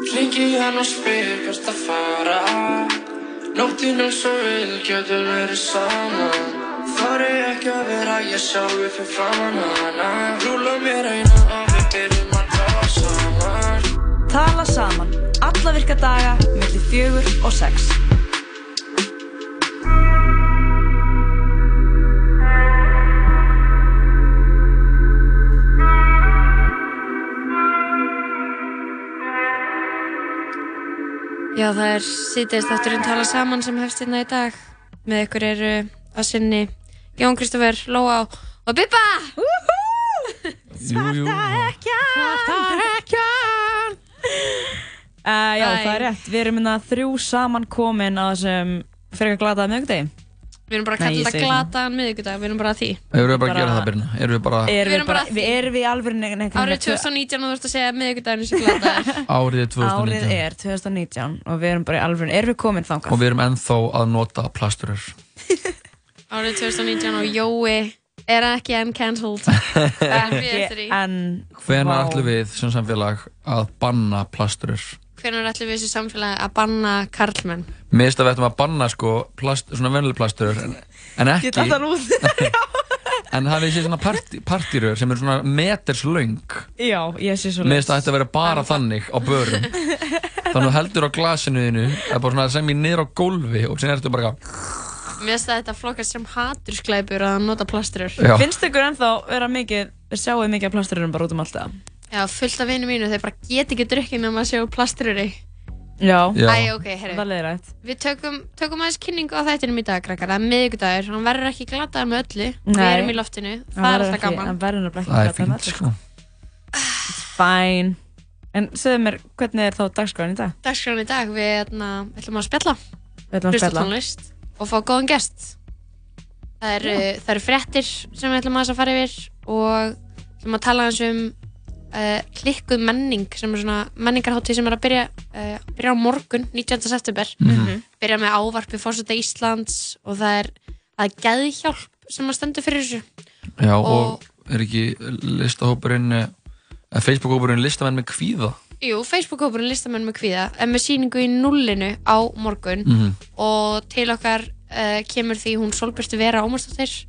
Ringi hann og spyr hvert að fara. Nóttinn er svo vil, getur verið saman Þar er ekki að vera ég sjálfi fyrir framann hana. Rúla mér eina og við byrjum að tala saman. Tala saman, alla virka daga, millir fjögur og sex. Já, það er sýtist þátturinn tala saman sem hefst hérna í dag. Með ykkur eru að sinni Jón Kristoffer, Lóa og Bippa! Jú, jú. Uh, já, Æ. það er rétt. Við erum hérna þrjú saman komin á þessum fyrir að glataða miðugdegi. Við erum bara að kalla þetta glataðan miðvikudag, við erum bara að því. Erum við bara að gera það byrna? Erum við bara Erum Við bara að við erum við alveg neitt Árið 2019 og þú ert að segja að miðvikudaginn er sér glataður. árið 2019 Árið er 2019 og við erum bara í alveg, erum við komin þangað? og við erum ennþá að nota plasturur Árið 2019 og Jói er ekki enn cancelled. Ekki Ekki en Hvenær Vá. ætlum við sem samfélag að banna plasturur? Hvernig ætlum við þessu samfélagi að banna karlmenn? Mér finnst að við ættum að banna sko plast, svona vennileg plasturur en, en ekki ætla það út. en hafið séð svona partí, partírur sem er svona meters löng Já, ég sé svo Mér finnst að þetta að vera bara þannig á börum Þannig að heldur á glasinu þínu það er bara svona sem ég niður á gólfi og sen ertu bara Mér finnst að þetta flokkast sem hatursklæpur að nota plasturur. Finnst ykkur ennþá vera mikið, sjáu mikið af plastururum bara út um allt það? Já, fullt af vinnu mínu, þeir bara get ekki drukkið nema að sjá plasturur í. Já. Já. Æ, ok, herru. Það er rætt. Við tökum, tökum aðeins kynningu á þættinum í dag, krakkar. Það er miðvikudagur, hann verður ekki glataður með öllu. Við Nei. erum í loftinu, það er alltaf gaman. Það verður nefnilega ekki Það er með fínt öllu, sko Fæn. En segðu mér, hvernig er þá dagskráin í dag? Dagskráin í dag, við ætna, ætlum að spjalla, Við ætlum að hlusta á spjalla. tónlist og fá góðan gest. Það eru, það eru fréttir sem við ætlum aðeins að fara yfir og ætlum að tala aðeins um uh, klikkuð menning sem er svona menningarháttið sem er að byrja, uh, byrja á morgun, 19. september. Mhm. Byrja með ávarpi fórseta Íslands og það er, það er geðhjálp sem að stendur fyrir þessu. Já og, Og- er ekki listahópurinn eh, eða Facebookhópurinn listamenn með kvíða Jú, Facebook-hópurinn listamenn með kvíða er með síningu í nullinu á morgun Mhm. og til okkar uh, kemur því hún Solbjörstu Vera Ómarsdóttir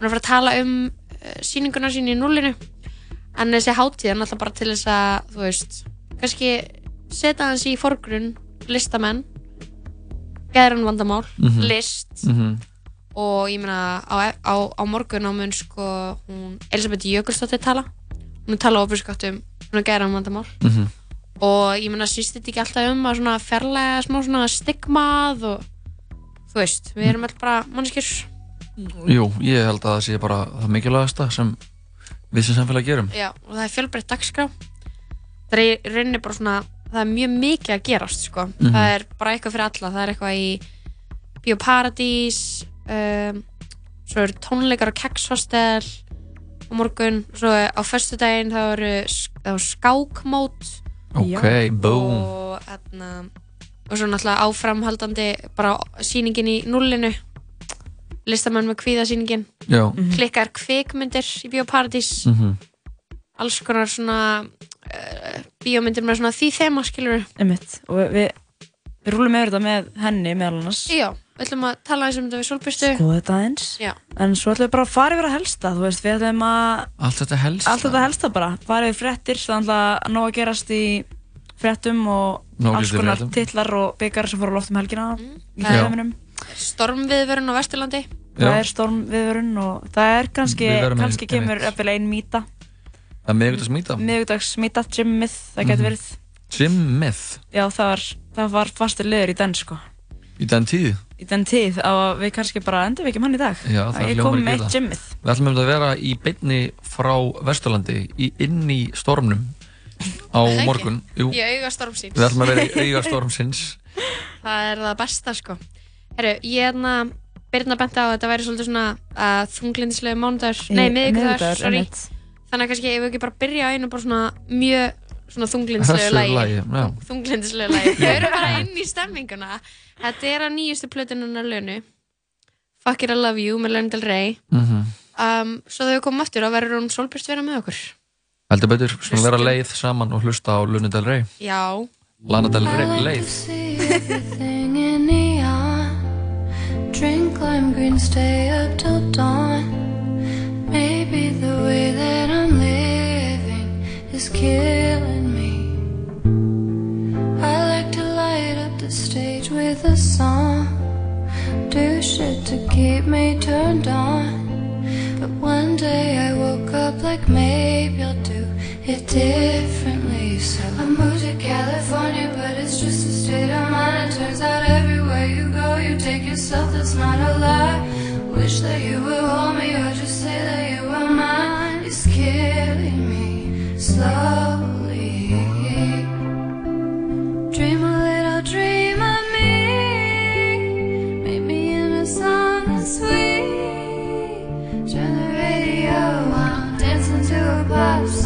hún er að fara að tala um síninguna sín í nullinu en þessi hátíð er náttúrulega bara til þess að þú veist, kannski setja hans í forgrunn listamenn geðran vandamál, Mhm. list Mhm. og ég meina á, á, á morgun á mun sko hún Elisabeth Jökulsdóttir tala hún tala ofinskátt um svona geðran vandamál Mhm. og ég meina snýst þetta ekki alltaf um að svona fjarlæga smá svona stigmað og þú veist, við erum alltaf bara mannskjur Jú, ég held að það sé bara það mikilvægasta sem við sem samfélag gerum. Já, og það er fjölbreytt dagskrá. Það er rauninni bara svona það er mjög mikið að gerast sko. Mhm. það er bara eitthvað fyrir alla, það er eitthvað í Bíóparadís um, svo eru tónleikar á Kekshostel á morgun, svo á föstudaginn þá eru sk- þá er skákmót. Ok, boom. og, atna, og svo náttúrulega áframhaldandi bara sýningin í nullinu listamenn með kvíðasýningin Já. Mhm. klikkar kvikmyndir í Bíóparadís Mhm. alls konar svona uh, bíómyndir með svona því þema skilur Einmitt. Og við, við rúlum yfir þetta með henni meðal annars. já, við ætlum að tala eins um þetta við Solbjörstu Skoða þetta eins. Já. En svo ætlum við bara að fara yfir að helsta, þú veist, við ætlum að Allt þetta helst allt þetta helsta bara, fara yfir fréttir, þannig að nóg að gerast í fréttum og Nóg alls konar fréttum. titlar og byggar sem fóru á loft um helgina í Já. heiminum. Stormviðvörun á Vesturlandi Það er stormviðvörun og það er kannski, Við kannski kemur eftir ein mýta, Það er miðvikudags mýta miðugdags mýta, gymmið, það getur Mhm. verið. Gymmið Já, það var, það var fastur liður í den, sko. Í den tíð Í den tíð að við kannski bara endurvekjum hann í dag. Já, það hljómar kom ekki illa. eitt gymmið. Við ætlum um að vera í beinni frá Vesturlandi í, inn í stormnum á Það ekki? morgun Jú, í auga stormsins við ætlum að vera í auga stormsins það er það besta sko Herru, ég hérna Birna benti á að þetta væri svolítið svona uh, þunglindislega mánudagur, nei miðvikudagur, sorry. einmitt. þannig að kannski ef við ekki bara byrja á einu bara svona mjög svona lagi, já. Þunglindislega lagi, þau eru bara inn í stemminguna. Þetta er að nýjustu plötununar lönu Fuck It I Love You með Lana Del Rey. Mhm. um, svo þegar við komum aftur þá verður hún Solbjörst vera með okkur. Heldur betur, svona vera leið saman og hlusta á Luna Del Rey. Já, Lana Del Rey, leið Drink lime green, stay up till dawn. Maybe the way that I'm living is killing me. I like to light up the stage with a song. Do shit to keep me turned on. But one day I woke up like maybe I'll do it differently. So I moved to California, but it's just a state of mind. It turns out everywhere you go, you take yourself, that's not a lie. Wish that you would hold me or just say that you were mine. It's killing me slowly. Dream a little dream of me. Meet me in a song that's sweet. Turn the radio on, dancing to a pop song.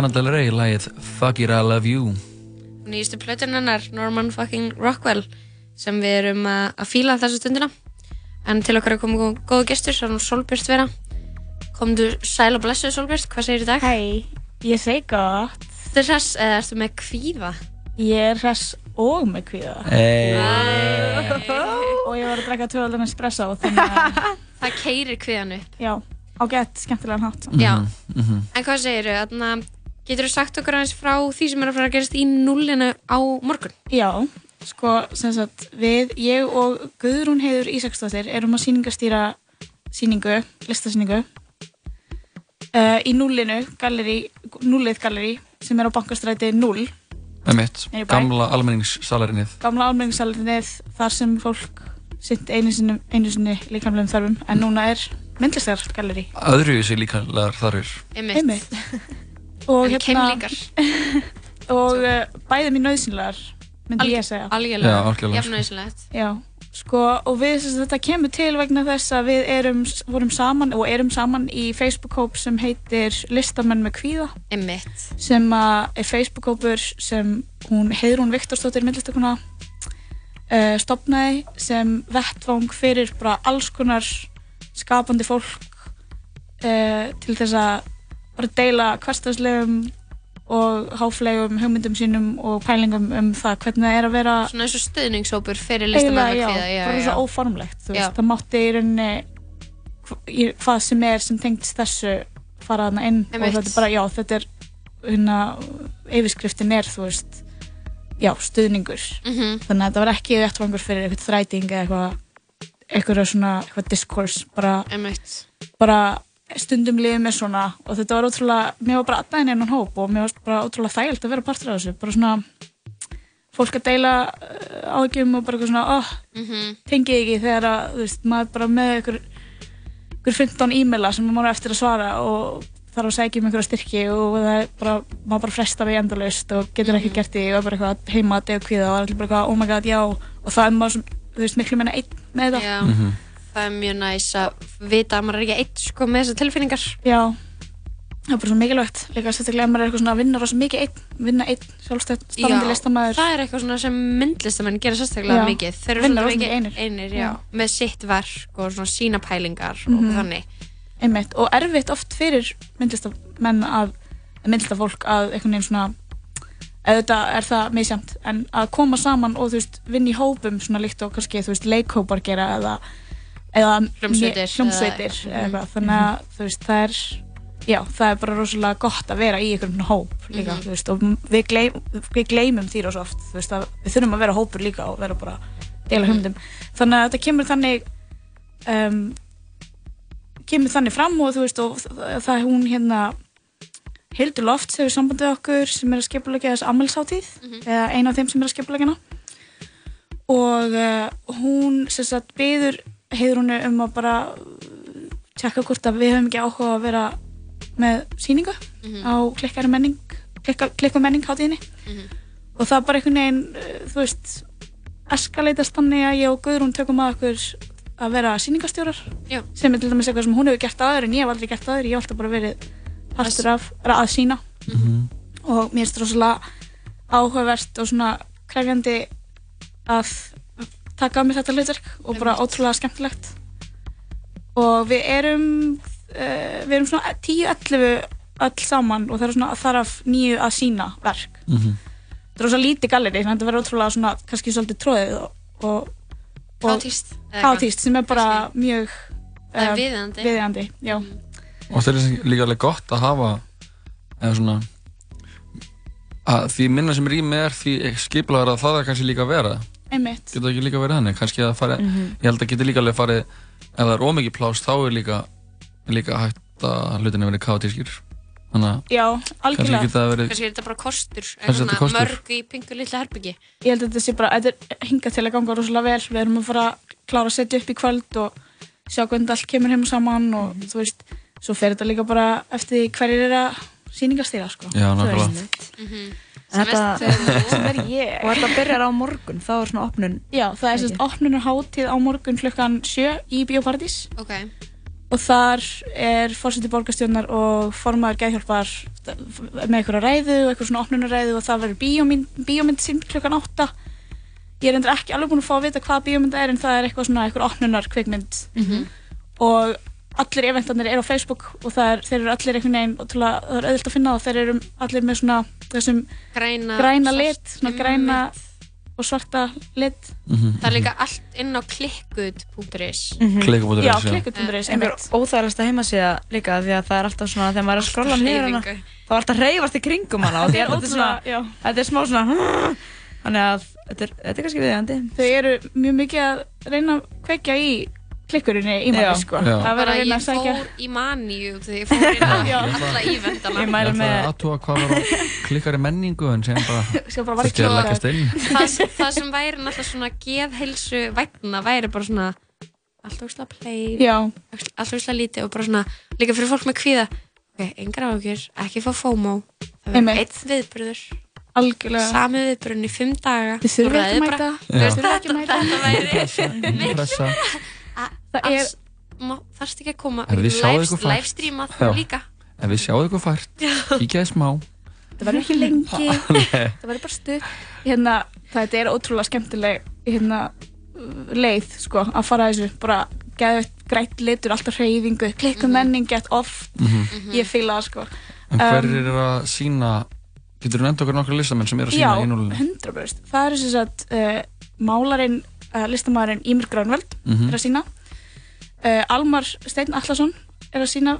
Lana Del Rey, lagið Fuck It I Love You nýjustu plötun hennar Norman fucking Rockwell sem við erum að, að fíla þessu stundina en til okkar er komið góða gestur svo er hún Solbjörst vera komdu sæl og blessuð Solbjörst, hvað segir í dag? Hei, ég segi gott. Þetta er hress, eða ertu með kvíða? Ég er hress og með kvíða. hey. Og ég var að drekka tvöðaldan espresso, þannig að, Það keirir kvíðan upp já, ágætt, skemmtilegan hátt. Já, Mhm. en hvað segir þau? Getur þú sagt okkur aðeins frá því sem er að fara að gerast í nullinu á morgun? Já, sko, sem sagt, við, ég og Guðrún Heiður Ísaksdóttir erum að sýningastýra sýningu, listasýningu uh, í núllinu, galleri, núllið galleri sem er á bankastræti 0 Einmitt, Nei, bæ. gamla almenningssalarinnið gamla almenningssalinið þar sem fólk sitt einu sinni, einu sinni líkamlegum þarfum en núna er myndlistargalleri Öðru sér líka legar þarfir Einmitt. einmitt og En keimlíkar. og uh, bæði mér nöðsynlegar myndi ég að segja Algjörlega, Já, algjörlega, jafn sko. sko, og við, þetta kemur til vegna þess að við erum, vorum saman og erum saman í Facebook-hóp sem heitir Listamenn með kvíða Einmitt. sem er Facebook-hópur sem hún Heiðrún Viktorsdóttir myndlistakona uh, stopnaði sem vettvang fyrir bara alls konar skapandi fólk uh, til þess að bara deila hversdagslegum og háflegum hugmyndum sínum og pælingum um það hvernig það er að vera Svona eins og stuðningshópur fyrir listamenn eiginlega, og já, bara svo óformlegt veist, það mátti í rauninni hvað sem er sem tengst þessu fara þarna inn Einmitt. og þetta er bara, já, þetta er hérna, yfirskriftin er, þú veist já, stuðningur. Mhm. þannig að þetta var ekki vettvangur fyrir eitthvað þræting eða eitthvað eitthvað svona, eitthvað discourse bara, bara stundum liðið mér svona og þetta var ótrúlega, mér var bara aðdæðin innan hóp og mér var bara ótrúlega þægilt að vera partur af þessu bara svona fólk að deila uh, áhyggjum og bara eitthvað svona oh, Mhm. tengið ekki þegar að, þú veist, maður bara með ykkur, ykkur 15 e-maila sem maður eftir að svara og þarf að segja um einhverja styrki og það er bara, maður bara fresta við endalaust og getur ekki gert því og er bara eitthvað heima að dega kvíða og er allir bara eitthvað, oh my god, já og það er maður, sem, þú veist, miklu meina einn með þetta Já, Mhm. Það er mjög næs að vita að maður er ekki eitt sko með þessar tilfinningar. Já, það er bara svo mikilvægt líka sérstaklega ef maður er eitthvað svona að vinna rosa mikið einn, vinna einn sjálfstætt starfandi listamæður það er eitthvað svona sem myndlistamenn gera sérstaklega Já. mikið. Þeir eru svona mikið einir. einir já, Já. með sitt verk og svona sína pælingar Mhm. og þannig. einmitt og erfitt oft fyrir myndlistamenn að myndlistafólk að einhvern veginn svona auðvitað er það misjæmt en að koma saman og þú veist vinna í hópum svona líkt og kannski þú veist leikhópar gera eða eða Hljómsveitir, þannig að þú veist það er já það er bara rosalega gott að vera í einhvern hóp líka Mhm. þú veist og við, gleym, við gleymum því rosa oft veist að við þurfum að vera hópur líka og vera bara að deila Mhm. hugmyndum. Þannig að þetta kemur þannig um, kemur þannig fram og þú veist og það er hún hérna Hildur Loft sem er samband við okkur sem er að skipulegja þess ammælsháttíð eða eina af þeim sem er að skipulegja hana. Og uh, hún sem sagt byður heiður um að bara tjekka hvort að við höfum ekki áhuga að vera með síningu á klikkari menning klikka, klikku menning hátíðinni. Og það bara einhvern veginn uh, þú veist eskaleitast þannig að ég og Guðrún tökum að okkur að vera sýningastjórar Já. sem er til dæmis eitthvað sem hún hefur gert aður en ég hef aldrei gert aður, ég hef alltaf bara verið partur af, er að sína og mér finnst rosalega áhugavert og svona krefjandi að taka á mig þetta hlutverk og bara ótrúlega skemmtilegt. Og við erum uh, við erum svona 10-11 öll saman og það er svona þarf nýju að sína verk. Mhm. þetta er rosa lítið galleri þannig að þetta verður ótrúlega svona kannski svolítið tróðið og, og, og Hátíst. sem er bara mjög Það er um, viðeigandi. viðeigandi, já, og það er líka alveg gott að hafa eða svona að því minna sem rými er því skiplaður að það er kannski líka að vera einmitt getur það ekki líka verið þannig kannski að fara, Mhm. ég held að getur líka alveg farið ef það er ómikið pláss þá er líka líka hægt að hlutinni verið kátískir þannig að já, kannski algjörlega getur það verið Kannski er þetta bara kostur. Kannski þetta kostur. Mörg í pingu litla herbyggi. ég held að þetta sé bara, þetta er hingað til að ganga rosalega vel, við erum að fara að klára að setja upp í kvöld og sjá hvernig allt kemur heim saman og þú veist, svo fer þetta líka bara eftir hverjir er að sýningastýra sko. Já, nákvæmlega. Sem Þetta, veist, sem er ég. Og þetta byrjar á morgun, þá er svona opnun Já, það er sérst opnunar hátíð á morgun klukkan 7 í Bíóparadís. Ok. og þar er fórseti borgarstjórnar og formaður geðhjálpar með einhverja ræðu og eitthvað svona opnunarræðu og það verður bíómynd, bíómynd sín klukkan 8 ég er endur ekki alveg búin að fá að vita hvað bíómynd er en það er eitthvað svona eitthvað opnunar kvikmynd og allir eventarnir eru á Facebook og það er, þeir eru allir einhvern veginn ótrúlega, það er auðvilt að finna það þeir eru allir með svona þessum Græna. græna lit svona græna og svarta lit. Það er líka allt inn á klikkud.is. Klikku.is, já, já. klikkutunduris, einhver einmitt. óþægilegasta heimasíða líka því að það er alltaf svona þegar maður er að skrolla niður hana þá er alltaf reyfast í kringum hana og því að þetta er svona þetta er smá svona þannig að þetta er, þetta er kannski viðjandi þau eru mjög mikið að reyna að kveikja í klikkurinni í manni Já. sko. Það verður að reyna ég að sækja fór í maníu þegar ég fór inn á alla ívendana. ég Ég mælu með að aðtúa hvað var á klikkari menningu en sem bara bara þurfti að var leggast inn. Það, það sem væri náttúrulega svona geðheilsu vægna væri bara svona allt ógslag play, já, allt ógslag lítið og bara svona líka fyrir fólk með kvíða. Ok, engar áhugjur, ekki fá FOMO það verður Einmitt. einn viðbyrður algjörlega. Sami viðbyrðun í fimm daga. Þið þurfum Þú ekki mæta. bara- þið þurfum ekki mæta það er, þarfst ekki að koma Herðu, þið sjáið live, ykkur fært. live streamað Já. líka? En við sjáum eitthvað fært. Kíkjaði smá. Það verður ekki lengi. Það verður bara stuð hérna, það er ótrúlega skemmtileg hérna, leið sko, að fara að þessu. Bara geðveitt grætt litur, alltaf hreyfingu klikku menning gett oft Mhm. ég fíla það sko. En hver Um, er að sína Getur þú nefnt okkur nokkru listamenn sem eru að Já, sína í núlunni? 100% Það er sem sagt uh, málarinn, uh, listamæðurinn Ímir Grönveld Mhm. er að sína uh, Almar Steinn Allarsson er að sína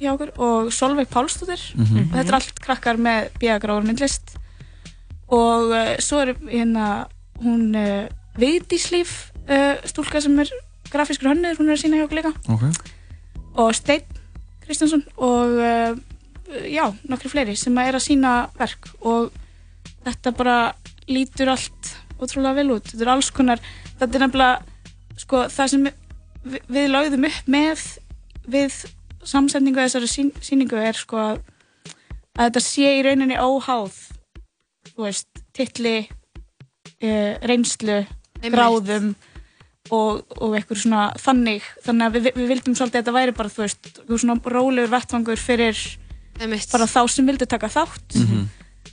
hjá okkur og Solveig Pálsdóttir. Mhm. og þetta er allt krakkar með bíagráður myndlist. Og uh, svo er hérna hún uh, Vigdíslíf uh, stúlka sem er grafískur hönnur, hún er að sína hjá okkur líka. Ok, og Steinn Kristjánsson og já, nokkri fleiri sem er að sína verk. Og þetta bara lítur allt ótrúlega vel út, þetta er alls konar þetta er nefnilega sko, það sem við, við lögðum upp með við samsetningu þessari sín, síningu er sko að, að þetta sé í rauninni óháð þú veist, titli uh, reynslu gráðum og, og eitthvað svona þannig þannig að við, við vildum svolítið að þetta væri bara þú veist, svona rólegur vettvangur fyrir Einmitt. bara þá sem vildu taka þátt Mhm.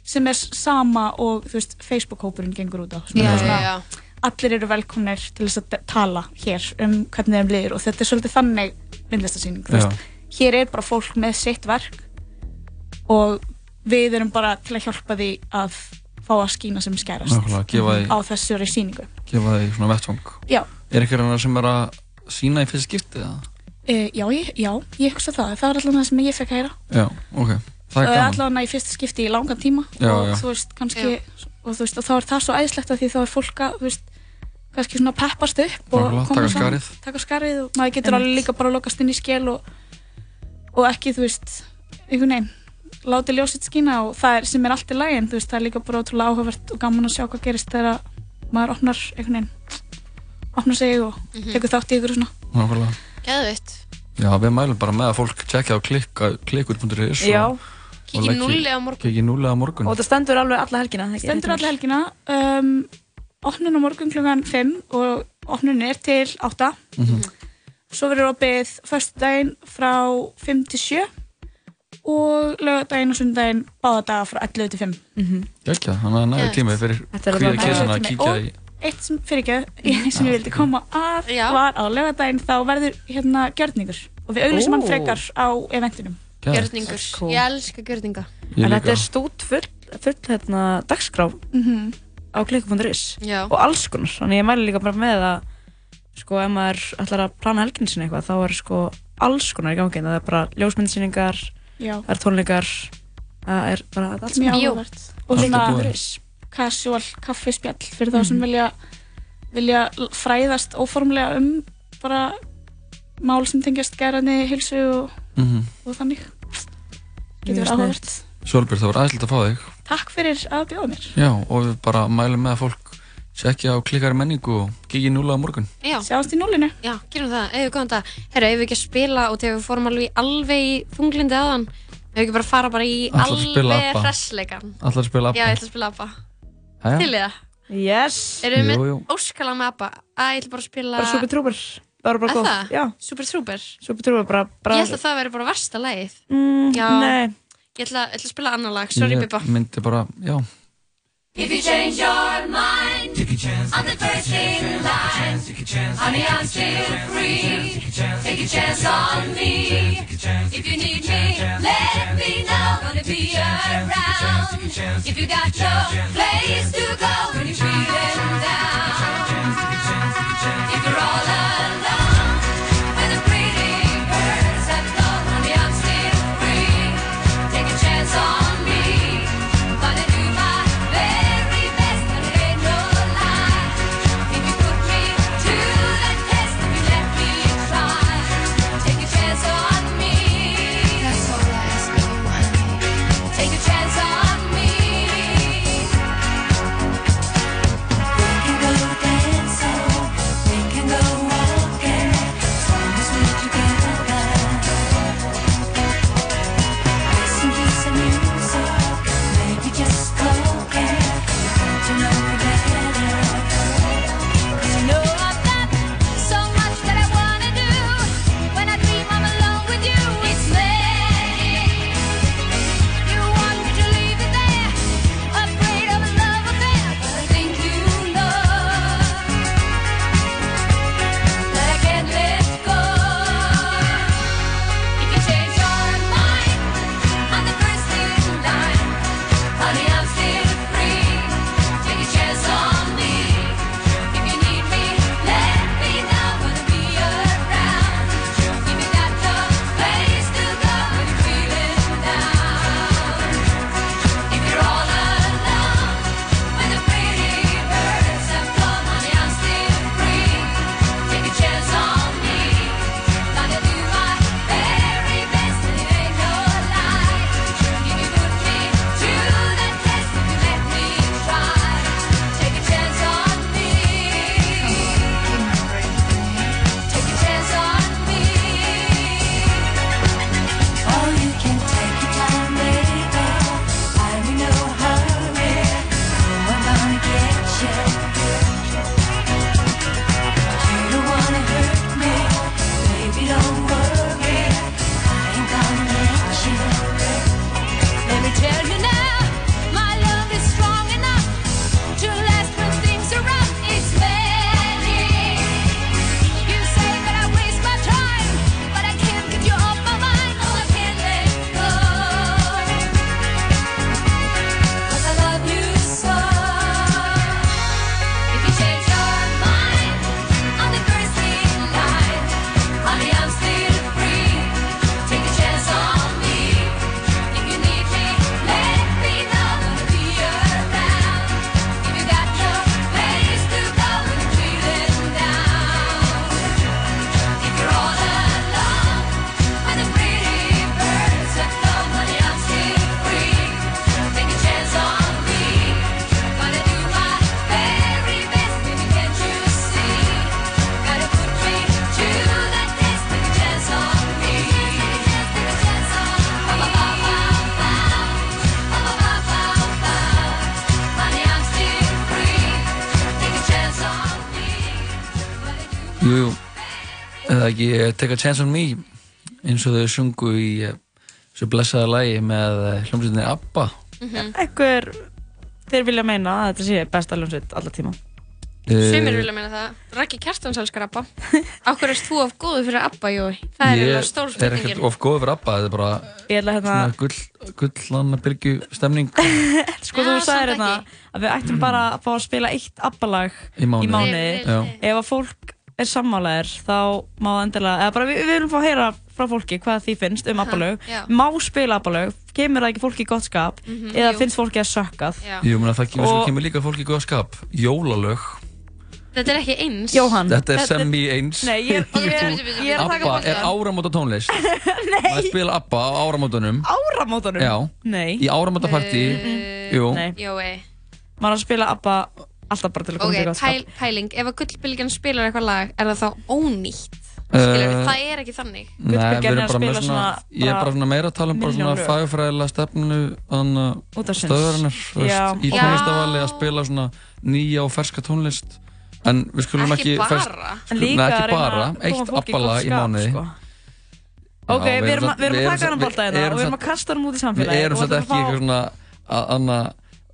sem er sama og þú veist, Facebook-hópurinn gengur út á sem Já, er já, svona, já. Allir eru velkomnir til þess að tala hér um hvernig þeim liður og þetta er svolítið þannig myndlistasýning þú Já. veist. hér er bara fólk með sitt verk og við erum bara til að hjálpa því að fá að skína sem skærast nákvæmlega, á þessari sýningu gefa því svona vettvang Já, Er ykkur annar sem er að sína í fyrsta skipti eða? e, já, ég, já, ég hugsa það það var allavega það sem ég fekk að heyra Já, ok, það er gaman allavega í fyrsta skipti í langan tíma Já, og já. þú veist, kannski og þú veist, og þá er það svo æðislegt að því þá er fólk að, þú veist, kannski svona peppast upp og Nákvæmlega, koma taka saman, skarið. taka skarið og maður getur Einmitt. alveg líka bara lokast inn í skel og, og ekki, þú veist einhvern veginn, láti ljósitt skína og það er sem er allt í lagi en þú veist, það er líka bara ótrúlega áhugavert og gaman að sjá hvað gerist þegar maður opnar einhvern veginn opnar sig og tekur þátt í ykkur svona Nákvæmlega Geðvitt. Já, við mælum bara með að fólk tjekkja á klikka, klikkur.is Já, og, Kikið leggi- núli á morgun. Kikið núlega á morgun og þetta stendur alveg alla helgina það ekki? stendur alla helgina um, opnun á morgun klukkan 5 og opnun er til 8 Mhm. svo verður opið föstudaginn frá 5 til 7 og lögadaginn og sundaginn báða daga frá 11 til 5 Gekja, þannig að nægur Geðveikt. tími fyrir er alveg- kísana að kíkja í eitt sem fyrir ekki sem ég vildi koma að Já. var á lögadaginn þá verður hérna gjörningur og við auglýsum hann Ó. frekar á eventinum. Gjörningur. Cool. Ég elska gjörninga. En þetta er stút full, full hérna, dagskrá mm á klikku.is og alls konar, þannig ég mæli líka bara með að sko ef maður ætlar að plana helginu sinni eitthvað þá er sko alls konar í gangi. Það er bara ljósmyndsýningar, það er tónleikar það er bara allt mjög Bíó. áhugavert. Og svona casual kaffispjall fyrir þá sem vilja vilja l- fræðast óformlega um bara mál sem tengjast gerðinni, hilsu og, Mhm. og þannig. Getur verið áhugavert Sólbjörn, það var aðeinslega að fá þig Takk fyrir að bjóða mér Já, og við bara mælum með að fólk tjekkja á klikkari menningu og kikið núlega á morgun Já. Sjáumst í núlinu Já, gerum það. Eða góðan dag. Herra, ef við ekki að spila og þegar við fórum alveg, alveg í þunglindi aðan, ef við ekki bara fara bara í alveg ABBA? hressleikan. Allar að spila Já, ég ætla að spila ABBA. Jæja. Til í það. Yes, Erum við óskala með ABBA? Að ég ætla bara að spila... bara Super Trooper það var bara góð, það? já, Super Trooper. Super Trooper bara, bara Ég held að það veri bara versta lagið. mm, Já. Nei, Ég ætla, ég ætla að spila annar lag. Sorry, Ég Bibba. myndi bara, já If you change your mind, take a chance. I'm the first in line. Honey, I'm still free. Take a chance on me. If you need me, let me know. Gonna be around. If you got no place to go when you're feeling down. If you're all alone, ekki Take a Chance on Me eins og þau sungu í eh, þessu blessaða lagi með eh, hljómsveitinni ABBA. Ekkur, þeir vilja meina að þetta sé besta hljómsveit alla tíma. Eh, Sumir vilja meina það. Raki Kjartans elskar ABBA. Akkur erst þú of góðu fyrir ABBA, Jói? Það er Ég eiginlega stór er ekkert of góð fyrir ABBA, þetta er bara Ég ætla hérna, svona gull, gullanna bylgju stemning sko þú sagðir hérna ekki. að við ættum bara að fá að spila eitt abbalag í mánuði. í mánuði. Ef að fólk er sammálaðir þá má endilega, eða bara við, við viljum fá að heyra frá fólki hvað því finnst um abbalög. já. Má spila abbalög, kemur það ekki fólki í gott skap eða jú. finnst fólki að sökkað. Jú, menn að það kemur, Og- kemur líka fólk í góða skap. Jólalög, Þetta er ekki eins. Jóhann, þetta er sem í eins. Nei, ég, ég, ég er að taka ABBA bort er áramóta tónlist. Nei. Maður spila ABBA á áramótunum. áramótunum. Já. Nei, Í áramótapartí. Uh, Jú. Nei. Jói. maður að spila abba alltaf bara til að koma Ok, sér í gott skap. pæl, pæling. Ef að gullbylgjan spilar eitthvað lag, er það þá ónýtt? Uh, Skilur, það er ekki þannig. Nei, við Gullbylgjan er erum að bara spila svona, svona ég er bara bara svona meira að tala um bara svona fagfræðilega stefnu þannig Já. veist, í tónlistavali að spila svona nýja og ferska tónlist en við skulum Ekki ekki, bara. En Nei, líka ekki að bara, að eitt fólki í í mánuði. sko. Ok, við erum að, við erum að taka hann bolta hérna erum og við erum að kasta hann út í við samfélagi erum og svolítið ekki eitthvað að svona að, anna,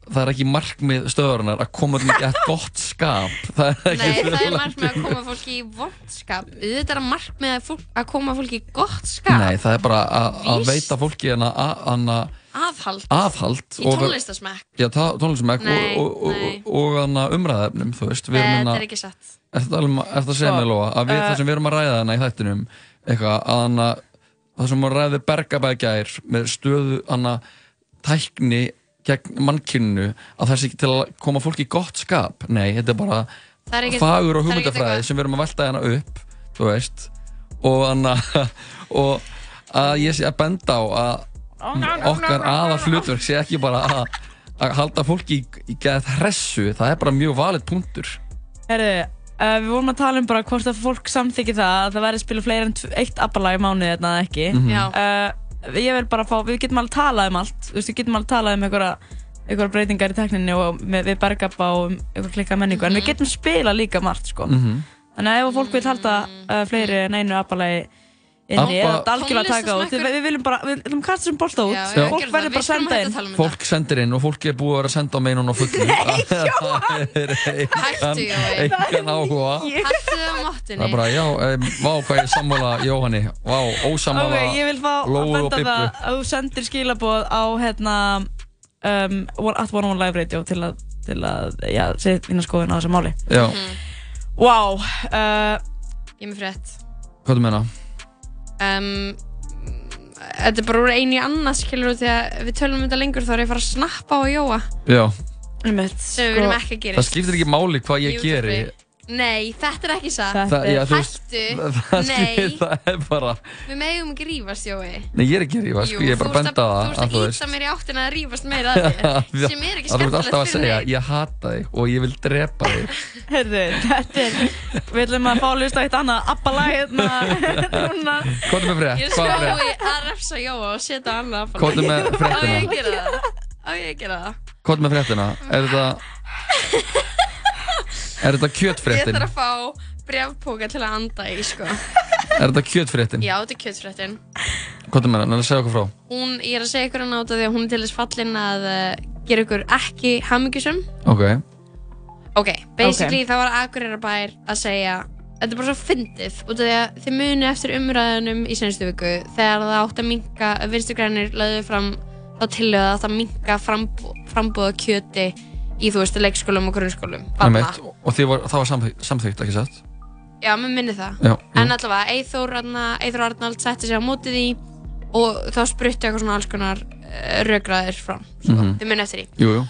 það er ekki markmið stöðurinnar að koma til ekki gott skap það er ekki Nei, það er markmið að koma fólki í vondskap. Þetta er markmið að, fólk, að koma fólki í gott skap. Nei, það er bara að veita fólki hana, að, hana, Aðhald. aðhald Í tónlistasmekk. Já, tónlismæk Nei, og, og, og, og við erum Þetta hérna, er ekki satt. þetta að segja mig Lóa, að við uh, það sem við erum að ræða hana í þættinum, eitthvað, það sem að ræði bergabæðgær með stöðu hana tækni gegn mannkynnu, að það sé ekki til að koma fólki í gott skap, nei, þetta er bara Það er ekki... fagur og það hugmyndafræði sem við erum að velta hérna upp, þú veist, og hana, og að ég sé að benda á að okkar aða hlutverk sé ekki bara að, að halda fólki í, í geð hressu, það er bara mjög valið punktur. Herðu, uh, við vorum að tala um bara hvort að fólk samþykki það að það verði að spila fleiri en eitt abbalag í mánuði eða ekki. Mhm. Já. Uh, ég vil bara fá, við getum alveg talað um allt, við getum alveg talað um einhverja breytingar í tekninni og við bergabba og um einhverja klikka menningu, en Mhm. við getum spila líka margt, sko. Mm Þannig að ef fólk vil halda uh, fleiri en einu abbalagi við, viljum bara, við viljum kasta þessum bolta út, Já, fólk verður það. bara að senda inn. að um Fólk sendir inn og fólk er búið að vera að senda á meinun og fullu. Nei, Jóhann! Hættu, Jói. Engan áhuga. Hættu það á Það mottunni. er bara, já, um, vá hvað ég sammála Jóhanni, vá, ósammála. Ok, ég vil fá að og Bibbu. það að þú sendir skilaboð á hérna um, at One One Live Radio til að, til að já, segja þína skoðun á þessu máli Já, Wow uh, Ég er með frétt. hvað þú meina? Um, þetta er bara úr einu í annað, skilur þú, þegar við tölum um þetta lengur þá er ég að fara að snappa á Jóa. Já, Sem við sko, viljum ekki að það gerist. skiptir ekki máli hvað ég YouTube. geri. Nei, þetta er ekki satt. Þetta Það, já, er þú veist, Hættu. það Nei. skiptir, það er bara, Við megum ekki rífast, Jói. nei, ég er ekki að rífa, sko, ég er bara að benda á Þú það, veist að íta mér í áttina að rífast meira að þér, sem er ekki Það er alltaf skemmtilegt að segja, fyrir mig. ég hata þig og ég vil drepa þig. Heyrðu, þetta er Við ætlum að fá að hlusta eitt annað Abbalag hérna Núna Hvað er með frétt? Ég Hvað er með frétt? skói að refsa Jóa og setja annað að Hvað er með Á ég fréttina? að gera það? Á ég að gera það? Hvað er með fréttina? Er þetta... Er þetta Ég kjötfréttin? þarf að fá brefpóka til að anda í, sko. Er þetta kjötfréttin? Já, þetta er kjötfréttin. Hvað er með að segja okkur frá. Hún, ég er að segja ykkur að náta því að hún er til þess fallin að uh, gera ykkur ekki hamingjusum. Ok. Ok, basically það var Akureyrarbær að segja Þetta er bara svo fyndið út af því að þið muni eftir umræðunum í senstu viku þegar það átt að minka, vinstugrænir lögðu fram þá tillöðu að það minka frambúða kjöti í þú veist leikskólum og grunnskólum. Einmitt. Og því var, það var samþykkt, samþykkt ekki satt? Já, mér minni það Já. En allavega, Eithór, Arna- Eyþór Arnald setti sig á mótið því og þá sprutti eitthvað svona alls konar uh, rökraðir fram svo, Mhm. þið muni eftir því Jú, jú.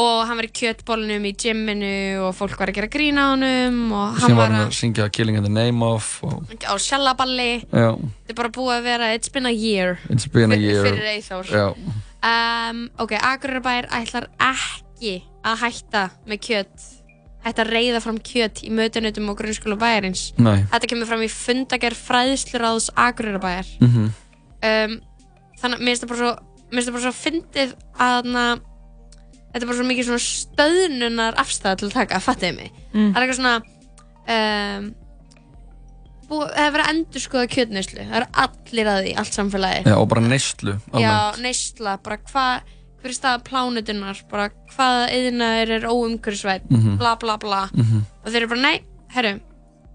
og hann var í kjötbólnum í gymminu og fólk var að gera grín á honum og hann Síðan var var hann að að syngja Killing in the Name of og... á sjallaballi Já. þetta er bara búið að vera it's been a year It's been a fyr- year. fyrir Eithór Já. um, ok, Akureyrarbær ætlar ekki að hætta með kjöt hætta að reyða fram kjöt í mötunutum og grunnskóla bæjarins Nei. þetta kemur fram í fundagerð fræðsluráðs Akureyrarbæjar Mhm. um, þannig að mér finnst það bara svo fyndið að na, þetta er bara svo mikið svona stöðnunar afstæða til að taka, fattiði mig Mm. það er eitthvað svona um, það er verið að endur skoða kjötneyslu það eru allir að því, allt samfélagi Já, og bara neyslu já, neysla, bara hvað hver er staða plánutunar, bara hvaða yðnaður er óumhverfisvæð Mhm. bla bla bla Mhm. og þeir eru bara, nei, herru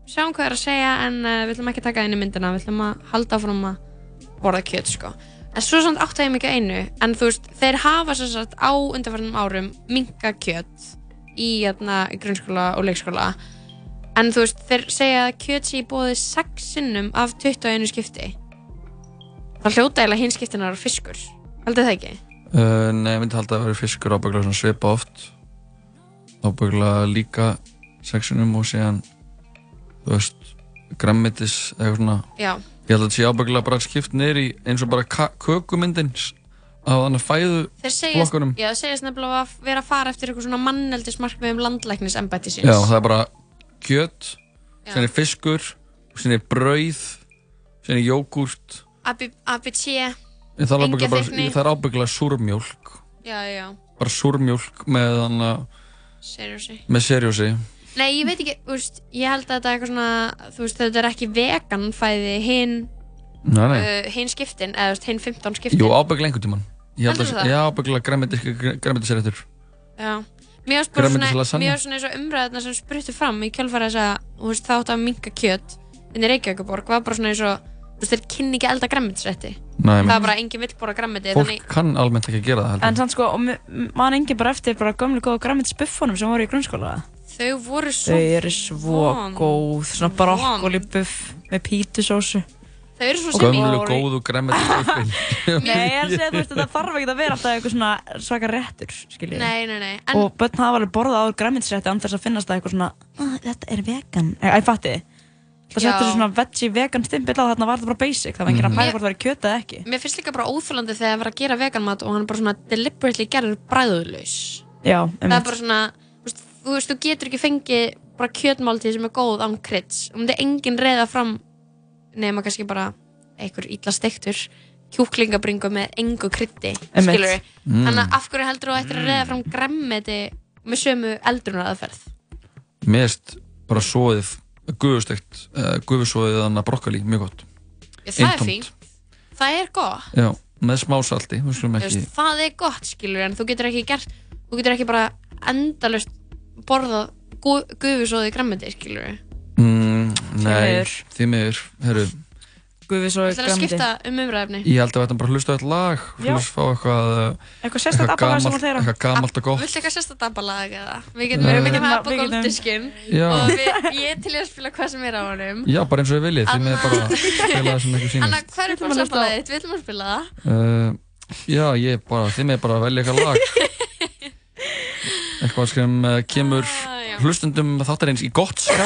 sjáum hvað er að segja en uh, við ætlum ekki að taka það í myndina við ætlum að halda áfram að borða kjöt sko. en svo samt átt að ég mikið einu en þú veist, þeir hafa sem sagt á undanfarnum árum minka kjöt í, hérna, í grunnskóla og leikskóla en þú veist, þeir segja að kjöt sé í bóði 6 sinnum af 21 skipti það hljóta eiginlega hinn skiptinar á fiskur heldur það ekki? Uh, nei, ég myndi halda að vera fiskur ábygglega svona svipa oft. Ábygglega líka sexunum og síðan þú veist, grammetis eða svona. Já. ég held að þetta sé ábygglega bara skipt í eins og bara kökumyndin á þannig fæðu flokkunum. já, þeir segjast nefnilega að vera að fara eftir eitthvað svona manneldismarkmið um landlæknis embættisins Já, það er bara Já. síðan er fiskur síðan er brauð síðan er jógurt ABC Ég þarf ábyggilega bara, ábyggilega súrmjólk. Já, já, bara súrmjólk með þannig seriously. með serjósi Nei, ég veit ekki, þú veist, ég held að þetta er eitthvað svona, þú veist, þetta er ekki vegan fæði hinn Nei, nei. uh, hinn skiptin, eða þú hinn 15 skiptin. Jú, ábyggilega einhvern tímann. Ég held Heldurðu að, það? já, ábyggilega græmitisréttur Já, mér varst bara svona, mér varst svona eins og umræðina sem spruttu fram í kjölfæra þess að, þú veist, það átt að minka kjöt inn í Reykjavíkuborg, þú veist, þeir kynni ekki elda græmitisrétti Nei, Það er bara engin vill bóra græmiti, Fólk þannig, kann almennt ekki að gera það heldur En sann sko, og m- man engin bara eftir bara gömlu góða græmitisbuffunum sem voru í grunnskóla? Þau voru svo Þau eru svo vond. góð, svona brokkoli buff með pítusósu. Þau eru svo Gömlu semi- góðu græmitisbuffin Nei, ég er að segja, þú veist, þetta þarf ekki að vera alltaf eitthvað svona svaka réttur, skiljið Nei, nei, nei, en Og börn hafa alveg borðað áður græmitisrétti án þess að finnast það eitthvað svona "Ah, Þetta er vegan Æ, fatti Það Já. settur svona veggie vegan stimpill á þarna var þetta bara basic Það var enginn að Mhm. pæla hvort það var kjöt eða ekki Mér finnst líka bara óþjólandi þegar það var að gera veganmat og hann er bara svona deliberately gerður bræðuðlaus. Já, Það er bara svona, þú veist, þú veist, þú getur ekki fengið bara kjötmáltíð sem er góð án kryds. Og það er engin reyða fram nema kannski bara einhver illa steiktur kjúklingabringu með engu kryddi, Einmitt. skilur við. Mm. Þannig að af hverju heldur þú ættir að reyða fram gremmeti með sömu eldrunar aðferð? Mest bara svoðið Gufustegt, uh, gufusvoðið þannig að brokkoli, mjög gott Já, það er Eintómt. fínt. Það er gott. Já, með smá salti, við skulum ekki veist, það er gott skilur en þú getur ekki gert þú getur ekki bara endalust borðað gufusóði græmiti skilur mm, Nei, því miður Herru, Gufisói Það er að skipta um umræðefni ég held að við ættum bara að hlusta á eitt lag. Fá fá eitthvað uh, Eitthvað þeirra. Eitthvað gamalt og gott. Viltu eitthvað sérsta dabalag eða? Við getum verið Við með að goldiskinn Já. og við, ég er til í að spila hvað sem er á honum. Já, bara eins og ég viljið, því með bara spila það sem ekki Anna, sýnist hvað er að hlusta á- sambalagið þitt? Við ætlum að spila það. Uh, Já, ég bara, því með bara velja eitthvað lag. Eitthvað sem uh, kemur Ah, hlustundum þáttarins í gott skap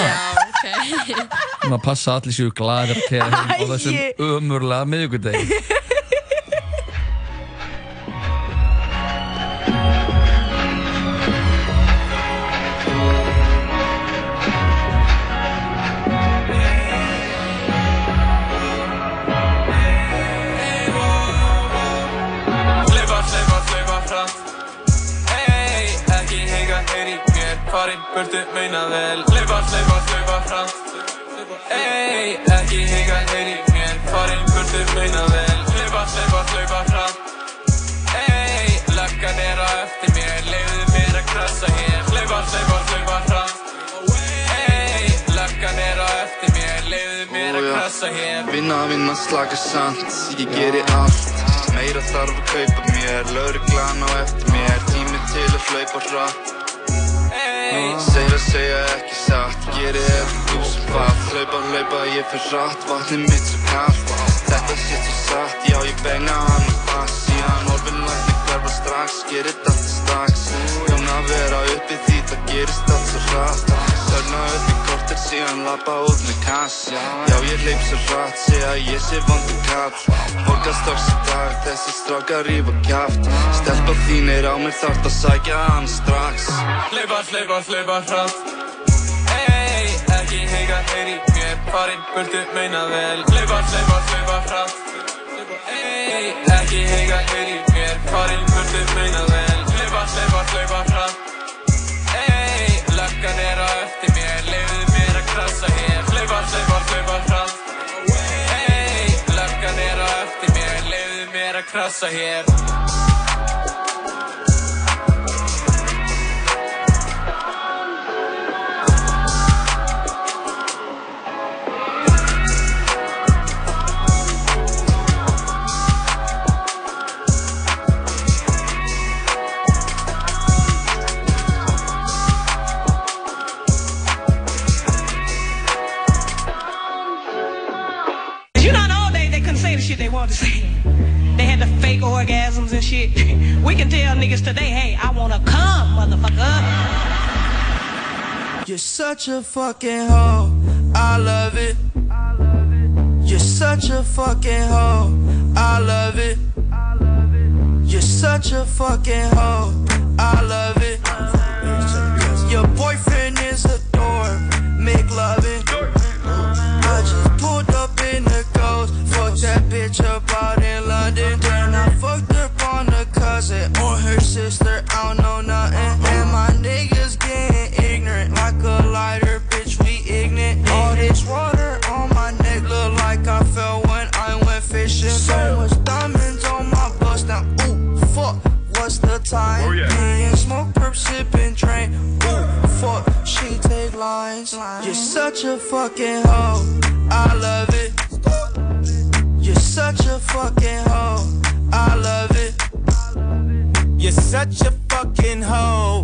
Þannig að passa að allir séu gladir að kera heim á þessum ömurlega miðvikudegi. Hlaupa, hlaupa, hlaupa hratt Hey, ekki heyga, heyri Hey, ekki heyga, heyri mér Farin burtu, meina vel. Hlaupa, hlaupa, hlaupa hratt Hey, löggan er á eftir mér Leiðu mér að krasa hér. Hlaupa, hlaupa, hlaupa hratt Hey, löggan er á eftir mér Leiðu mér að krasa hér. Vinna, vinna, slaka samt, ég geri allt. Meira þarf að kaupa mér, lauruglan á eftir mér Tími til að hlaupa hratt Að segja ekki satt, geri eftir þúsund fatt Hlaupa, hlaupa, ég fyrir hratt, vatnið mitt svo kallt Þetta sé svo satt, já ég benga hann og pass. Síðan orfin lækni hverfa strax, gerir þetta strax að vera uppi því það gerist allt svo hratt. Sörna upp í kortir síðan lappa út með kass Já ég hleyp svo hratt, segja ég sé vondu kall. Borga strax í dag, þessi strákar rífa kjaft. Stelpa þín er á mér þarft að sækja hann strax. Hlaupa, hlaupa, hlaupa hratt. Hey, ekki heyga, heyri mér Farin burtu, meina vel. Hlaupa, hlaupa, hlaupa hratt. Hey, ekki heyga, heyri mér Farin burtu, meina vel hlaupa, hlaupa fram. Ey, löggan er á öftir mér, leiðu mér að krasa hér. Hlaupa, hlaupa, hlaupa fram. Ey, löggan er á öftir mér, leiðu mér að krasa hér. We can tell niggas today, hey, I wanna come, motherfucker. You're such a fucking hoe. I love it. You're such a fucking hoe. I love it. You're such a fucking hoe. I love it. Your boyfriend is a dork. Make loving. I just pulled up in the ghost. Fucked that bitch up out in London. Then I fucked on or her sister. I don't know nothing. And my niggas getting ignorant like a lighter, bitch. We ignorant. All this water on my neck look like I fell when I went fishing. So much diamonds on my bust now. Ooh, fuck. What's the time? Oh, yeah. Me smoke, perp, sipping, train. Ooh, fuck. She take lines. You're such a fucking hoe. I love it. You're such a fucking hoe. I love it. You're such a fucking hoe.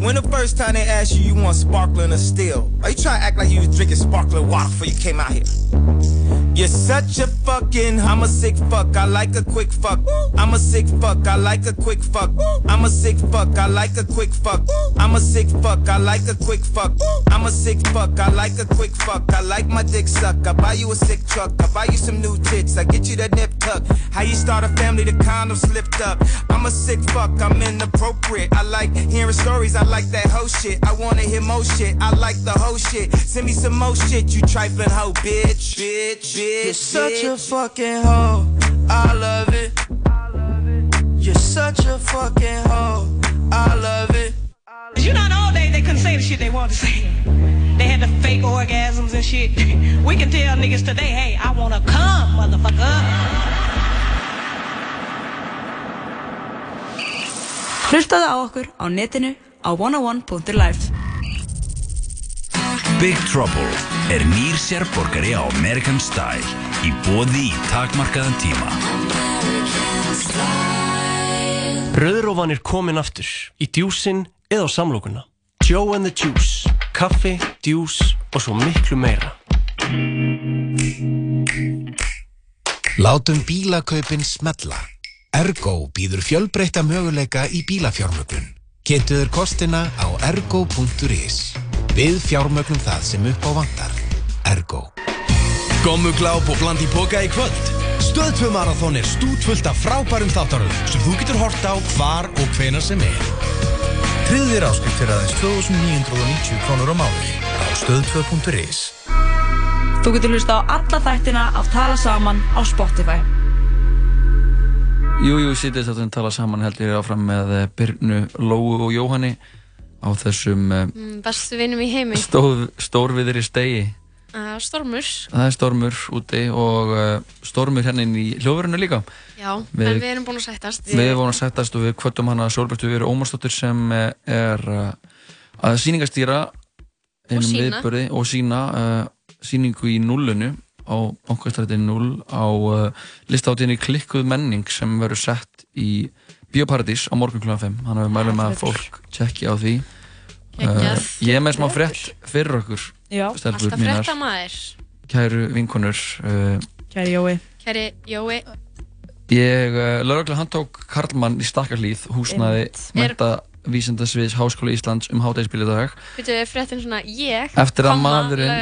When the first time they asked you, you want sparkling or still? Are you trying to act like you was drinking sparkling water before you came out here? You're such a fucking, I'm a sick fuck, I like a quick fuck. I'm a sick fuck, I like a quick fuck. I'm a sick fuck, I like a quick fuck. I'm a sick fuck, I like a quick fuck. I'm a sick fuck, I like a quick fuck. I like my dick suck. I buy you a sick truck, I buy you some new tits, I get you that nip tuck. How you start a family, the condom slipped up. I'm a sick fuck, I'm inappropriate. I like hearing stories, I like that hoe shit. I wanna hear more shit, I like the whole shit. Send me some more shit, you trifling hoe, bitch, bitch, bitch. You're such a fucking hoe. I love it. You're such a fucking hoe. I love it. You know, all day they couldn't say the shit they wanted to say. They had the fake orgasms and shit. We can tell niggas today, hey, I wanna come, motherfucker. Hlustaðu á okkur á netinu á 101.life Big Trouble er nýr sérborgari á American Style í bóði í takmarkaðan tíma. Rauðrófan er komin aftur í djúsin eða á samlokuna. Joe and the Juice, kaffi, djús og svo miklu meira. Látum bílakaupin smetla. Ergo býður fjölbreytta möguleika í bílafjármögnun. Kynntuður kostina á ergo.is. Við fjármögnum það sem upp á vantar. Ergo. Gommugláp og bland í boka í kvöld. Stöð 2 Marathon er stútfullt af frábærum þáttaröðum sem þú getur hort á hvar og hvenar sem er. Tryggðir áskrift fyrir aðeins 2990 krónur á mánuði á stöð2.is. Þú getur hlusta á alla þættina af Tala Saman á Spotify Jú, jú, sýtist að þeim tala saman held ég áfram með eh, Birnu, Lóu og Jóhanni á þessum uh, Mm, bestu vinum í heimi í stegi. uh, Stormur Það er stormur úti og uh, stormur hérna inn í hljóðverðinu líka. Já, Við- en við erum búin að sættast Við vorum að settast og við kvöttum hana Sólbjörtu Viru Ómarsdóttir sem eh, er að sýningastýra einum sýna. viðburði og sína sýningu í nullunu á bankastræti 0 á listáttinni Klikkuð menning sem verður sett í Bíóparadís á morgun kl. 5 þannig að við mælum að fólk tjekki á því Geggjað. Ég er með smá frétt fyrir okkur Já, stelpur Alltaf mínar, frétta maður kæru vinkonur uh, Kæri Jói. Kæri Jói. Ég, uh, laurugla handtók Karlmann í Stakkarhlíð, húsnaði Einmitt. menta vísindasviðs Háskóla Íslands um ég Eftir að maðurinn-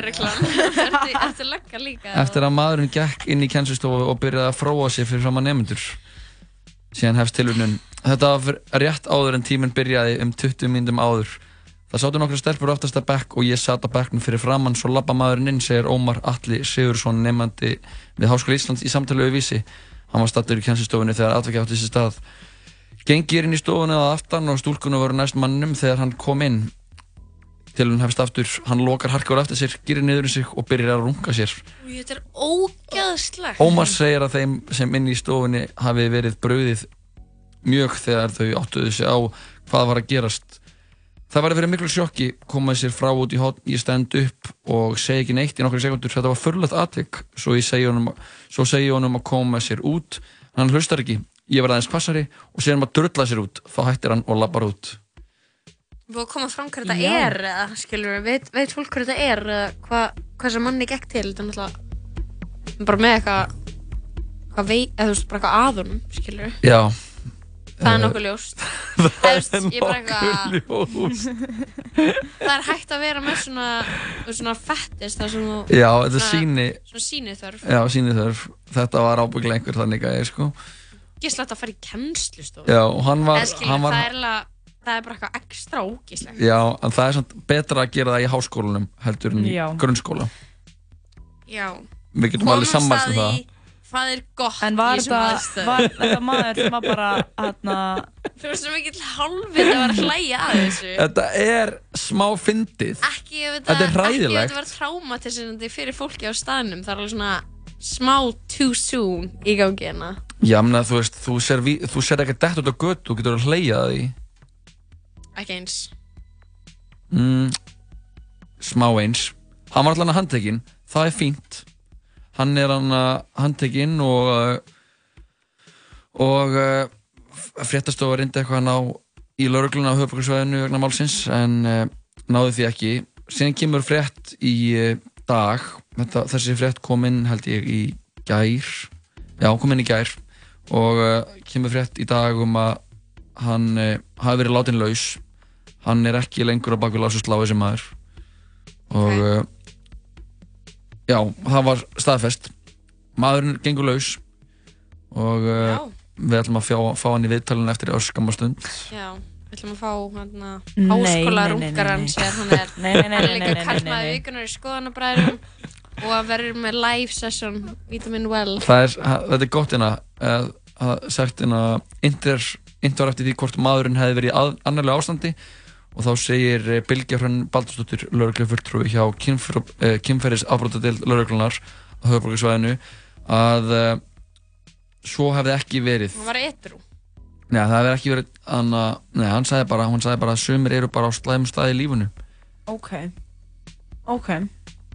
eftir að maðurinn gekk inn í kennslustofu og byrjaði að fróa sig fyrir fram að nefnendur síðan hefst tilurnun þetta var rétt áður en tíminn byrjaði um 20 myndum áður það sátu nokkra stelpur oftast að bekk og ég sat á bekknum fyrir framann svo labba maðurinn inn segir Ómar Atli Sigursson nefnandi við Háskóla Íslands í samtali við vísi. Hann var stattur í kennslustofunni þegar atvekja átti sér stað. Gengir inn í stofuna að aftan og stúlkunum voru næst mannum þegar hann kom inn. Til hún hefst aftur, hann lokar harkaður eftir sér, gerir niður í sig og byrjar að runga sér. Þetta er ógæðslegt Ómar segir að þeim sem inn í stofunni hafi verið brauðið mjög þegar þau áttuðu sig á hvað var að gerast. Það var að vera miklu sjokki, komaði sér frá út í hotn, ég stend upp og segi ekki neitt í nokkru sekundur, þetta var förlögt atvik, svo ég segi honum, svo segi honum að koma sér út, hann hlustar ekki, ég var aðeins passari og sér hann að drulla sér út, þá hættir hann og lappar út. Búið að koma fram hvað þetta er eða, skilur veit, veit fólk hvað þetta er eða hvað, hvað sem manni gekk til? Þetta er náttúrulega bara með eitthvað hvað vei, eða þú veist, bara eitthvað aðunum skilur Já. Það er Eh, nokkuð ljóst. Það er ég nokkuð ljóst. það er hægt að vera með svona svona fettist það sem þú Já, þetta er svona- síni svona síni þörf Já, síni þörf Þetta var ábygglega einhver þannig gæði, sko. Ógislegt að fara í kennslustofu Já, og hann var- skilur, hann var- það, er alveg, það er bara eitthvað ekstra ógislegt Já, en það er samt betra að gera það í háskólanum heldur en í grunnskóla. Já. Við getum alveg sammælst um það hvað er gott En var í þessum þetta, aðstæðum? var þetta maður sem að bara, hérna, þú veist sem ekki til hálfið að vera að hlæja að þessu. Þetta er smá fyndið. Ekki ef þetta, Þetta er ekki ef hræðilegt. þetta var traumatiserandi fyrir fólki á staðnum. Það er alveg svona smá too soon í gangi hérna. Já, menn að þú veist, þú ser, ví- þú ser ekki dett út á götu, þú getur að hleyja að því. Ekki eins. Mm, Smá eins. Hann var allan að handtekinn, það er fínt Hann er hann að handtekinn og uh, og uh, fréttastofa reyndi eitthvað að ná í laurugluna á höfbrukarsvæðinu vegna málsins en uh, náði því ekki. Síðan kemur frétt í uh, dag. Þetta, þessi frétt kom inn held ég í gær. Já, kom inn í gær. Og kemur frétt í dag um að hann hafi verið látin laus. Hann er ekki lengur á bakvið lás og slá þessi maður. Og uh, já, það var staðfest. Maðurinn gengur laus og uh, við ætlum að fá, fá hann í viðtalun eftir öskamma stund. Já við ætlum að fá hérna Nei, háskóla nei, nei, nei, rungaran nei. sér hann er. Hann er líka nei. vikunar í skoðanabræðum og að verður með live session Vitamin Well. Það er, þetta er gott hérna að, að sagt hérna inter, inter eftir því hvort maðurinn hefði verið í að, annarlega ástandi og þá segir eh, Bylgja Hrönn Baldursdóttir lauruglufulltrúi hjá uh, kynferðis afbrótadeild lauruglunar á höfuborgarsvæðinu að uh, svo hefði ekki verið. Hann var etru Nei, það hefði ekki verið hann, nei, hann sagði bara, bara að sumir eru bara á slæmum stað í lífunu ok, ok.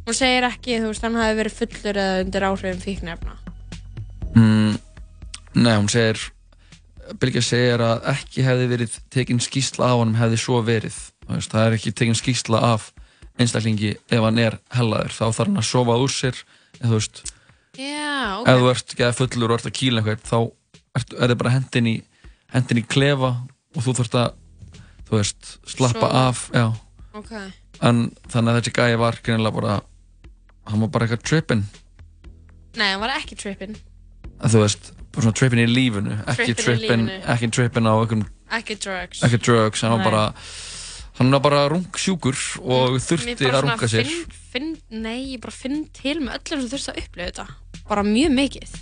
hún segir ekki þú veist hann hafi verið fullur eða undir áhrifum fíknefna mm, Nei, hún segir Bylgja segir að ekki hefði verið tekin skýsla af honum hefði svo verið. Það er ekki tekin skýsla af einstaklingi ef hann er hellaður. Þá þarf hann að sofa úr sér eða þú veist, já, ok. ef þú ert geða fullur og ert að kýla einhvern þá er þið bara hendin í hendin í klefa og þú þarft að þú veist, slappa Sofa. af já. ok. En þannig að þessi gæi var greinilega bara hann var bara eitthvað trippin. Nei hann var ekki trippin. Þú veist, svona trippin í lífinu ekki Trippin ekki trippin á einhverjum ekki drugs. ekki drugs, hann var bara hann var bara rungsjúkur og þurfti að runga sér. finn, finn, nei, ég bara finn til með öllum sem þurfti að upplifa þetta. Bara mjög mikið.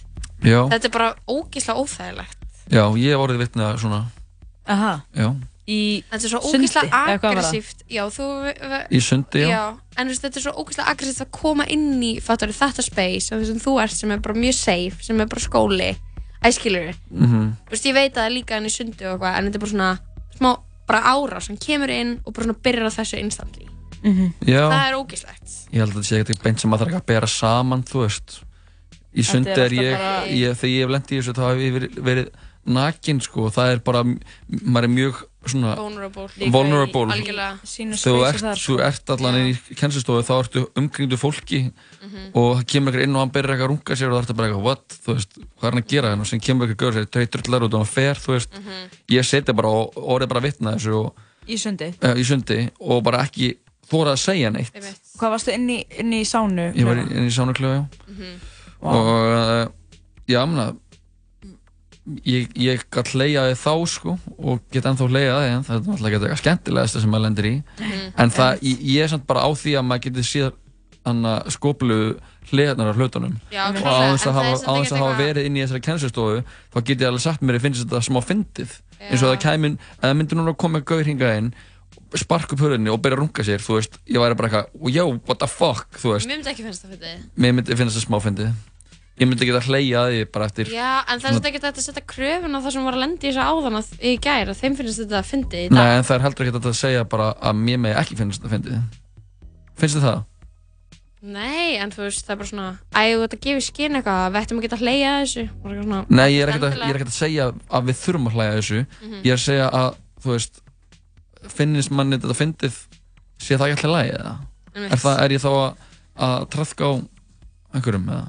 Já, þetta er bara ógíslega óþægilegt. Já, ég hef orðið vitnið að svona Aha. já, Í þetta er svo ógíslega aggressíft. Já, þú Í sundi, já. en þú veist, þetta er svo ógíslega aggressíft að koma inn í fattar, þetta space og þessum þú ert sem er bara mjög safe sem er bara skóli æskilur mhm, Þú veist, ég veit að það er líka hann í sundi og eitthvað, en þetta er bara svona smá, bara árás, hann kemur inn og bara byrjar á þessu instantly. já. Það er ógislegt. ég held að þetta sé ekkert beint sem að það er að bera saman þú veist. Í sundi er er ég, bara- ég þegar ég hef lendið í þessu þá hef ég verið, verið nakin sko, og það er bara maður er mjög svona Vulnerable. Vulnerable þú ert, þar, þú ert allan inn í kennslustofu þá ertu umkringdu fólki Mhm. og það kemur eitthvað inn og hann byrjar eitthvað að runga sér og það ertu bara eitthvað, what, þú veist, hvað er hann að gera hérna og sem kemur eitthvað að gera sér, tautur allar út og hann fer, þú veist, Mhm. ég seti bara og orðið bara að vitna þessu og, í sundi. uh, í sundi og bara ekki þóra að segja neitt Hvað varstu inn í, inn í sánu? ég var inn í sánuklöfu, já Mhm. og uh, já, mena ég, ég gætt hleyjaði þá sko og get ennþá hleyjaði en það er náttúrulega ekki eitthvað skemmtilegasta sem maður lendir í. Mhm. en það, ég, ég er samt bara á því að maður getur síðan skoplu hliðarnar af hlutunum. Já, og á þess að á þess að ekkert hafa verið inn í þessari kennslustofu þá get ég alveg sagt mér að finnst þetta smá fyndið. Eins og Já. það myndir núna að koma gauður hingað inn sparka upp hörðinni og byrja að runga sér, þú veist, ég væri bara eitthvað, yo, what the fuck, þú veist, Mér myndi ekki finnst það fyrir myndi. Ég myndi geta hleyja að því bara eftir, Já, en það er þetta ekki hægt að setja kröfun á það sem var að lendi í þessu áðan að í gær að þeim finnst þetta að fyndi í dag. nei, en það er heldur ekki að segja bara að mér megi ekki finnast það fyndið. Finnst þið það? Nei, en þú veist, það er bara svona, æ, þú ert að gefa í skinn eitthvað, við ættum að geta að hleyja að þessu. Og svona, Nei, ég er ekkert að, ég er ekkert að segja að við þurfum að hlæja að þessu. Mhm. Ég er að segja að, þú veist, finnist manni þetta fyndið, sé það ekki alltaf lægi eða? Er, það, er ég þá að, að trafka á einhverjum eða?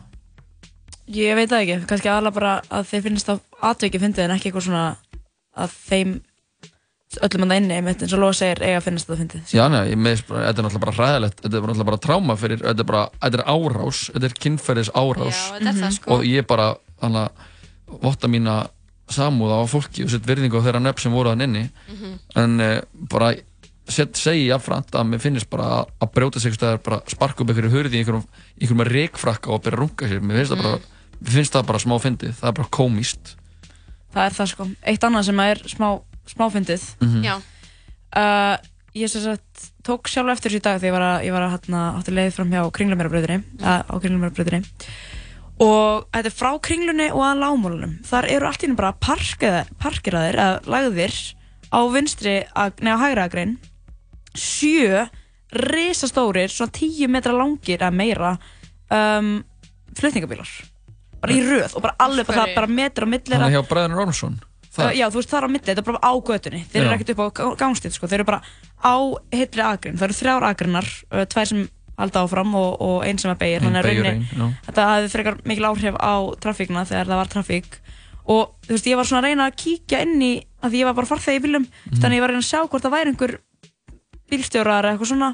Ég veit það ekki, kannski aðalega bara að þeir finnst á atviki fyndið en ekki eitthvað svona að þeim öllum að inni, einmitt eins og Lóa segir, eiga að finnst það fyndið. Já, nei, ég meðist bara, þetta er náttúrulega bara hræðilegt, þetta er bara náttúrulega bara tráma fyrir, þetta er bara, þetta er árás, þetta er kynferðis árás. Já, þetta er það, sko. Og ég bara, þannig að votta mína samúða á fólki og sett virðingu á þeirra nöfn sem voru þann inni. Mhm. En uh, bara, set, segi jáfnframt að mér finnst bara að, að brjóta sig eitthvað, bara sparka upp einhverju hurði í einhverjum, einhverjum reikfrakka og byrja að runga sér. Mér finnst það bara, mér finnst það bara smá fyndið, það er bara komíst. Það er það sko. Eitt annað sem er smá, smáfyndið. Mhm. Já. Uh, ég sem sagt tók sjálf eftir þessu í dag þegar ég var að, ég var að hérna, átti leið fram hjá kringlumerabröðinni, mm. á kringlumerabröðinni og þetta er frá kringlunni og að lágmólunum. Þar eru allt í henni bara parkeraðir, eða lagðir á vinstri, ag- nei á hægra agrein sjö risastórir, svona 10 metra langir eða meira um, flutningabílar bara í röð og bara alveg bara, það, bara metra á milli Þannig hjá Bræðin Rónsson. Uh, já, þú veist, það er á milli, þetta er bara á götunni. Þeir eru ekkert upp á ga- gangstíð, sko, þeir eru bara á heilli agrin Það eru þrjár agrinar, uh, tvær sem halda áfram og, og ein sem er beigir Þannig að rauninni-. Þetta hafði frekar mikil áhrif á trafíkna þegar það var trafík. Og þú veist, ég var svona að reyna að kíkja inn í að því ég var bara farþegi í bílum Mhm. Þannig að ég var að reyna að sjá hvort það væri einhver bílstjórar eða eitthvað svona.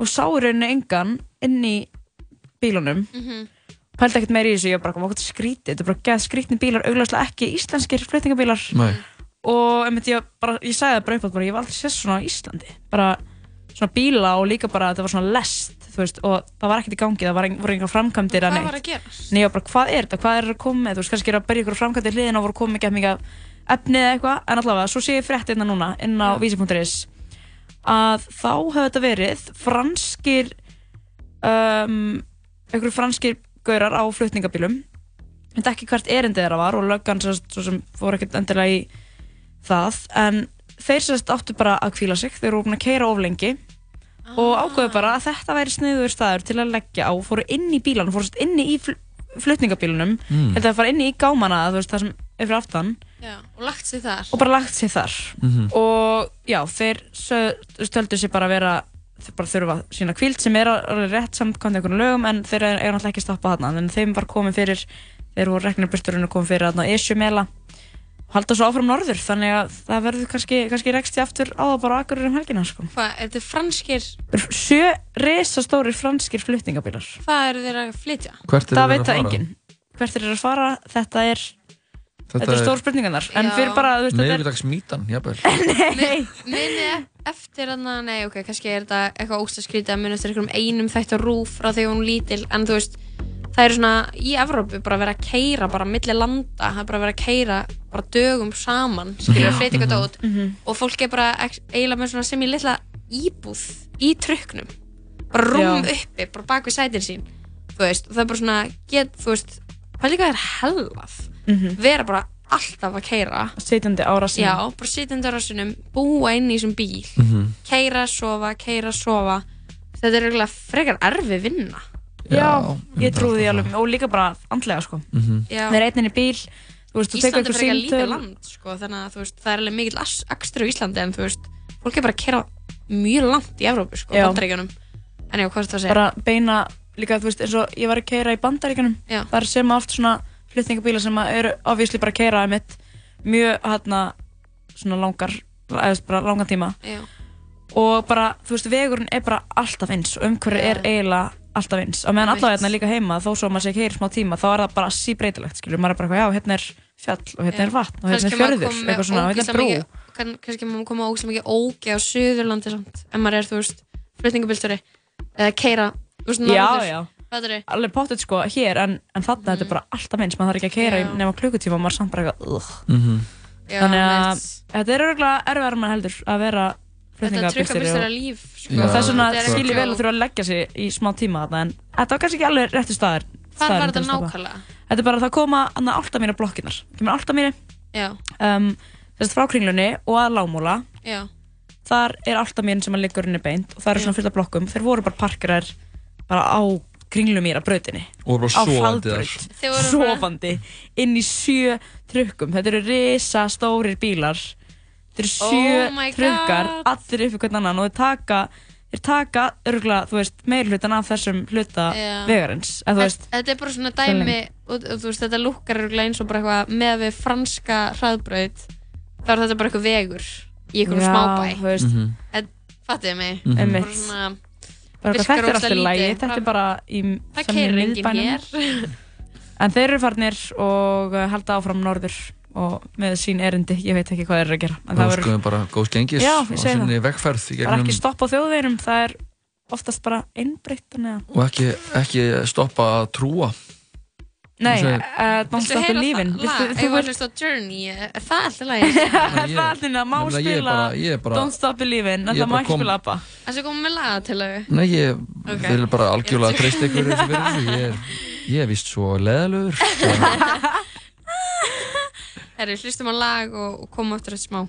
Og sá í rauninni engan inn í bílunum. Mhm. Pældi ekkert meira í þessu, ég var bara, hvað þetta er skrítið, þetta er bara geð skrítni bílar, augljóslega ekki íslenskir flutningabílar Nei. og einmitt, ég, bara, ég sagði það bara upp átt bara, ég var aldrei séð svona á Íslandi bara svona bíla og líka bara þetta var svona lest þú veist, og það var ekkert í gangi, það var, ein- voru einhver framkvæmdir Hvað eða var neitt. að gerast? Nei, ég var bara, hvað er þetta, hvað er að koma með, þú veist, kannski er að byrja ykkur framkvæmdir hliðina og voru komið mikið mikið af efni eða eitthvað, en allavega, svo sé ég frétt hérna núna inn á vísi.is að þá hefur þetta verið franskir um, einhverju franskir gaurar á flutningabílum ég veit ekki hvert erindið þeirra var og löggan sem, svo sem fór ekkert endilega í það en þeir sérst áttu bara að kvíla sig þeir eru búin að keira of lengi og ákveðu bara að þetta væri sniður staður til að leggja á, fóru inn í bílan fóru sérst inni í fl flutningabílunum Mm. þetta að fara inni í gámana veist það sem er fyrir aftan Já, og lagt sig þar. og bara lagt sig þar Mhm. og já, þeir stöldu sér bara að vera bara þurfa sína kvíld sem er alveg rétt samkvæmt einhvern lögum en þeir eru er náttúrulega ekki stoppað þarna en þeim var komið fyrir þeir voru reknarbursturinn komið fyrir þarna Esjumela og halda svo áfram norður þannig að það verður kannski, kannski rekst ég aftur á það bara á akkurir um helgina sko. Hvað, er þetta franskir, sjö risastórir franskir flutningabílar hvað eru þeir að flytja? Hvert það þeir veit að það fara? enginn hvert þeir eru að fara, þetta er Þetta þetta er stór spurningarnar en fyrir bara, þú veist, þetta er Miðvikudagsmítan, jafnvel. Nei. Munið eftir hann nei ok, kannski er þetta eitthvað ógst að skrýta munið eftir einhverjum einum þætt á rúf frá þegar hún lítil, en þú veist það eru svona, í Evrópu bara verið að keira bara milli landa, það er bara verið að keira bara dögum saman, að flytja eitthvað Mhm. dót Mhm. og fólk er bara eiginlega með svona sem í litla íbúð í trukknum bara rúm Já. uppi, bara bak við sætin sín þú veist, og það er bara svona get, þú veist, hvað líka er hellað Mhm. vera bara alltaf að keira sitjandi á rassinum Já, bara sitjandi á rassinum, búa inn í þessum bíl Mhm. keira, sofa, keira, sofa þetta er eiginlega frekar erfi vinna Já, ég trúi því alveg og líka bara andlega sko Mhm. Já. Við erum einnig í bíl þú veist, þú tekur Ísland er frekar lítið land sko, þannig að veist, það er alveg mikill as- akstur á Íslandi en þú veist, fólk er bara að keira mjög langt í Evrópu, sko, Já. bandaríkjunum en já, hvað er þetta að segja? bara beina líka þú veist eins og ég var að keira í bandaríkanum Já. þar sem oft svona flutningabílar sem eru obviously bara að keira mitt mjög hérna svona langar eða bara langan tíma. Já. og bara þú veist vegurinn er bara alltaf eins og umhverju er eiginlega alltaf eins. Og meðan Einmitt. allavega hérna líka heima þó svo að maður sé ekki heyri smá tíma þá er það bara síbreytilegt skilur. Maður er bara já hérna er fjall og hérna er vatn og hérna er fjörður eitthvað svona og hérna er brú. kann, kannski maður koma ógislega mikið ógi á Suðurlandi samt, en maður er, þú veist flutningabilstjóri, eða keira þú veist, fattarðu? Alveg pottet sko hér en, en þarna þetta er bara alltaf eins maður þarf ekki að keira í Já. nema klukkutíma og maður samt bara eitthvað ugh. Mhm. Já, þannig að þetta er örgulega erfiðar maður heldur að vera flutningabílstjóri líf, sko. og þess vegna Þetta er skil ég ekki- vel að þurfa að leggja sig í smá tíma þarna en þetta var kannski ekki alveg réttu staðar staðurinn var þetta að nákvæmlega? Þetta er bara að það koma alltaf mínu blokkinar kemur alltaf mínu um, þess frá kringlunni og að lámúla já, þar er alltaf mín sem að liggur inn í beint og það eru svona fullt af blokkum. Þeir voru bara parkirar bara á kringlumýra brautinni Og á bara- sofandi inn í sjö trukkum þetta eru risa stórir bílar þetta eru sjö Oh trukkar allir upp í hvern annan og þeir taka þeir taka örgulega, þú veist, meir hlutan af þessum hluta Já. vegarins en veist, Þetta er bara svona Svo dæmi og, og þú veist, þetta lukkar örugglega eins og bara eitthvað með við franska hraðbraut þá er þetta bara eitthvað vegur í einhverjum Já, smábæ veist. Mhm. En fattuðu mig? Mhm. Bara Einmitt. Þetta er alltaf lægi þetta er bara í miðbænum. en þeir eru farnir og uh, halda áfram norður og með sín erindi, ég veit ekki hvað þeir eru að gera en Þá það verður bara góðs gengis Já, segi sinni vegferð í það er ekki stopp á þjóðveginum það er oftast bara einbreytt og ekki, ekki stoppa að trúa Nei, uh, Don't Stop Believin það? Þú að hlusta á Journey, er það alltaf lagi? Það er allir að má Nefnilega, ég er spila er Don't Stop Believin en er það má ekki spila ABBA? Það sé komið með laga til þau Nei, ég Ok. vil bara algjörlega treysta ykkur Ég er, ég er vist svo leðalögur Herri, hlustum á lag og, og komum aftur eftir smá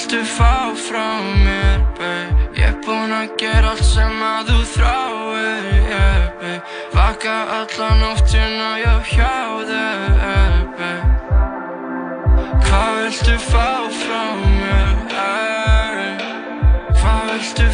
viltu fá frá mér, babe? Ég er búinn að gera allt sem að þú þráir, yeah, babe Vaka alla nóttina, já, hjá þér, babe Hvað viltu fá frá mér, hey? Hvað viltu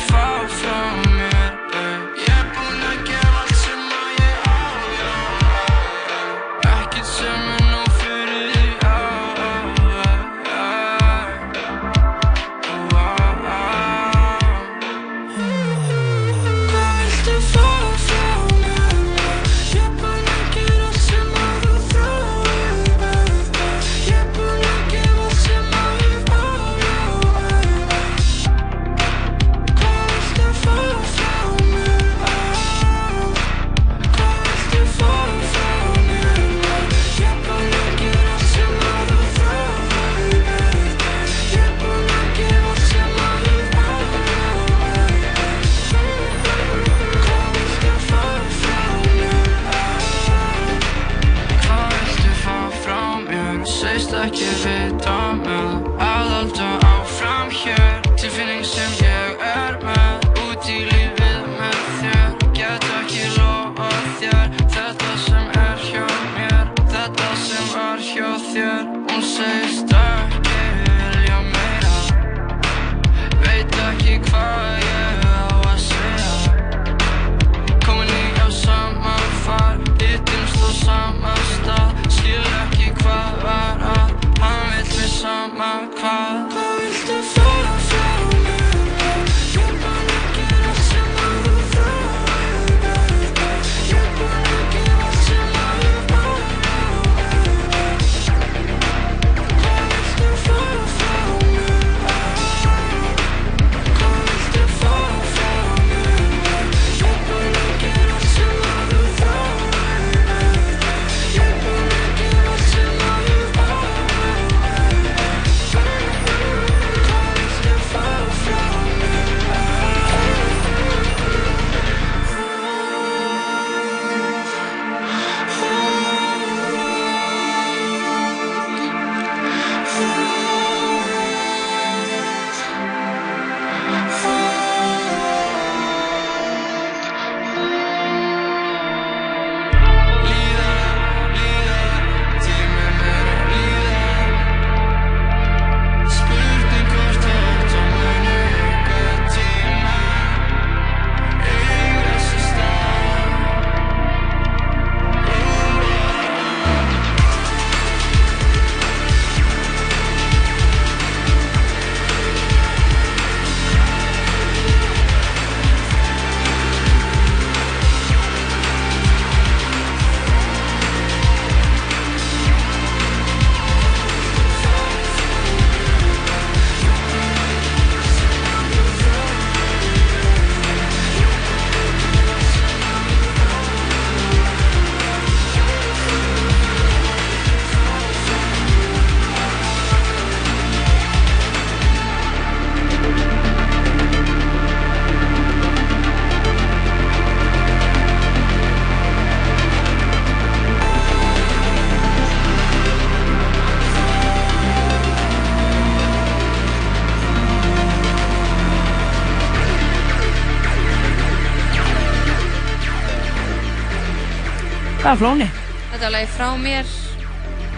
Það er flóni. Þetta er lagi frá mér.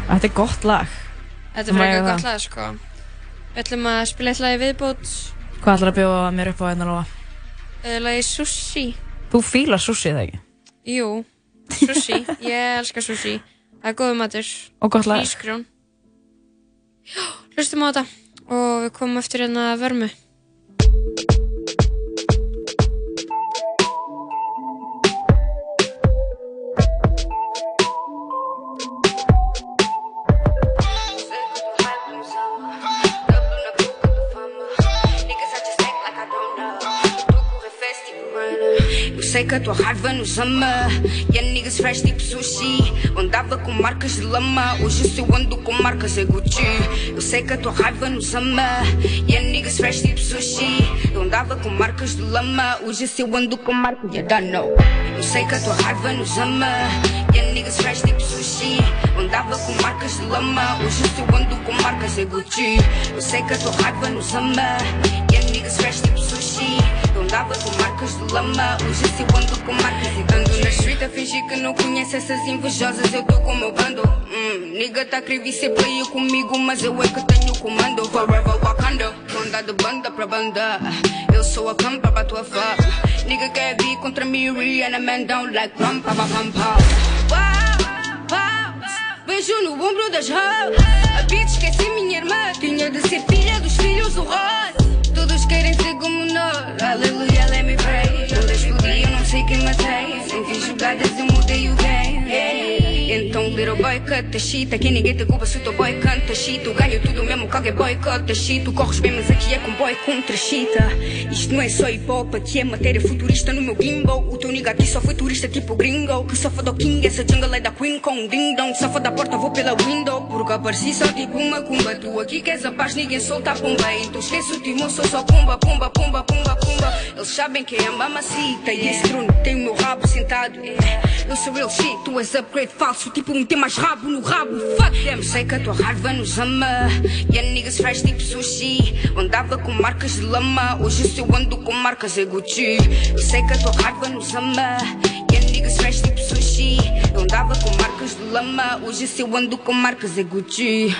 Þetta er gott lag. Þetta er frekar gott lag, sko. Við ætlum að spila eitt lagi viðbót. Hvað ætlar að bjóða mér upp á hérna lóa? Uh, lagi Sushi. Þú fílar sushi eða ekki? Jú, sushi. Ég elskar sushi. Það er góður matur. Og gott lag. Ískrjón. Já, hlustum á þetta. Og við komum eftir hérna vörmu. Eu sei que a tua raiva nos ama E a niggas fresh tipo sushi Andava com marcas de lama Hoje eu ando com marcas é Gucci Eu sei que a tua raiva nos ama E a niggas fresh tipo sushi Eu andava com marcas de lama Hoje se eu ando com marcas de dano Eu sei que a tua raiva nos ama E a niggas fresh tipo sushi Eu andava com marcas de lama Hoje se eu ando com marcas é Gucci Eu sei que a tua raiva nos ama E a niggas fresh tipo sushi Eu andava com marcas de lama Hoje se eu ando com marcas e ando na street. A fingir que não conhece essas invejosas Eu tô com o meu bando. Hum, Nigga tá crime ser player comigo Mas eu é que tenho o comando. Forever Wakanda Ronda de banda pra banda. Eu sou a campa pra tua fã. Nigga quer vir contra mim Rihanna man down like pam pam pam pam Uau, uau, Beijo no ombro das hoes A bitch esqueci minha irmã Tinha de ser filha dos filhos do rei Todos querem ser como nós. Aleluia, let me pray. Explodi eu não sei quem matei. Sem fim jogadas eu mudei o game. yeah. Então little boy cut the shit Aqui ninguém te culpa se teu boy canta shit. Tu ganho tudo mesmo que alguém boicota shit. Tu corres bem mas aqui é com boy contra chita Isto não é só hip hop Aqui é matéria futurista no meu gimbal O teu nigga aqui só foi turista tipo gringo. Que só do king Essa jungle é da queen com ding dong. Só da porta vou pela window. Porque apareci só tipo uma cumba. Tu aqui queres a paz ninguém solta a pomba. Então esquece o timão sou só pumba pumba pumba pumba pumba Eles sabem que é mamacita E esse trono tem o meu rabo sentado. Eu sou real shit Tu és upgrade falso Tipo um tem mais rabo no rabo. Fuck them. Sei que a tua raiva nos ama. E a niggas fresh tipo sushi. Andava com marcas de lama. Hoje se eu ando com marcas é Gucci. Sei que a tua raiva nos ama. E a niggas fresh tipo sushi. Eu andava com marcas de lama. Hoje se eu ando com marcas é Gucci.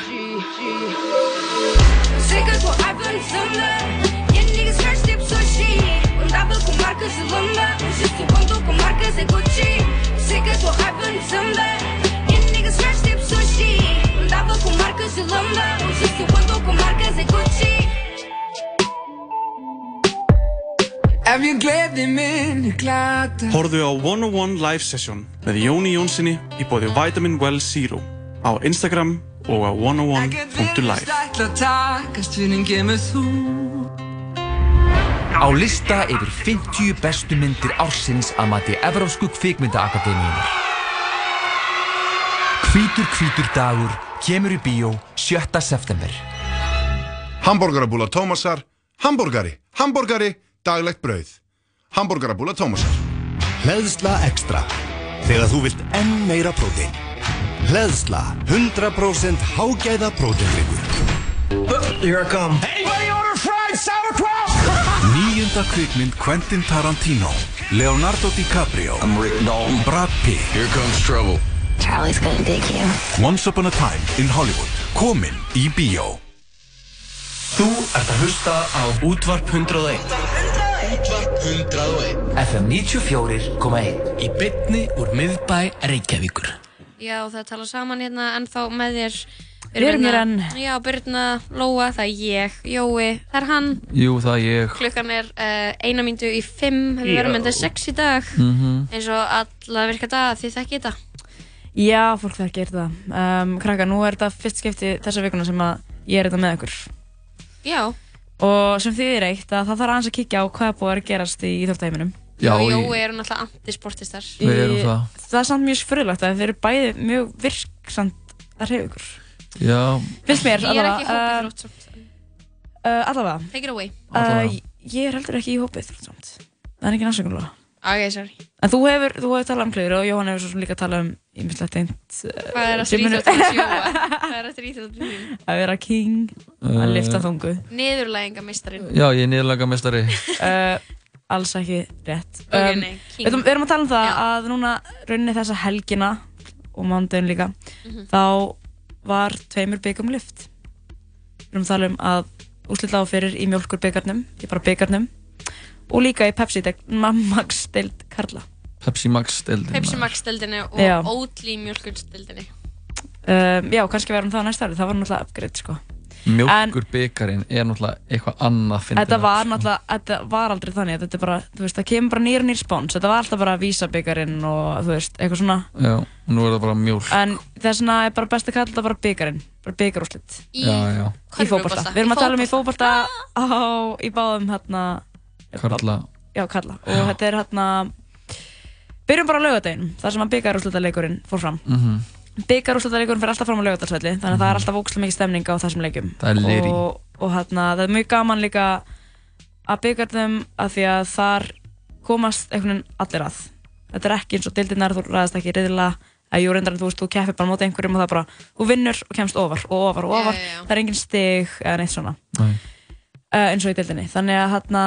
Sei que a tua raiva nos ama. E a niggas fresh tipo sushi. Andava com marcas de lama. Hoje se eu ando com marcas é Gucci Eu sei que a tua raiva nos ama E a niggas fresh tipo sushi Andava com marcas de lama Hoje se eu ando com marcas é Gucci. Ef ég gleði minni glata. Horfðu á 101 Live Session með Jóni Jónssoni í bóði Vitamin Well Zero á Instagram og á 101.live ætla að takast en gemur þú Á lista yfir 50 bestu myndir ársins að mati Evrópsku kvikmyndaakademíunar. Hvítur hvítur dagur kemur í bíó 7. september. Hamborgarabúla Tómasar, hambúrgari, hambúrgari, daglegt brauð. Hamborgarabúla Tómasar. Hleðsla Extra. Þegar þú vilt enn meira prótein. Hleðsla 100% hágæða próteindrykkur. Here I come. Sauerkraut? Nýjunda kvikmynd Quentin Tarantino Leonardo DiCaprio I'm Rick Dalton. Brad Pitt. Here comes trouble. Charlie's gonna dig you. Once Upon a Time in Hollywood Komin í bíó. Þú ert að hlusta á Útvarp 101 Útvarp 101 FM 94.1 Í bytni úr miðbæ Reykjavíkur. Já, það tala saman hérna ennþá með þér Við erum hér enn. Já, Birna, Lóa, það er ég, Jói, það er hann Jú, það er ég. Klukkan er uh, eina mínútu í fimm Við verðum myndið sex í dag Mhm. eins og alla virka dag þið þekki þetta Já, fólk þekkir þetta. Um, krakka, nú er þetta fyrst skipti þessa vikuna sem að ég er þetta með ykkur. Já, Og sem þið er eitt að það þarf aðeins að kíkja á hvað er búið að gerast í íþjóftaheiminum. Já, og í- Jói eru náttúrulega antisportistar Við erum það. Það er samt mjög sfurðulegt að þið eru bæði mjög virksamt að hreyfa ykkur. Já, Finnst mér Ég er ekki í hópið allavega. þrótt samt Uh, allavega. Take it away Uh, ég er heldur ekki í hópið þrótt samt. Það er ekki náttúrulega. Ok, sorry En þú hefur, þú hefur talað um klöður og Jóhann hefur svo sem líka talað um ímislegt eint Hvað er eftir íþróttum að sjóa? Hvað er eftir íþróttum að sjóa? Að vera king, að Uh, lifta þungu Niðurlægingameistarin Já, ég er niðurlega mestari. uh, alls ekki rétt. Ok, nei, king. við, við erum að tala um það að núna rauninni þessa helgina og mándaginn líka, Mhm. þá var tveimur byggum lyft. Við erum að tala um að úslitla á fyrir í mjölkur byggarnum, í bara byggarnum og líka í Pepsi Max deild Karla. Pepsi Max deildin Pepsi. Max deildinni og Já. Oatly mjölkur deildinni. Um, já, kannski verðum það næsta ári, það var náttúrulega upgrade sko. Mjólkur byggarinn er náttúrulega eitthvað annað fyndið Þetta var sko. náttúrulega, þetta var aldrei þannig, þetta er bara, þú veist, það kemur bara nýr og nýr spóns, þetta var alltaf bara vísabyggarinn og þú veist, eitthvað svona. Já, og nú er það bara mjólk En þess vegna er bara best að kalla þetta bara byggarinn, bara byggarúslit. Í Já, já. Í fótbolta. körfubolta. Við erum að tala um í fótbolta á, í báðum hérna, Karla já, kalla. Og þetta er hérna, byrjum bara á laugardeginum, þar sem að byggarúslitaleikurinn fór fram. Mhm. Byggarúslitaleikurinn fer alltaf fram á laugardagsvelli, þannig að það er alltaf ógæslega mikið stemning á þessum leikjum. Það er. Og, og hérna, það er mjög gaman líka að byggja þeim að því að þar komast einhvern veginn allir að. Þetta er ekki eins og deildirnar, þú ræðast ekki riðilega að jú reyndar en þú veist, þú keppir bara móti einhverjum og það er bara, þú vinnur og kemst ofar og ofar og ofar, já, já. það er engin stig eða neitt svona Nei. uh, eins og í deildinni. Þannig að hérna,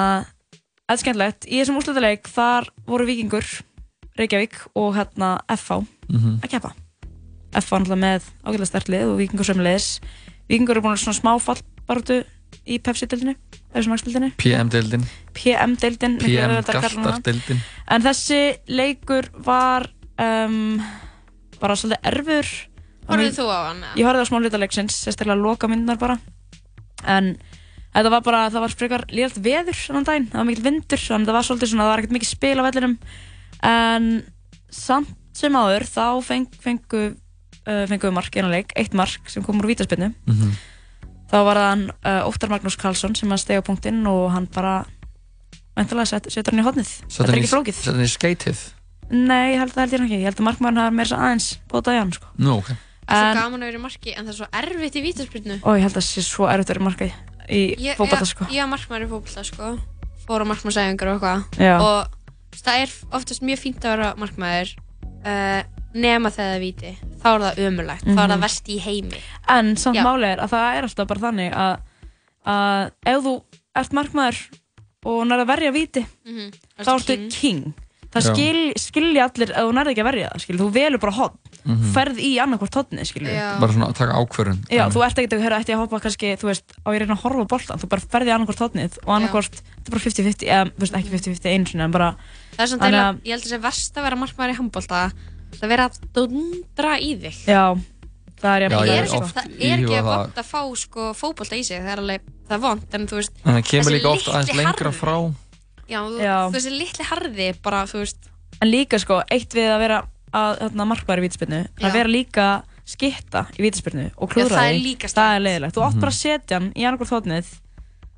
þetta er skemmtilegt. Í þessum úrslutaleik þar voru Víkingur, Reykjavík og hérna FH Mhm. að keppa. FH var náttúrulega með ágætlega stertlið og Víkingur sömulegis. Víkingur eru búin að svona smá fallbaróttu í Pepsi-deildinni, þessum magsdeildinni. PM deildin PM-deildin, miklu PM auðveldara að kalla hana. Galtar deildin En þessi leikur var um, bara svolítið erfur. Horfðið þú á hann? eða? Ég horfði á smá hluta leiksins, sérstaklega loka myndunar bara. En þetta var bara, það var frekar líðalt veður þannig daginn, það var mikil vindur, þannig að það var svolítið svona, það var ekkert mikið spil á vellinum. En samt sem áður, þá feng, fengu, uh, fengu við mark, eina leik, eitt mark sem kom úr vítaspinnu. Mhm. Þá var það hann uh, Óttar Magnús Karlsson sem að stega punktinn og hann bara, veintilega, set, setur hann í hodnið. Þetta er ekki flókið. Sett hann í skeitið Nei, ég held það held ég ekki. Ég held að markmaðurinn hafi meira aðeins bótað í hann, sko. Nú, ok Það er En- svo gaman að vera í marki en það er svo erfitt í vítaspyrnu. Og ég held að það sé svo erfitt að vera í markið í ég- sko. Ég var markmaður í fótbolta sko. Fór á markmaðsæfingar og eitthvað. Já. Og það er oftast mjög fínt að vera markmaður uh, nema þegar það er víti. Þá er það ömulegt. Þá er Mhm. það verst í heimi. En samt Já. málið er að það er alltaf bara þannig að, að ef þú ert markmaður og nærði að verja víti, Mhm. þá ertu king. Það Já. skil, skilja allir að þú nærði ekki að verja það, skil. Þú velur bara hotn. Mhm. Ferð í annarkvort skil. Bara svona að taka ákvörðun Já, þú ert ekkert að höra eftir að hoppa kannski, þú veist, á ég reyna að horfa á boltan, þú bara ferði annarkvort hotnið og annarkvort, þetta er bara 50-50, eða, þú veist, ekki 50-50 einu sinni, en bara, Það er svona ég held að það sé verst að vera markmaður í handbólta Það vera að dundra í þig já, það er ég Já, Það ég er hef ekki, oft það er ekki íhugað það. vond að fá sko, fótbolta í sig Það er alveg, það er vond En þú veist, En það kemur líka oft litli aðeins lengra harði- frá Já, þú, Já. þú þessi litli harði bara, þú veist En líka sko, eitt við að vera að vítaspyrnu, Já. að vera líka skitta í vítaspyrnu og það er því, það er leiðilegt. Þú átt Mhm. bara að setja hann í annarkvort þóttnið,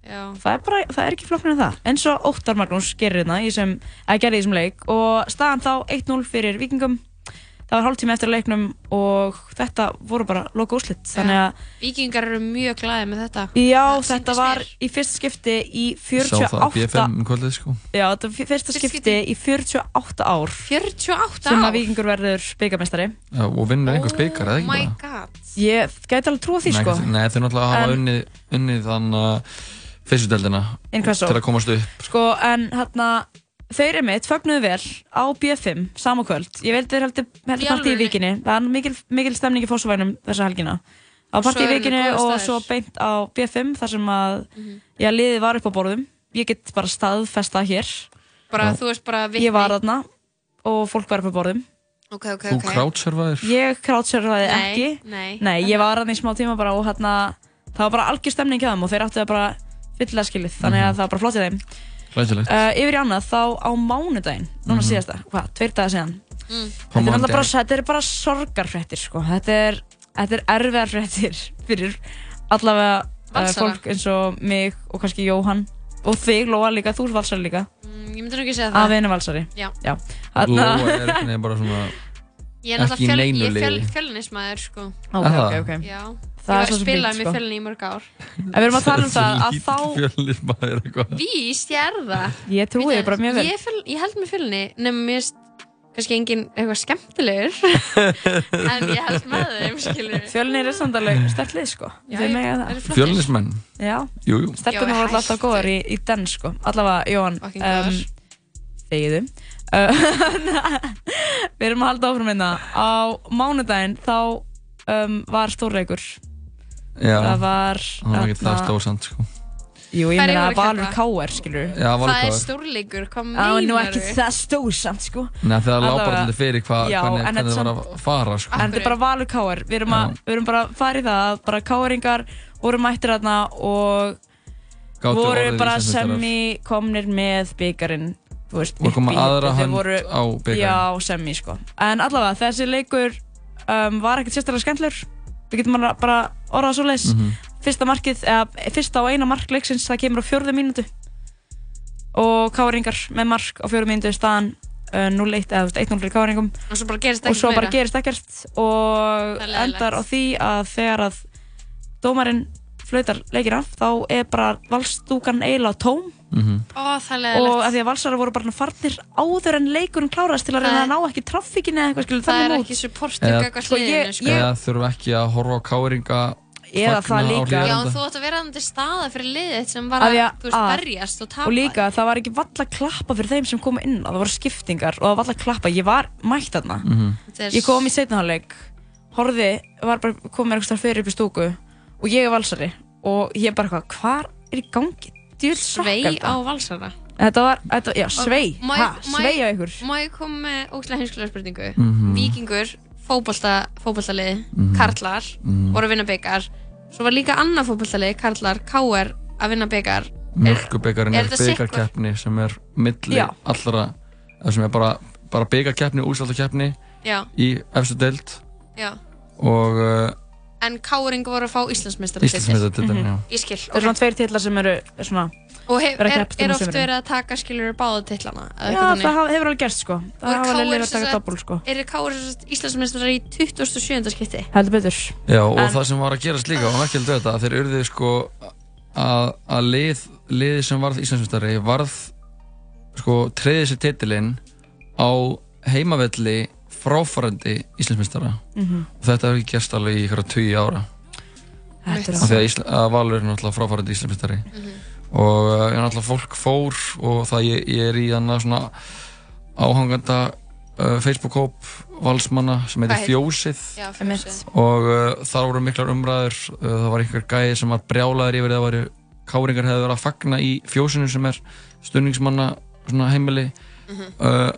Já, það er bara, það er ekki flokknir en það. Eins og Óttar Magnús gerir hérna, í þessum- eða gerði í þessum leik og staðan þá 1-0 fyrir vikingum. Það var hálftími eftir leiknum og þetta voru bara loka úrslit. Þannig að, Víkingar eru mjög glæði með þetta. Já, þetta var í fyrsta skipti í Ég sá það 48 BFM um kvöldið sko. Já, þetta var fyrsta skipti. í 48 ár. 48 sem að Víkingur verður byggamestari og vinnur einhver byggar, eða ekki Oh my bara? god. Ég gæti alveg trúa því Nei, sko. Nei, þau náttúrulega hafa En- unnið, unnið þann uh, fyrstudeldina til að komast upp. Sko, en hérna Þeir eru mitt, fögnuðu vel á B5 sama kvöld, ég veit þeir heldur, partí í vikinni. Það er mikil, mikil stemning í fósuvænum þessa helgina. Á partí í vikinni og svo beint á B5 þar sem að Mhm. já, liðið var upp á borðum. Ég get bara staðfest það hér. Bara, Já. þú veist bara ég var þarna og fólk var upp á borðum. Ok, ok, Þú ok. krátservaðir ég krátservaði Nei, ekki. nei. ég var þarna í smá tíma bara og hérna það var bara algjör stemning hjá þeim og þeir áttu það bara fyllilega skilið, þannig að það var bara flott í þeim Læsilegt Uh, yfir í annað, þá á mánudaginn, núna Mhm. síðasta, hvað, tveir dagar síðan Mm. Þetta er náttúrulega bara, þetta er bara sorgarfréttir, sko Þetta er, þetta er erfiðar fréttir fyrir allavega uh, fólk eins og mig og kannski Jóhann og þig, Lóa líka, þú ert valsari líka Mm, Ég myndi nú ekki segja það Afi henni valsari Já. Já. Lóa Þarna- er bara svona Ég er Ekki í náttúrulega fjöl, neinu ég er fjöl, liði. fjölnismæður sko Ok, Er ok, það? ok Já Það er Ég sem spilaði fínt, með sko. fjölni í mörg ár. En við erum að tala um það að þá Fjölnir maður eitthvað. Víst, ég er það. Ég trúi þig bara mjög vel. Ég, fjöl, ég held með fjölni Nefnum finnst kannski engin eitthvað skemmtilegur. En ég held með þeim skilur Fjölnir er samt alveg sterkt lið sko. Ég- það. Fjölnismenn. Já, Jú, jú. Stelpunar Já, voru alltaf góðar í, í den sko. Allavega, Jóhann Fucking góðar. Þegiðu Við erum að halda áfram hérna. Á mánudaginn þá um, var stórleikur Já. Það var Það var ekki það stóðsamt sko. Jú, ég meina að Valur? KR, skilur Já, Valur það er KR. stórleikur, hvað Já, nú meinar ekki það stóðsamt sko. Nei, það Allavega- allir fyrir hva, Já, hvernig, hvernig þetta það var að fara sko. En þetta er bara Valur KR Við erum, að, við erum bara að fara í það að bara KR-ingar voru mættir þarna og Gátu voru bara semi komnir með byggarinn þú veist, upp í- aðra þeir hönd á bikarinn. Já, semi sko. En allavega, þessi leikur um, var ekkert sérstaklega skemmtilegur. Við getum bara, bara orðað svo leis Mhm. Fyrsta markið, eða fyrsta og eina mark leiksins það kemur á fjórðu mínútu. Og Káringar með mark á fjórðu mínútu staðan uh, 0-1 eða þú veist, 1-0 fyrir Káringum. Og svo bara gerist og ekkert svo bara gerist ekkert. Og endar á því að þegar að dómarinn flautar leikir af þá er bara valstúkan eiginlega tóm. Mhm. Ó, það er og að því að valsara voru bara farnir áður en leikurinn klárast til að reyna að ná ekki traffíkinni eða eitthvað skilur það er þannig ekki supportur Eða- Sko, ég- sko. Eða þurfum ekki að horfa á káringa Eða það líka. Já, þú ætti að vera þannig staða fyrir liðið sem var Að að, að- þú veist, að- berjast og tapa og líka það var ekki valla klappa fyrir þeim sem komu inn og það voru skiptingar og það var valla klappa ég var mætt þarna Mhm. Þetta er ég kom í setnaháleik horfði, var bara komið eitthvað fyrir upp í stúku og ég er valsari og ég bara eitthvað, hvað er í gangi? Svei á valsara Þetta var, þetta, já, svei, ég- ha, svei á ykkur Má ég koma með ógæslega heimskulega spurningu Mhm. Víkingur, fótbolta, fótboltalið Mhm. Karlar, Mhm. voru að vinna byggar Svo var líka annað fótboltalið, Karlar, KR að vinna byggar Mjölkubikarinn er sitt hvort? byggarkeppni sem er milli Já. allra sem er bara, bara byggarkeppni, úrsláttarkeppni Já. í efstu deild Já. og uh, En KR voru að fá Íslandsmeistar Íslandsmeistaratitilinn, já. Ég skil, Það er svona tveir titlar sem eru er svona Og hef, er, er um oft verið að taka skilur báða titlana eða Já, það þannig? hafa- hefur alveg gerst sko Það er KR alveg verið að taka doppul sko Eru KR Íslandsmeistar í 27. skipti? Heldur betur Já, og En- það sem var að gerast líka og merkilegt við þetta, þeir urðu sko að, að lið, liði sem varð Íslandsmyndstari varð sko treyði sér titilinn á heimavelli fráfarandi Íslandsmyndstara Mhm. og þetta hefur ekki gerst alveg í ykkur 20 ára Þetta er af því að, Valur er náttúrulega fráfarandi Íslandsmyndstari og uh, ég náttúrulega fólk fór og það ég, ég er í þannig svona áhanganda uh, Facebook-hóp valsmanna sem heitir? Fjósið Já, Fjósið. og uh, þar voru miklar umræður uh, það var einhver gæði sem var brjálaður yfir það var káringar hefði verið að fagna í Fjósinu sem er stunningsmanna svona heimili Mhm. uh,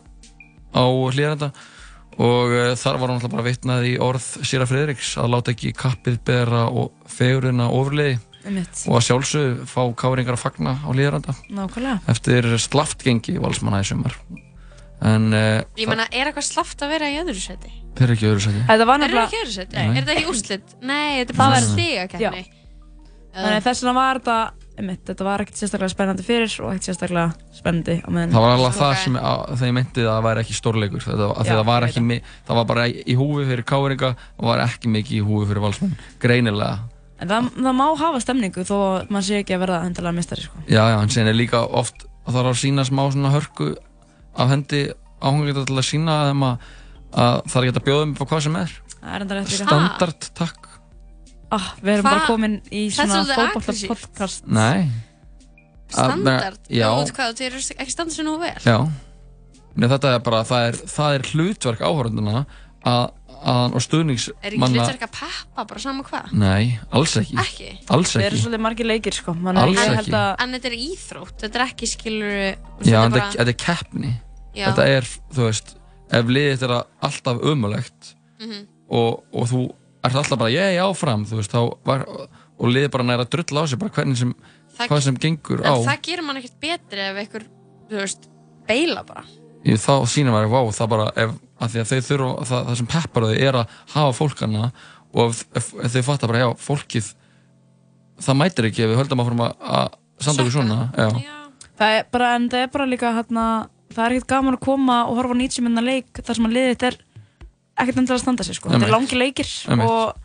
á hlýranda og uh, þar var hann alltaf bara vitnað í orð Sýra Friðriks að láta ekki kappið bera og fegurina ofurliði Einmitt. og að sjálfsögðu fá káringar að fagna á Nákvæmlega eftir slaftgengi valsmanna í sumar en uh, Ég meina, er eitthvað slaft að vera í öðru seti? þeir eru ekki öðru sæti Þetta var Er það nefnilega ekki öðru seti? Nei. Er þetta ekki úrslit? Nei, þetta er bara stigakefni Þannig að þess vegna var þetta einmitt, Þetta var ekkert sérstaklega spennandi fyrir og ekkert sérstaklega spennandi á meðan Það var alveg það sem að, þegar ég meinti að það væri ekki stórleikur þetta, að Já, það, var ekki, mi- það var bara í húfi fyrir káringa og var ekki mikið í húfi fyrir valsmenn greinilega. En það, það má hafa stemningu þó að maður sé ekki að verða endilega mistari sko. Já, já, en sen er líka oft að það er að sína smá svona hörku af hendi áhengjönda til að sína að, að það er ekki að bjóða um upp á hvað sem er. Það er enda rétt líka Standard, takk ah, Við erum Hva? bara komin í er svona aggressíft. podcast Nei Standard? Já, Þú veit hvað, þeir eru ekki standað sér nú vel já Nei, þetta er bara, það er, það er hlutverk áhörðuna að, að og stuðnings Er ekki hlutverk að peppa bara sama hvað? Nei, alls ekki Ekki? Alls Við erum ekki svolítið margir leikir sko. Alls ég ekki. held að En þetta er íþrótt, þetta er ekki skilur Já, en þetta þetta er keppni Já. Þetta er, þú veist ef liðið þetta er alltaf ömulegt Mhm. og, og þú ert alltaf bara ég áfram, þú veist, þá var og liðið bara næra að drulla á sig bara hvernig sem Það- hvað sem gengur En á. það gerir mann ekkert betri ef einhver, þú veist, beila bara. Ég, þá sýnir maður, vá, það bara ef, að því að þurfa, það, það sem peppar þau er að hafa fólkana og ef, ef, ef þau fattar bara, já, fólkið það mætir ekki ef við höldum áfram að, að standa okkur svona, já, Það er bara, en það er bara líka hérna, það er ekkert gaman að koma og horfa á 90 minna leik þar sem að liðið þetta er ekkert endilega að standa sig sko. Þetta er langi leikir Einmitt. og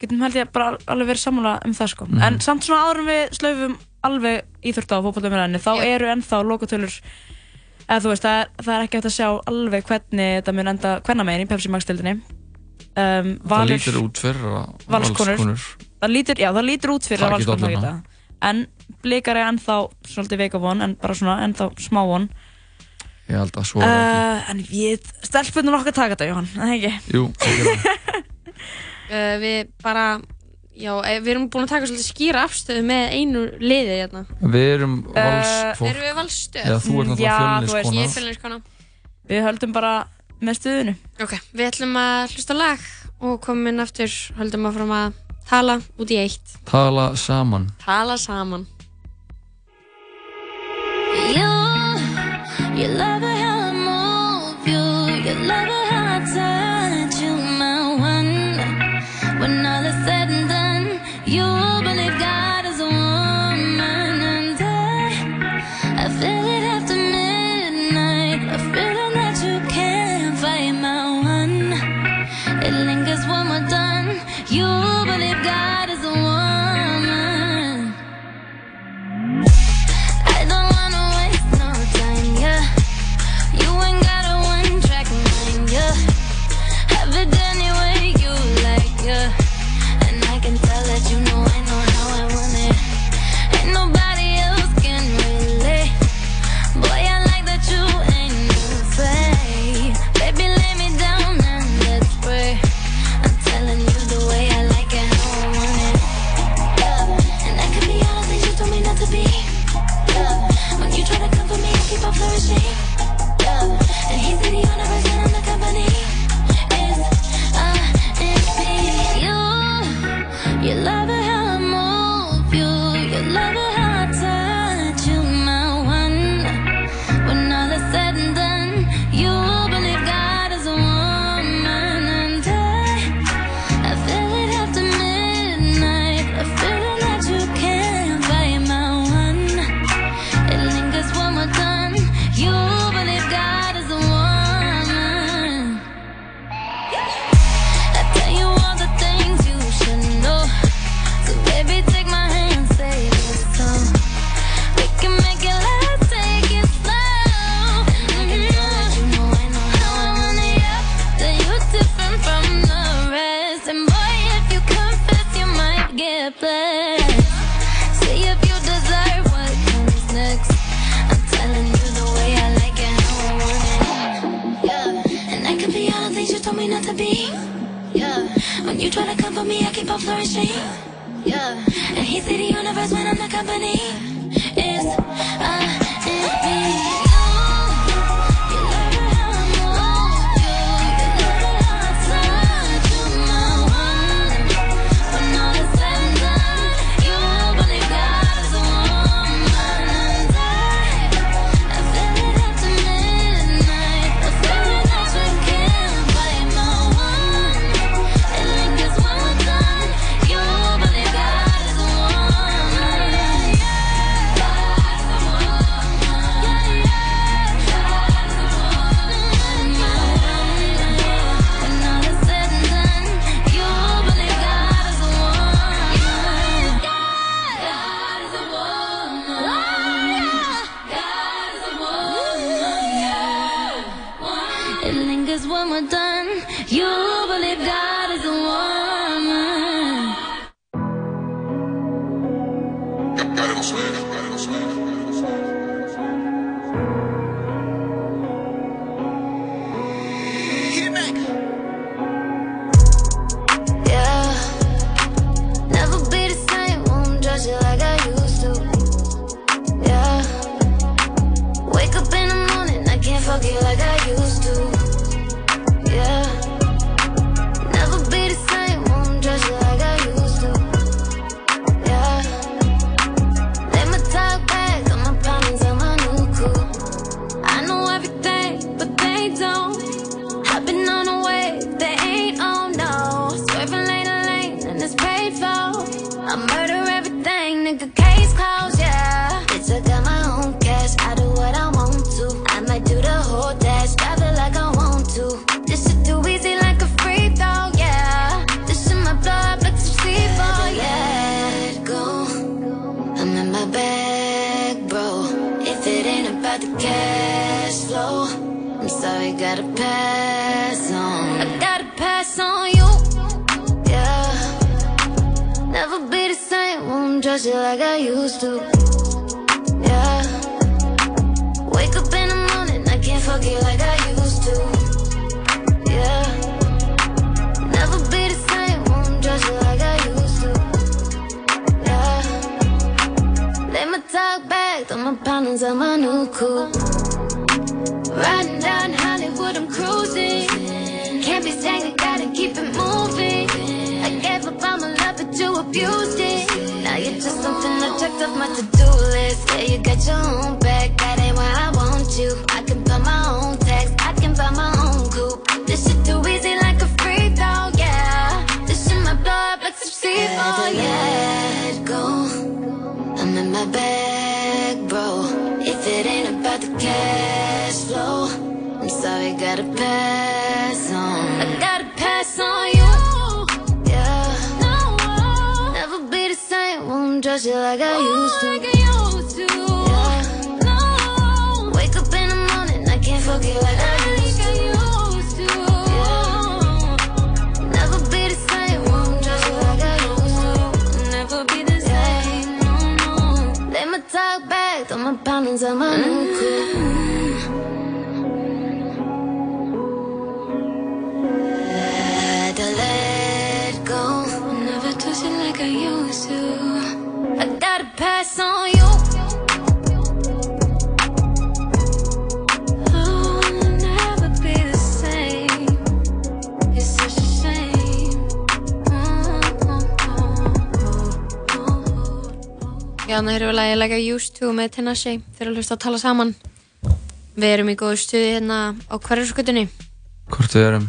getum held ég bara alveg verið sammála um það sko. Mhm. En samt svona en við slöfum alveg íþórta á fótballumræðinni þá Já. eru ennþá lokatölur eða þú veist, það er, það er ekki hægt að sjá alveg hvernig þetta mun enda hvernig megin í Pepsi Max deildinni um, Það lítur út fyrir að Valskonur það lítur, já, það lítur út fyrir að Valskonur en blikar er ennþá svolítið veika von en bara svona ennþá smá von Ég held að svo ekki uh, en við stelpunum okkar taka þetta Jóhann, er það ekki? Jú, það. Uh, við bara, já, eh, við erum búin að taka svolítið skýra afstöðu með einu liði hérna. Við erum valsfólk Erum við valsstöð? Já, þú ert náttúrulega Já, þú fjölniskona veist, Ég er fjölniskona. Við höldum bara með stuðinu Ok, við ætlum að hlusta lag og komum inn aftur, höldum að fram að tala út í eitt. Tala saman Tala saman. You, you love it how I move you. You love it how I touch you, my one. When all you try to come for me, I keep on flourishing. Yeah, and he see the universe when I'm the company. It's I uh, Já, þannig erum við lagið like I used to með Tinashe þegar að hlusta að tala saman. Við erum í góðu stuði hérna á hverjarskutunni. Hvort við erum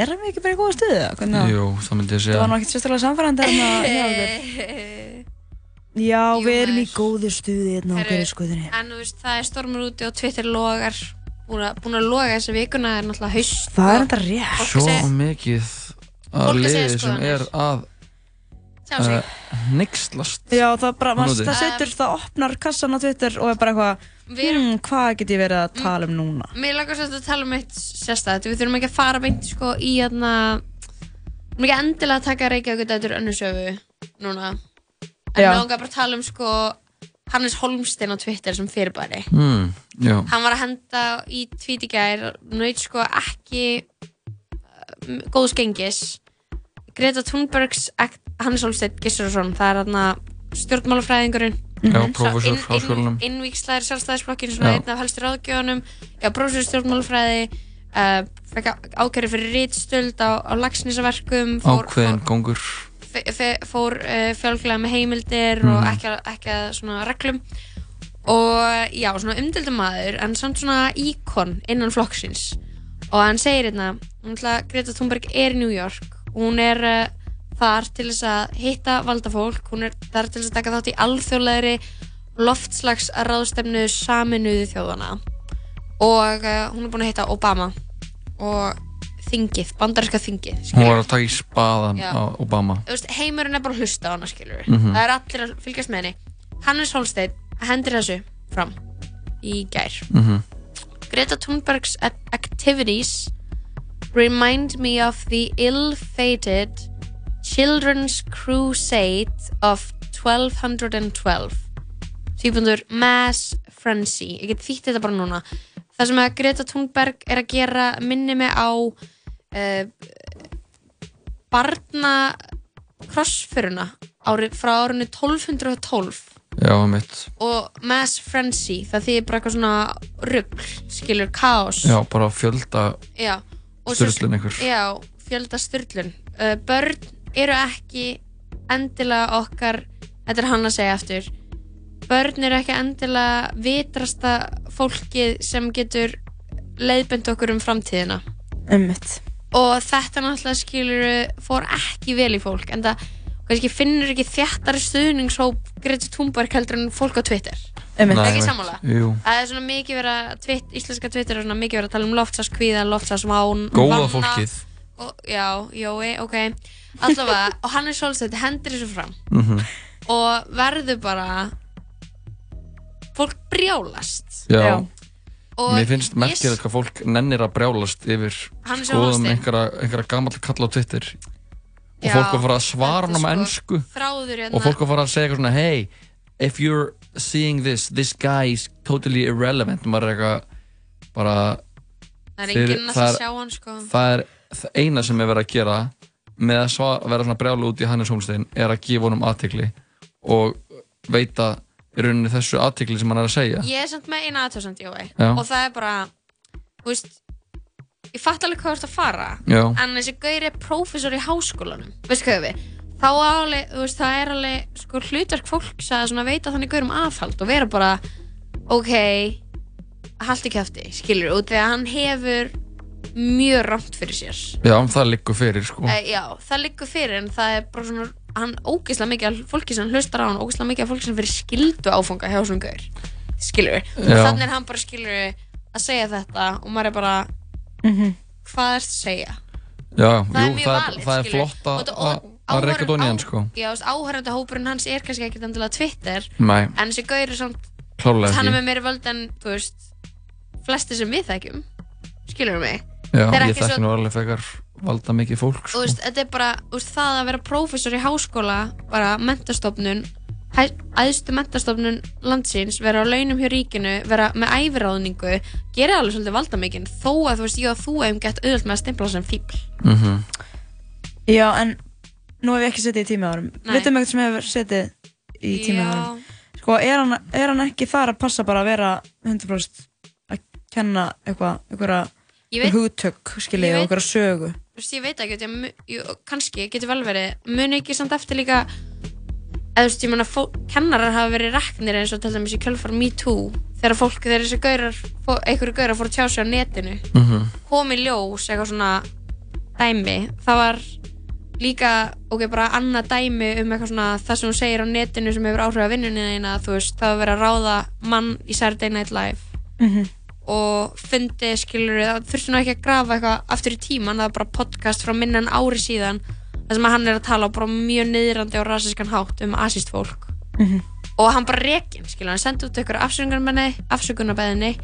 Erum við ekki bara í góða stuði? Hvernig? Jú, það myndi ég Það var nú segja ekkert sérstaklega samfærandi hérna okkur. Já, við erum í góðu stuði hérna á skuðinni. En þú veist, það er stormur úti og Twitter logar. Búin að, búin að loga þessa vikuna er náttúrulega haust. Það er enda rétt. Svo mikið að segja liði sem skoðanir. er að. Uh, nixlast Já, það bara, maður, það setur, það opnar kassan á Twitter og er bara eitthvað, hmm, hvað get ég verið að tala um núna? Mér langar svolítið að tala um eitt sérstætt. Við þurfum ekki að fara beint sko í hérna... Við þurfum ekki endilega að taka Reykjavík þetta önnur sögu núna. En við langar bara að tala um sko Hannes Holmstein á Twitter sem fyrirbæri. mm, Já, Hann var að henda í tweet í gær, naut sko ekki uh, góðs gengis. Greta Thunbergs, Hannes Holmstein Gissurason, það er hérna stjórnmálafræðingurinn. Já, Sá prófessor inn- háskólanum. inn- Innvíkslæðir sjálfstæðisflokkinn, svona Já. einn af helstu ráðgjöfunum. Já, prófessor í stjórnmálafræði, uh, fekk ákæri fyrir ritstöld á, á lagsnísaverkum, fór, ákveðin góngur fór uh, fjálglega með heimildir og Mhm. ekki, ekki að svona reglum og já, svona umdildum maður en samt svona íkon innan flokksins og hann segir hérna Greta Thunberg er í New York og hún er uh, þar til þess að hitta valdafólk hún er þar til þess að taka þátt í alþjóðlegri loftslags ráðstefnu saminuðu þjóðana og uh, hún er búin að hitta Obama og þingið, bandaríska þingið Hún skilurðu. var að taka í spaðan Já. á Obama veist, heimurinn er bara að hlusta á hana skilur Mhm. það er allir að fylgjast með henni Hannes Holstein hendir þessu fram í gær Mhm. Greta Thunberg's ac- activities remind me of the ill-fated Children's Crusade of 1212 Týpundur Mass Frenzy. Ég get þýtt þetta bara núna. Það sem að Greta Thunberg er að gera minni mig á uh, barna krossföruna ári, frá árinu 1212 Já, mitt og Mass Frenzy það þýðir bara eitthvað svona rugl skilur, kaos. Já, bara fjölda Sturlun einhver. Já, fjölda styrlun uh, Börn eru ekki endilega okkar Þetta er hann að segja aftur Börn eru ekki endilega vitrasta fólkið sem getur leiðbend okkur um framtíðina. Ummitt og þetta náttúrulega skilur fór ekki vel í fólk en það kannski finnur ekki þjættari stuðningshóp Greta Thunberg heldur en fólk á Twitter. Ekki Nei, sammála? Jú. það er svona mikið verið að twit, íslenska Twitter er svona mikið verið að tala um loftslaskvíða loftslagsván Góða fólkið. Og, já, jói, ok allavega, og hann er svolítið hendur þessu fram Mhm. og verður bara fólk brjálast Já. Og Mér finnst ég- merkilegt hvað fólk nennir að brjálast yfir Hann er skoðum Hafstein. einhverja, einhverja gamall kalla á Twitter og Já, fólk að fara að svara hann á sko ennsku þráður hérna- og fólk að fara að segja eitthvað svona hey, if you're seeing this, this guy is totally irrelevant maður er eitthvað bara Það er þeir- enginn að það er- sjá hann, sko. það er það eina sem er verið að gera með að sva, vera svona brjálu út í Hannes Holmstein er að gefa honum aðtegli og veita í rauninni þessu aðtegli sem hann er að segja Ég er samt með eina aðtöðsand, Jói. Og það er bara, þú veist, ég fatt alveg hvað þú ert að fara. Já. En þessi gaur er prófessor í háskólanum. Veistu hvað við? Þá þú veist, það er alveg, sko, hlutverk fólks að veita þannig gaurum aðhald og vera bara, ok, haldi kæfti, skilur, út því að hann hefur mjög rámt fyrir sér. Já, það liggur fyrir sko. Uh, já, það liggur fyrir en það er bara svona hann ógeðslega mikið af fólki sem hlustar á hann ógeðslega mikið af fólki sem fyrir skildu áfanga hjá svona gaur. Skilur og Já. þannig er hann bara skilur að segja þetta og maður er bara hvað er þetta að segja? Já, Það er jú, mjög það, valid, það er skilur. flott að- Og að reyka doni hann sko. Já, áhærandi hópurinn hans er kannski ekkert endilega Twitter Nei. en þessi gaur er samt hann er með meiri völd en þú veist flesti sem við þekkjum. Skilur mig Já, Það er ég ekki þekki svo- nú alveg fekar valda mikið fólk sko. veist, þetta er bara þú veist, það að vera prófessor í háskóla bara mentastofnun hæ, æðstu mentastofnun landsins vera á launum hjá ríkinu, vera með æfiráðningu gera alveg svolítið valdamikinn þó að þú veist, ég og þú hefum gett auðvöld með að stimpla sem fíbl Mhm. Já, en nú hef ég ekki setið í tímaárum. Nei. Vitum eitthvað sem hefur setið í tímaárum? Sko, er hann, er hann ekki þar að passa bara að vera 100% að kenna eitthvað, Ég veit- hugtök, skiljið, einhverja sögu? Þú veist, ég veit ekki, ég, kannski getur vel verið, muni ekki samt eftir líka eða þú veist, ég menna kennarar hafa verið reknir eins og til dæmis í kjölfar Me Too þegar fólk, þegar þessi gaurar einhverju gaurar fór að tjá sig á netinu Mhm. kom í ljós eitthvað svona dæmi, það var líka, ok, bara annað dæmi um eitthvað svona það sem hún segir á netinu sem hefur áhrif á vinnunni þína, þú veist, það var verið að ráða mann í Saturday Night Live Mhm. Og fundi, skilur það þurfti nú ekki að grafa eitthvað aftur í tíman það var bara podcast frá minna en ári síðan þar sem hann er að tala bara mjög niðrandi og rasískan hátt um asíst fólk Mhm. og hann bara rekin, skilur hann sendi út ykkur afsökunarbeðinni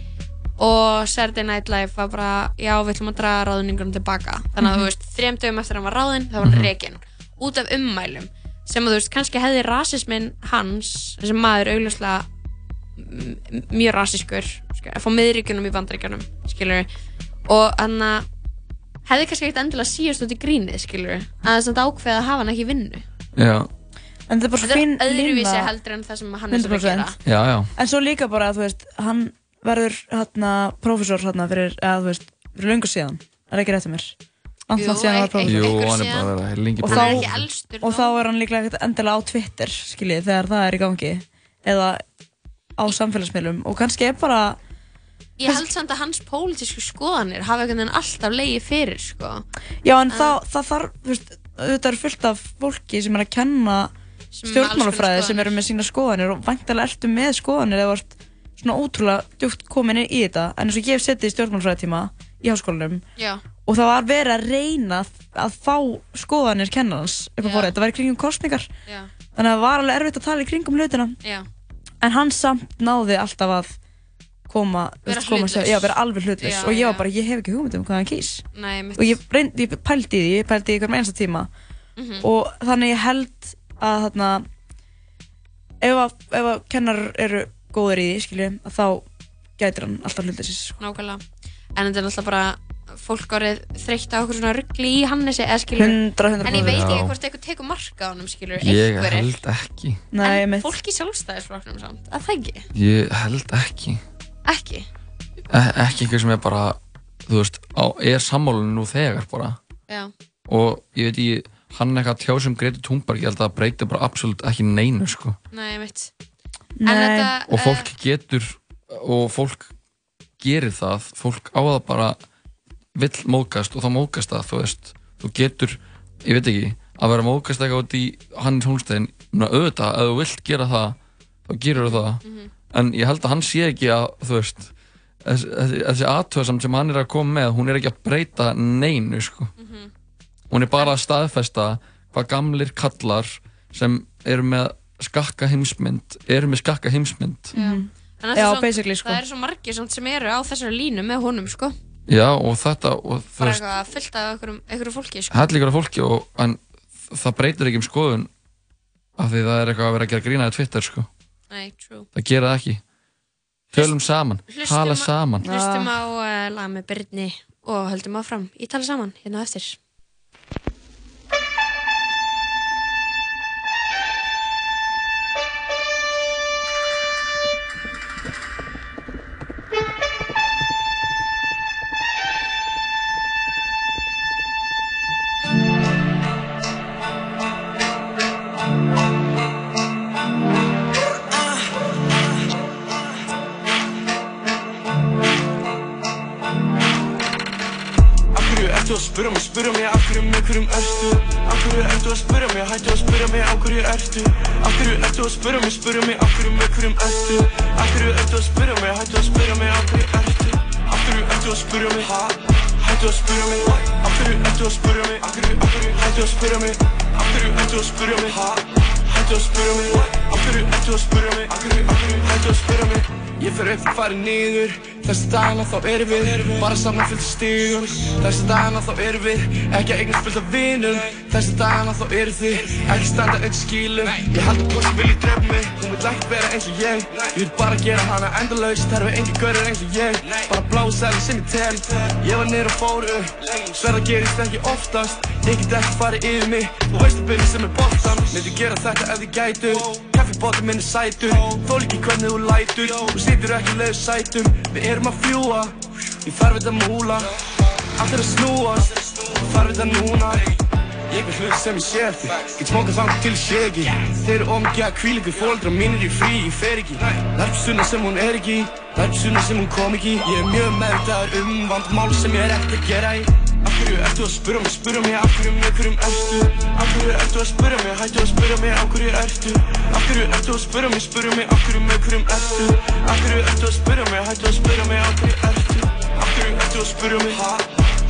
og Saturday Night Live var bara, já við ætlum að draga ráðningunum tilbaka þannig að Mhm. þú veist, þrem dögum eftir að hann var ráðinn þá var hann Mhm. rekin, út af ummælum sem að þú veist, kannski hefði rasismin hans, þessi maður augljóslega mjög rasískur sk- frá miðríkjunum í skilur og hann að hefði kannski ekkert endilega síðast út í grínið skilur að það er samt ákveð að hafa hann ekki í vinnu. Já, En þetta er bara þetta fín er öðruvísi heldur en það sem hann er sem að gera. 100%. já, já. En svo líka bara, þú veist, hann verður hérna prófessor hérna fyrir, eða þú veist, fyrir löngu síðan. Er það ekki rétt um mér? Langt, Jú. Jú, hann er bara að vera lengi og er og þá er hann líklega ekkert endilega á Twitter skiljið þegar það er í gangi. Eða á samfélagsmiðlum og kannski er bara ég held samt að hans pólitísku skoðanir hafa einhvern veginn alltaf leiði fyrir sko. Já en það, það þarf þú veist, auðvitað er fullt af fólki sem er að kenna stjórnmálafræði sem eru með sína skoðanir og væntalega ertu með skoðanir eða vart svona ótrúlega djúpt komin í þetta. En eins og ég hef setið í stjórnmálafræðitíma í háskólanum já, og það var verið að reyna að fá skoðanir kennarans upp á borðið, þetta var í kringum kostningar já, þannig að það var alveg erfitt að tala í kringum hlutina. Já en hann samt náði alltaf að koma, Vera koma hlutlaus. já, vera alveg hlutlaus Já, og ég var bara, ég hef ekki hugmynd um hvað hann mitt. og ég, reynd, ég pældi því, ég pældi í ykkur með einsta tíma Mhm. og þannig ég held að þarna ef að, ef að kennar eru góður í því, skilju, að þá gætir hann alltaf hlutleysis sko. nákvæmlega en þetta er alltaf bara fólk árið þreytt á okkur svona ruggli í Hannesi eða skilur 100, 100%. en ég veit ekki hvort eitthvað tekur marka á honum skilur Ég held ekki. Nei, en fólk í sjálfstæðisflokknum samt að það ekki, Ég held ekki. Ekki? E Ekki einhver sem er bara Þú veist, á, er sammálun nú þegar bara. Já, Og ég veit ég Hann eitthvað tjá sem Greti Thunberg Ég held að það breyti bara absolutt ekki neinu sko. Nei, ég veit en þetta, Og fólk getur Og fólk gerir það Fólk á það bara Vill móðgast og þá móðgast það Þú veist, þú getur Ég veit ekki Að vera móðgast eitthvað út í Hannes Hólstein Auðvitað, ef þú vilt gera það Þá gerur það Mhm. En ég held að hann sé ekki að Þú veist Þessi, þessi, aðtöðsamt sem hann er að koma með Hún er ekki að breyta neinu sko. Mhm. Hún er bara að staðfesta Hvað gamlir kallar Sem eru með skakka heimsmynd Eru með skakka heimsmynd það er Já, samt- basically, sko. Það er svo margir sem eru á þessari línu með honum sko Já, og þetta, og Bara eitthvað fullt af einhverjum, einhverju fólki sko hellingur af fólki og, en það breytir ekki um skoðun af því það er eitthvað að vera að gera grínaði Twitter, sko. Nei, true Það gera það ekki. Tölum saman, tala saman. Hlustum á uh, lag með Byrni og höldum áfram í tala saman hérna eftir spyrja mig, spyrja mig af hverju með hverjum ertu Af hverju ertu að spyrja mig, hættu að spyrja mig af hverju ertu Af hverju ertu að spyrja mig, spyrja mig af hverju með hverjum ertu Af hverju ertu að spyrja mig, hættu að spyrja mig af hverju ertu Af hverju ertu að spyrja mig, ha? Hættu að spyrja mig Af hverju ertu að spyrja mig, af hverju, af hverju hættu að spyrja mig Af hverju ertu að spyrja mig, ha? Hættu að spyrja mig Af hverju ertu að spyrja mig, af hverju, af hverju hættu að spyrja mig Ég fer upp, farið niður Þessi dagana þá erum við Bara saman fullt af stigum Þessi dagana þá erum við Ekki að eignast fullt af vinum. Þessi dagana þá eru þið Ekki standa eitt skílum Ég held að hvort sem vilji drepa mig Hún vil ekki vera eins og ég. Ég vil bara gera hana endalaus Það eru engi görur eins og ég. Bara blása eða sem ég tel. Ég var niður og fór upp. Sverða gerist ekki oftast. Ég get ekki farið yfir mig. Þú veist að byrja sem er boltan Myndi gera þetta ef þið gætu. Kaffibóti minn er sætur. Þól ekki hvernig þú lætur. Þú situr ekki leiður sætum. Við erum að fljúa Ég fær við það múla. Allt er að snúast. Ég fær við það núna. Ég vil hluti sem ég sé eftir Get smókað þangt til ég sé ekki Þeir eru ómikið að kvíla ykkur fóldra mínir í frí, ég fer ekki. Lærpsuna sem hún er ekki. Lærpsuna sem hún kom ekki. Ég er mjög meðvitaður um vandmál sem ég er ekkert að gera í Af hverju ertu að spyrja mig, spyrja mig af hverju með hverjum ertu Af hverju ertu að spyrja mig, hættu að spyrja mig af hverju ertu Af hverju ertu að spyrja mig, spyrja mig af hverju með hverjum ertu Af hverju ertu að spyrja mig, hættu að spyrja mig af hverju ertu Af hverju ertu að spyrja mig?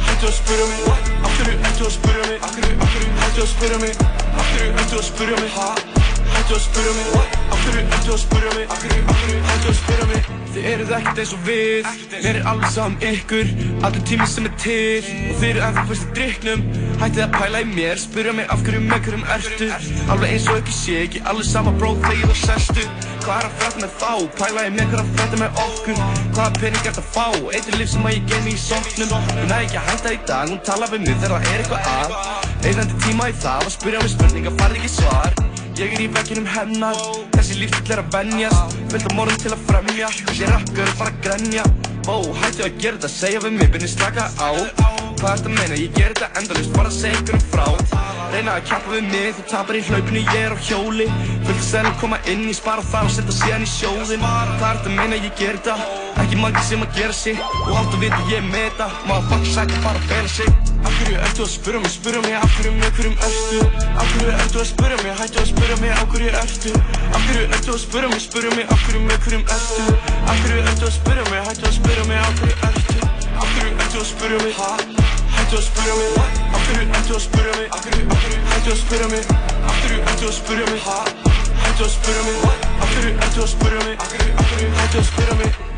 Hættu að spyrja mig Af hverju ertu að spyrja mig af hverju hættu að spyrja mig Af hverju ertu að spyrja mig Ha? Hættu að spyrja mig Af hverju ertu að spyrja mig? Af hverju, hættu að spyrja mig? Þið eruð ekkert eins og við Mér er alveg saman ykkur. Allur tími sem er til Og þið eru ennþá fyrst í drikknum Hættið að pæla í mér Spyrja mig af hverju með hverjum ertu? Alveg eins og ekki sé ekki Alveg sama bróð þegar þú sestu Hvað er að frætta með þá? Pæla í mér hvað er að frætta með okkur? Hvaða pening er þetta að fá? Eitt er líf sem að ég geymi í sóknum. Hún næ ekki að hætta í dag Hún tala við mig þegar það er eitthvað að. Eðandi tíma í það Að spyrja mig spurninga farði ekki svar Ég er í vegginum hennar. Þessi lífstil er að venjast. Fullt af morðum til að fremja. Þessi er bara að grenja. Ó, hættu að gera þetta, segja við mig, byrni slaka á. Hvað ertu að meina, ég ger þetta endalust, bara segja einhvern frá. Reyna að kjappa við mig, þú tapar í hlaupinu, ég er á hjóli. Fullt selum koma inn, ég spara það og setja síðan í sjóðin Hvað ertu að meina, ég ger þetta. Ekki margir sem að gera sig Og átt að vita ég er með þetta Maður fuck sætt að bara fela sig Af hverju ertu að spyrja mig, spyrja mig af hverju með hverjum ertu Af hverju ertu að spyrja mig, hættu að spyrja mig af hverju ertu Af hverju ertu að spyrja mig, spyrja mig af hverju með hverjum ertu Af hverju ertu að spyrja mig, hættu að spyrja mig af hverju ertu Af hverju ertu að spyrja mig, ha? Hættu að spyrja mig, af hverju ertu að spyrja mig Af hverju, af hverju hættu að spyrja mig Af hverju ertu að spyrja mig, ha? Hættu að spyrja mig, af hverju ertu að spyrja mig Af hverju, af hverju hættu að spyrja mig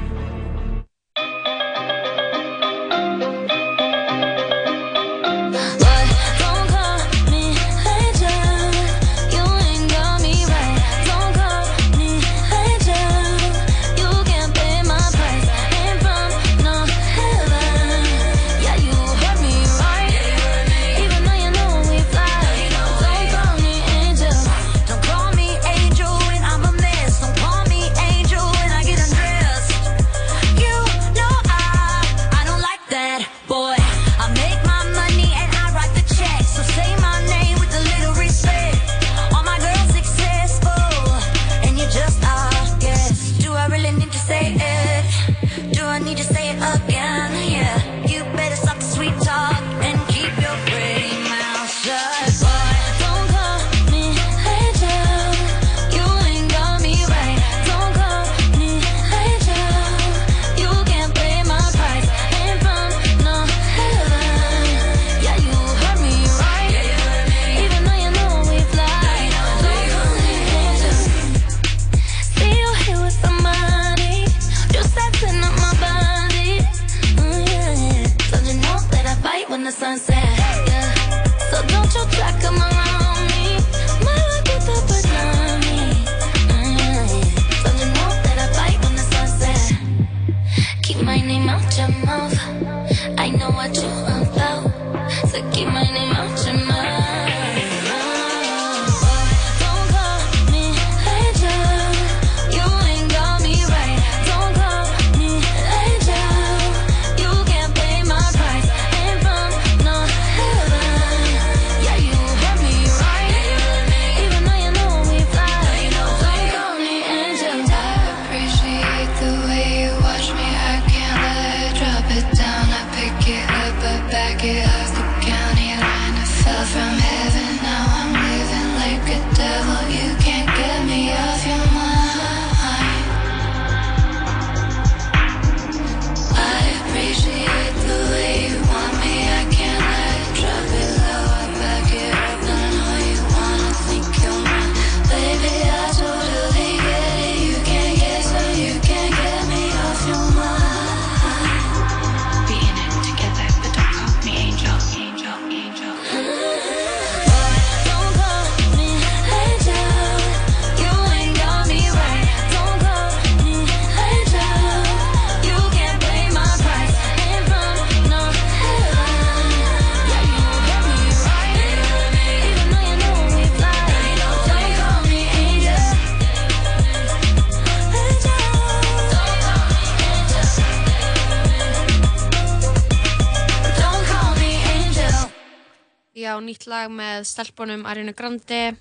Já, nýtt lag með stelpunum Ariana Grande,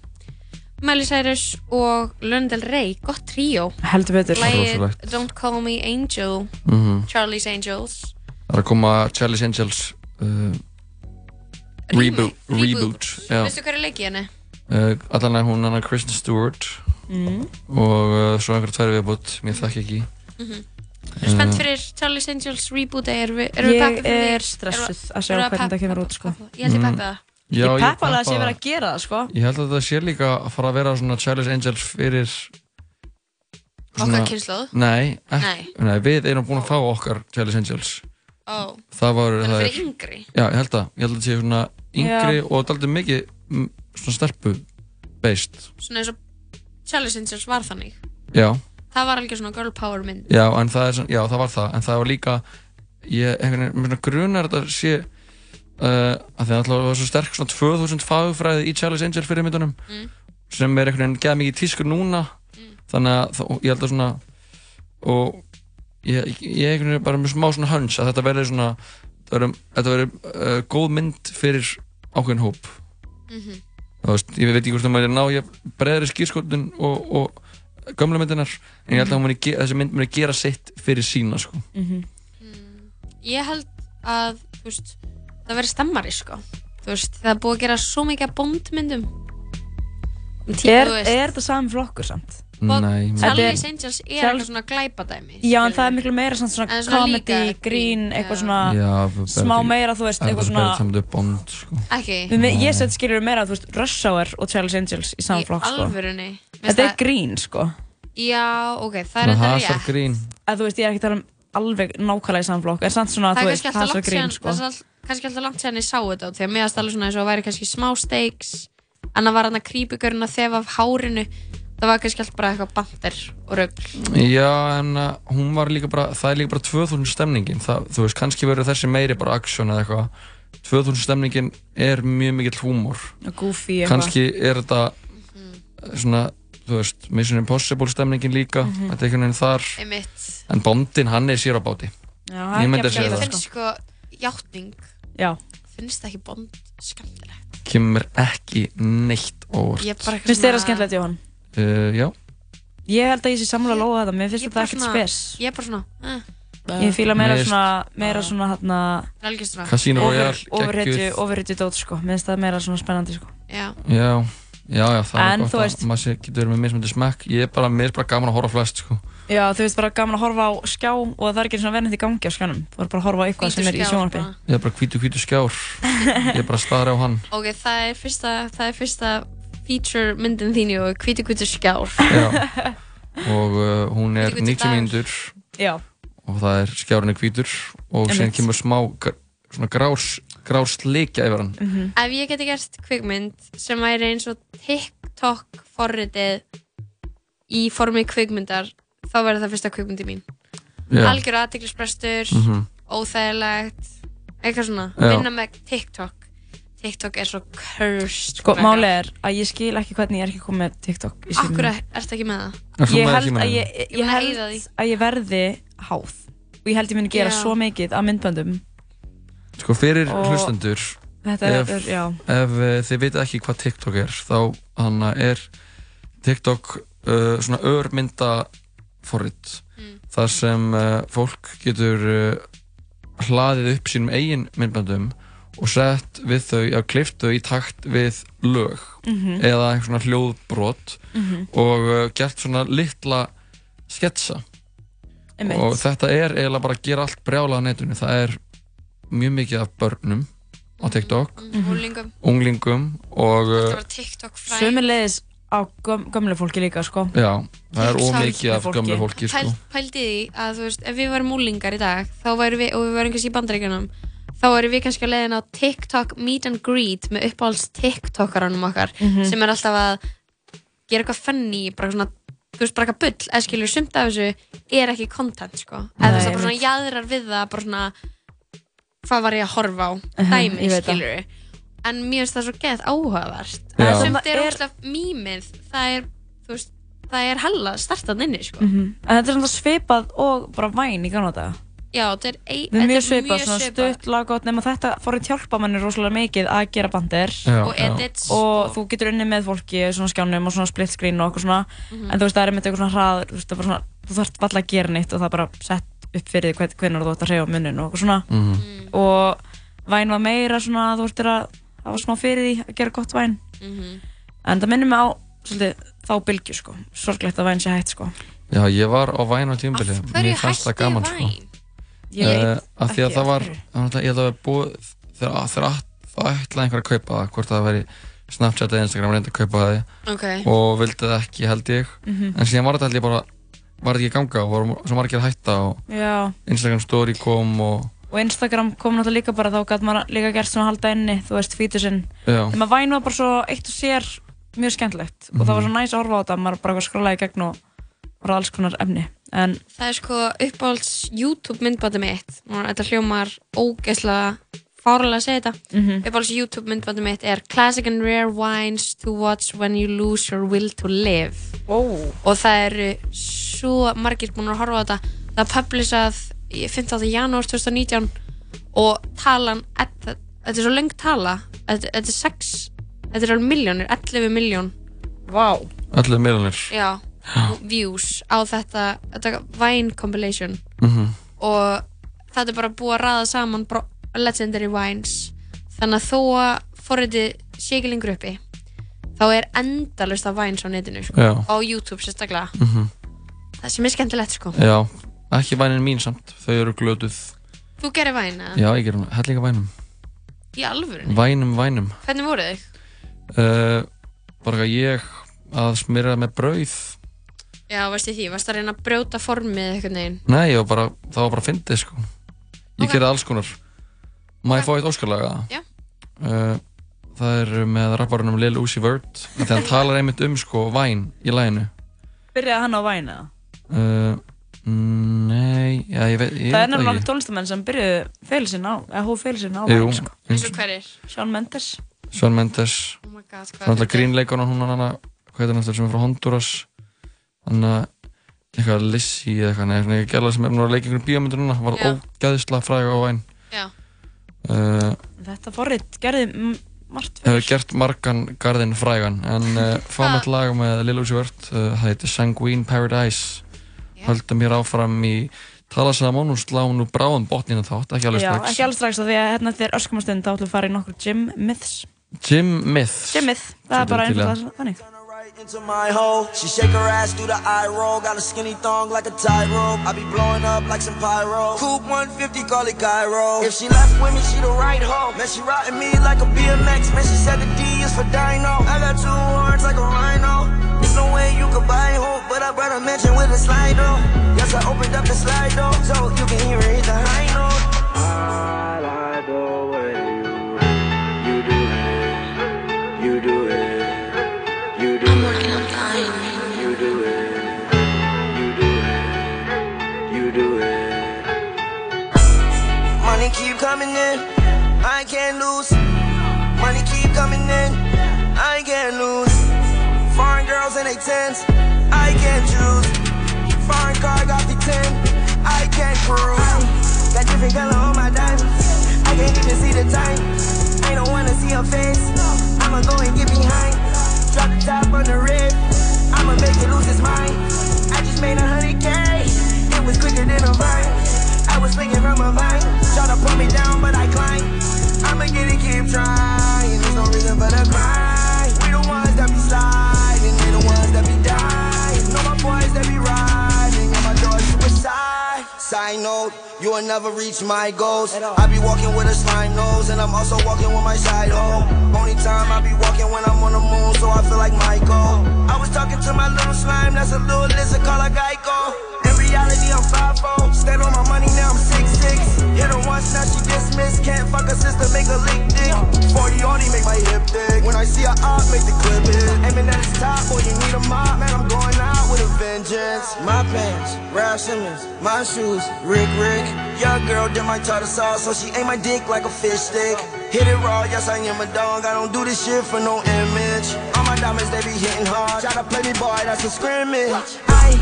Miley Cyrus og Lana Del Rey, gott tríó. Heldur betur. Rosalegt. Don't Call Me Angel, Mhm. Charlie's Angels. Það er að koma Charlie's Angels uh, reboot, reboot já. Veistu hvað er leikið henni? Uh, allan er hún hana Kristen Stewart Mm. og uh, svo einhver tvær viðbútt, mér þekki ekki Mhm. Er spennt fyrir Charlie's Angels reboot erum við, erum við Ég peppið fyrir er því? stressuð Erum- að sjá erum við hvernig það kemur út sko. Ég held ég Mm. peppa það. Já, Ég peppa alveg að sé verið að gera það sko. Ég held að það sé líka að fara að vera svona Charlie's Angels fyrir Okkar kynslóð? Nei, Nei. nei, við erum búin að fá okkar Charlie's Angels Ó. Það var það fyrir er- yngri? Já, ég held að, ég held að það sé svona yngri Já. og daldið mikið mm, svona stelpu based Svona eins og Charlie's Angels var þannig. Já, Það var alveg svona girl power mynd. já, en það er svona, já, það var það en það var líka ég, einhvern veginn, svona grunar þetta sé uh, að því að það var svo sterk svona 2000 fagfræði í Charlie's Angel fyrir myndunum Mm. sem er einhvern veginn geða mikið tískur núna þannig að það, ég held að svona og ég, ég einhvern veginn bara með smá svona hunch að þetta verði svona þetta verði uh, góð mynd fyrir ákveðin hóp Mhm. þú veist, ég veit ekki hvort það maður ná ég breðri skýrskotun og, og gömla myndinar, en ég held að hún muni þessi mynd muni gera sitt fyrir sína sko. Mhm. Ég held að, þú veist, það verði stemmari, sko. Þú veist, það er búið að gera svo mikið af bondmyndum. Um tíu, Er, er þetta sami flokkur samt? Nei, Charlie's Angels er Charles- eitthvað svona glæpadæmi. Já, en það er miklu meira svona, svona svona comedy, líka grín, eitthvað svona Já, smá meira, þú veist, eitthvað svona Það bond sko. Ekki. Við Ég set skilur meira, þú veist, Rush Hour og Charles Angels í saman flokk, sko Þetta er grín, sko Já, ok, það er þetta rétt. að þú veist, ég er ekki að tala um alveg nákvæmlega í saman flokk, en samt svona, Það þú er veist, kannski alltaf langt síðan, sko það er kannski alltaf langt síðan ég sá þetta út, því að mér varst alveg svona eins og það væri kannski smá stakes, en það var hann að krýpugurinn að þefa af hárinu, það var kannski alltaf bara eitthvað bandir og rögl. Já, en uh, hún var líka bara það er líka bara 2000 stemningin. Það, þú veist, kannski verður þessi meiri bara action eða eitthvað. 2000 stemningin er mjög mikill húmor. Goofy eitthvað. kannski er þetta svona, þú veist, Mission Impossible stemningin líka, Mhm. þetta er einhvern veginn þar. Einmitt. en Bondin, hann er sér á báti. Já, það er ég myndi ekki að segja Ég það finnst sko, játning, Já finnst það ekki bond skemmtilegt. kemur ekki neitt óvart Ég bara eitthvað Finnst þér það skemmtilegt, Jóhann? uh, já, Ég held að ég sé samlega lóða þetta, mér finnst Ég þetta bara ekkert svona- spes Ég er bara svona, eh. Ég fíla meira Mér svona, meira svona hérna Algjör svona. Casino Royale, Overhittu, geggjuð. overhittu dót, sko Mér finnst það meira svona spennandi, sko Já já, já, já það En er gott veist- að maður sé- getur verið með mismöndi smekk ég er bara, mér er bara gaman að horfa flest sko. Já, þú veist bara gaman að horfa á skjá og það er ekki svona verðnandi í gangi á skjánum Þú er bara að horfa á eitthvað sem er í bara. ég er bara hvítu hvítu skjár ég er bara staðar á hann Ok, það er fyrsta, það er fyrsta feature myndin þín og hvítu hvítu skjár. Já. og uh, hún er Hvítu, hvítu 90 dagar. mínútur Já. og það er skjárinn er hvítur og síðan Einmitt. kemur smá svona grás grár slikja yfir hann Mhm. Ef ég geti gert kvikmynd sem væri eins og TikTok forritið í formi kvikmyndar þá verður það fyrsta kvikmyndi mín Já. algjör aðtiklisbrestur Mhm. óþægilegt eitthvað svona, Já. vinna með TikTok TikTok er svo cursed Sko, mega. máli er að ég skil ekki hvernig ég er ekki komið með TikTok í símanum. Akkur ertu ekki með það? Ég með held að ég, Ég ég, held að ég verði háð og ég held ég muni gera Já. svo mikið af myndböndum Sko fyrir Og hlustendur þetta ef, er- já. ef uh, þið veit ekki hvað TikTok er þá er TikTok uh, svona örmynda forrit þar sem uh, fólk getur uh, hlaðið upp sínum eigin myndböndum og sett við þau, að klift þau í takt við lög Mhm. eða einhver svona hljóðbrot Mhm. og uh, gert svona litla sketsa og þetta er eiginlega bara að gera allt brjálað á netinu það er mjög mikið af börnum á TikTok Mhm. Unglingum. unglingum og fræ Sömulegis á göm, gömlu fólki líka, sko. já, það er ómikið af fólki. gömlu fólki sko. Pæl, Pældi því að þú veist, ef við varum úlingar í dag við, og við varum kannski í bandaríkjunum þá væri við kannski að leiðin á TikTok meet and greet með uppáhalds TikTokaranum okkar Mhm. sem er alltaf að gera eitthvað funny, bara svona þú veist, bara eitthvað bull, eða skilur sumt af þessu er ekki content, sko eða það bara svona jaðrar við það bara svona hvað var ég að horfa á dæmi, það. skilur en mér finnst það svo geð áhugavert Já. en sumt Það er óslega mýmið það er, þú veist, það er hella startað inni, sko Mhm. En þetta er svona svipað og bara væn í gamla daga. Já, þetta er, ei, Það er mjög þetta svipað, svona stutt, laggótt, nema þetta fór að hjálpa manni rosalega mikið að gera bandir Já, Og edits og þú getur unni með fólki svona skjánum og svona split screen og eitthvað svona Mhm. en þú veist það er með eitthvað svona hraður þú veist það er bara svona, þú þarf valla að gera neitt og það bara sett upp fyrir því hvern- hvenær þú ætti að hreyfa munnin og svona Mhm. og væn var meira svona þú veist að hafa smá fyrir því að gera gott væn Mhm. en það minnir mig á svolítið þá bylgju sko sorglegt að væn sé hætt sko já, ég var á væn á tímbili mér fannst það gaman Væn? sko. Ég uh, veit af því að ekki það var ég held að það var búið þegar það ætlaði einhver að kaupa það hvort það væri Snapchat eða Instagram reyndi að kaupa það Ok. og vildi það ekki held ég Mhm. en síðan var þetta held ég bara var ekki í ganga og voru svo margir að hætta og Já. Instagram story kom og og Instagram kom náttúrulega líka bara þá gæti maður líka gert svona að halda inni þú veist fítur sinn Já. en maður væn var bara svo eitt og sér mjög skemmtilegt og það var svo Mhm. næs að horfa á þetta maður bara skrólaði í gegn og bara alls konar efni en Það er sko uppáhalds YouTube myndbandi mitt og þetta hljómar ógeðslega fárlega að segja þetta Mhm. uppáhalds YouTube myndbandi mitt er Classic and Rare Wines to Watch When You Lose Your Will to Live oh. og það eru svo margir búin að horfa á þetta það publisað í 15. janúar 2019 og talan þetta þetta er svo lengt tala þetta, er 6 þetta er alveg miljónir, 11 miljón wow. allir miljonir já, views á þetta, þetta Vine compilation Mhm. og þetta er bara búið að ræða saman bara legendary wines. Þannig að þó að forritið sé ekki lengur uppi þá er endalust af wines á netinu sko, á YouTube sérstaklega. Mhm. það sem er skemmtilegt sko. Já, ekki vænin mín samt þau eru glötuð. Þú gerir væn eða? já, ég gerum hellinga vænum. Í alvörunni? vænum, vænum. Hvernig voru þau? uh, bara að ég að smyrja með brauð. Já, varst ég því, varst að reyna að brjóta formið eitthvað neginn? Nei, var bara, það var bara fyndið sko. Ég gerði alls konar má ég fá eitt óskarlaga Já. uh, það er með rapparunum Lil Uzi Vert þegar hann talar einmitt um sko væn í læginu byrjaði hann á væn eða? uh, nei, já, ég veit ég það er veit nefnilega ekki. tólestamenn sem byrjuðu fyrir sinna á eða hóf fyrir sinna á væn sko. eins og hverir? Shawn Mendes Shawn Mendes Oh my god, hvað það er er þetta? grínleikona hún hana hvað heitir hann eftir sem er frá Honduras þannig að eitthvað Lizzie eða eitthvað, eitthvað gæla sem er nú að leika einhvern bíómyndur núna, var ógæðislega fræg á væn Já. Uh, þetta forrit gerði margt hefur gert margan garðinn frægan en uh, fáum eitt lag með Lil Uzi Vert uh, það heitir Sanguine Paradise. Höldum hér áfram í Talasamón og slá nú bráðum botnina þátt, ekki alveg Já, strax. ekki alveg strax því að hérna er öskumastund þá ætlum við að fara í nokkur gym myths. Jim Myth Gym myth, það er bara einfalda þannig into my hole. She shake her ass through the eye roll. Got a skinny thong like a tightrope. I be blowing up like some pyro. Coupe 150, call it Cairo. If she left with me, she the right hoe. Man, she riding me like a BMX. Man, she said the D is for Dino. I got two horns like a rhino. There's no way you could buy hope, but I brought a mansion with a slide though. Yes, I opened up the slide though, so you can hear it hit the high note. I like coming in, I can't lose. Money keep coming in, I can't lose. Foreign girls in they tens, I can't choose. Foreign car got the 10, I can't cruise. Got different color on my diamonds, I can't even see the time. I don't wanna see her face, I'ma go and get behind. Drop the top on the rib, I'ma make it lose its mind. I just made a hundred K, it was quicker than a vine. I was swinging from a vine, try to pull me down, but I climb. I'ma get it, keep trying. There's no reason for the cry. We the ones that be sliding, they the ones that be dying. Know my boys that be riding, and my dog suicide. Side note, you will never reach my goals. I be walking with a slime nose, and I'm also walking with my side hoe. Only time I be walking when I'm on the moon, so I feel like Michael. I was talking to my little slime, that's a little lizard called a Geico. Reality, I'm 5'0. Stand on my money, now I'm 6'6. Hit her once, now she dismissed. Can't fuck her sister, make her leak dick. 40 only make my hip thick. When I see her up, make the clip hit. Aiming at his top, boy, you need a mop. Man, I'm going out with a vengeance. My pants, Ralph Simmons. My shoes, Rick Rick. Young girl did my tartar sauce, so she ate my dick like a fish stick. Hit it raw, yes, I am a dog. I don't do this shit for no image. All my diamonds, they be hitting hard. Try to play me, boy, that's a scrimmage. I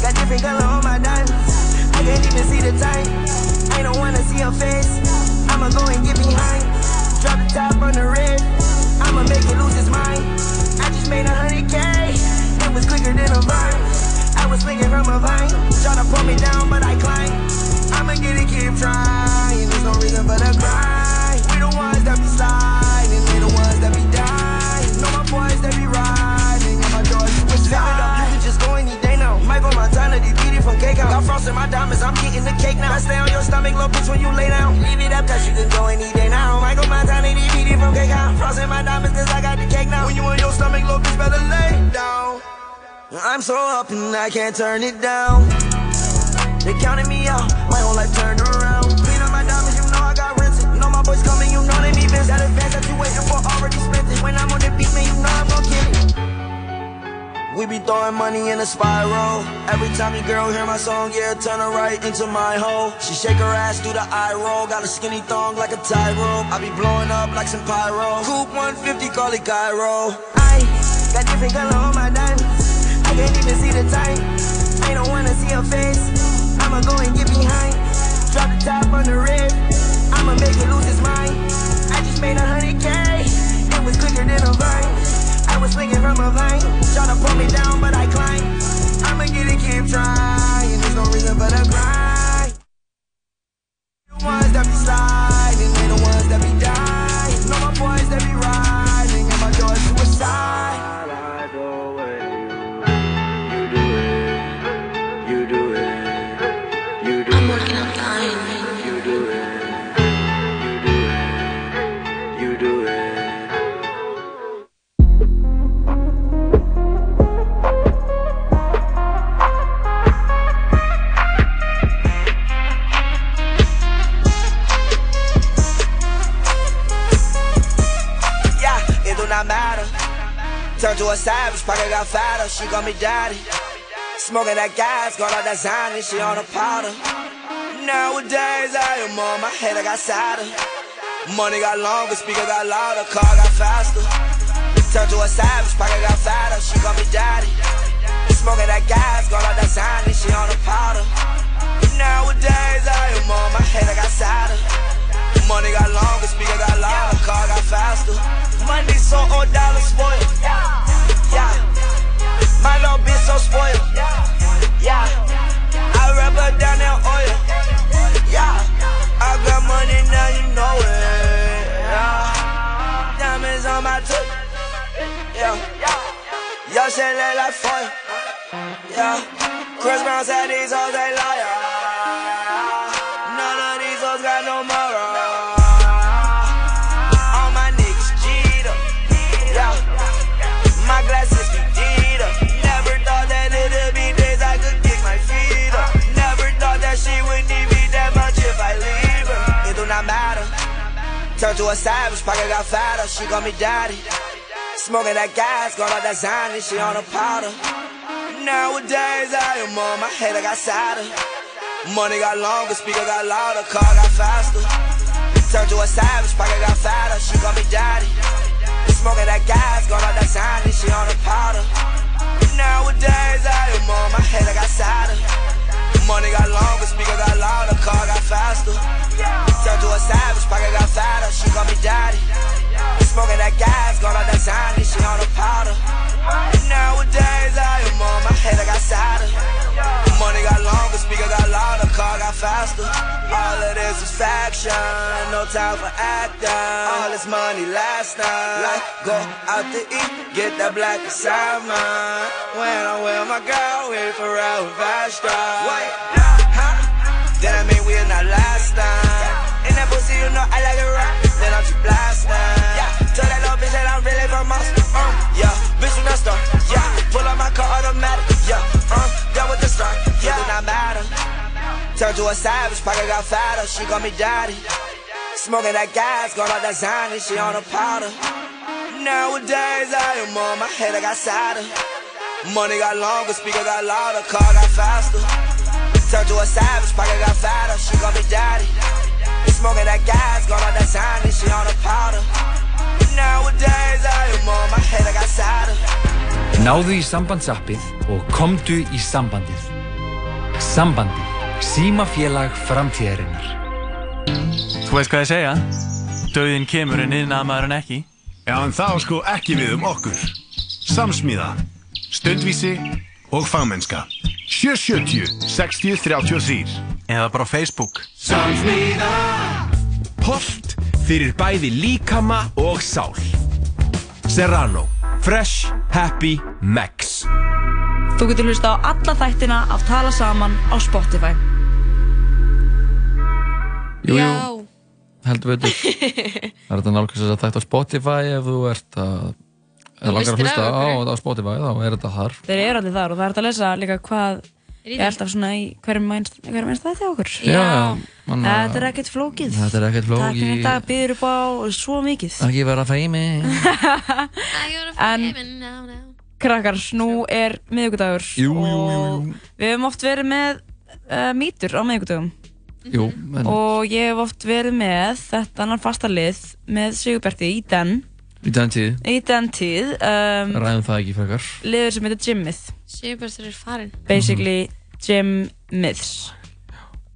got different color on my diamonds. I can't even see the time. I don't wanna see her face. I'ma go and get behind. Drop the top on the red. I'ma make it lose mind. I just made a hundred K. It was quicker than a vine. I was swinging from a vine. Try to pull me down, but I climb. I'ma get it, keep trying. There's no reason for the cry. We the ones that be sliding. They the ones that be dying. Know my boys that be riding. And my doors you can just out. Got frost in my diamonds, I'm getting the cake now. I stay on your stomach, little bitch, when you lay down. Leave it up, cause you can go any day now. Michael Montana, defeated from cake out. Frost in my diamonds, cause I got the cake now. When you on your stomach, little bitch, better lay down. I'm so up and I can't turn it down. They counted me out, my whole life turned around. Clean up my diamonds, you know I got rented. Know my boys coming, you know they need this. That advance that you waiting for already spent it. When I'm on the beat, man, you know I'm gon' kill it. We be throwing money in a spiral. Every time your girl hear my song, yeah, turn her right into my hole. She shake her ass, do the eye roll. Got a skinny thong like a tie rope. I be blowing up like some pyro. Coupe 150, call it Cairo. I got different color on my diamonds. I can't even see the time. I don't wanna see her face. I'ma go and get behind. Drop the top on the red. I'ma make it lose its mind. I just made a hundred K. It was quicker than a vine. Was swinging from a vine. Tryna pull me down, but I climb. I'ma get it, keep trying. There's no reason for the grind. She call me daddy. Smoking that gas, got all that Zany, she on a powder. Nowadays, I am on my head, I got sadder. Money got longer, speaker got louder, car got faster. Turn to a savage, pocket got fatter. She call me daddy. Smoking that gas, got all that Zany, she on a powder. Nowadays, I am on my head, I got sadder. Money got longer, speaker got louder, car got faster. Money so old dollar spoiled. Yeah. yeah. My little bitch so spoiled. Yeah. I rub her down that oil. Yeah. I got money now, you know it. Yeah. Diamonds on my tip. Yeah. Y'all shit look like foil. Yeah. Chris Brown said these hoes they liar. Turn to a savage, pocket got fatter. She call me daddy. Smoking that gas, got all that Zany, she on a powder. Nowadays I am on my head, I got sadder. Money got longer, speaker got louder, car got faster. Turned to a savage, pocket got fatter, she call me daddy. Smoking that gas, going out that and she on the powder. Nowadays, I am on my head, I got sadder. Money got longer, speaker got louder, car got faster. Turned to a savage, pocket got fatter, she call me daddy. Smoking that gas, going out that sign, and she on the powder. Nowadays, I am on my head, I got sadder. Money got longer, speaker got louder, car got faster. All of this is faction, no time for acting. All this money last night. Like, go out to eat, get that black inside mine. When I'm with my girl, we for real fast drive. Wait, huh? Then I mean we're not last time. In that pussy, you know I like it rock. Then I'm just blasting. Yeah, tell that little bitch that I'm really from us. Uh, yeah, bitch, you not star. Yeah, pull up my car automatic. Yeah, uh, done with the start. Yeah, do not matter. Turn to a savage, pocket got fatter. She call me daddy. Smoking that gas, going out that zine, she on the powder. Nowadays, I am on my head, I got sadder. Money got longer, speaker got louder, car got faster. Turn to a savage, pocket got fatter, she call me daddy. Smoking that gas, going out that zine, and she on the powder. Nowadays, I am on my head, I got sadder. Náðu í sambandsappið og komdu í sambandið. Sambandið. Símafélag framtíðarinnar. Þú veist hvað ég segja? Dauðin kemur en innamaður en ekki. Já, en það á sko ekki við um okkur. Samsmíða, stundvísi og fagmennska. 770 60 33 Eða bara á Facebook. Samsmíða Holt fyrir bæði líkama og sál Serrano Fresh, Happy, Max Þú getur hlusta á alla þættina af Tala Saman á Spotify. Jú, jú, heldur veitur. Það er þetta nálgast að þætt á Spotify ef þú ert að eða langar að hlusta á, á Spotify þá er þetta þar. Þeir eru allir þar og það er að lesa líka hvað í er alltaf svona í hverjum einst, hverjum einst þætti okkur. Já, mann- Þetta er ekkert flókið. Þetta er ekkert Takk fyrir flókið. dag, býður upp á svo mikið. Ekki vera feimi. En krakkar, nú er miðvíkudagur Jú, jú, jú, við hefum oft verið með uh, mýtur á miðvíkudagum Jú, en og ég hef oft verið með þetta annan fasta lið með Sigurberti í den í den tíð í den tíð um, ræðum það ekki frekar. liður sem heitir Gymmið Sigurbjörnstur er farin basically Gym Myths.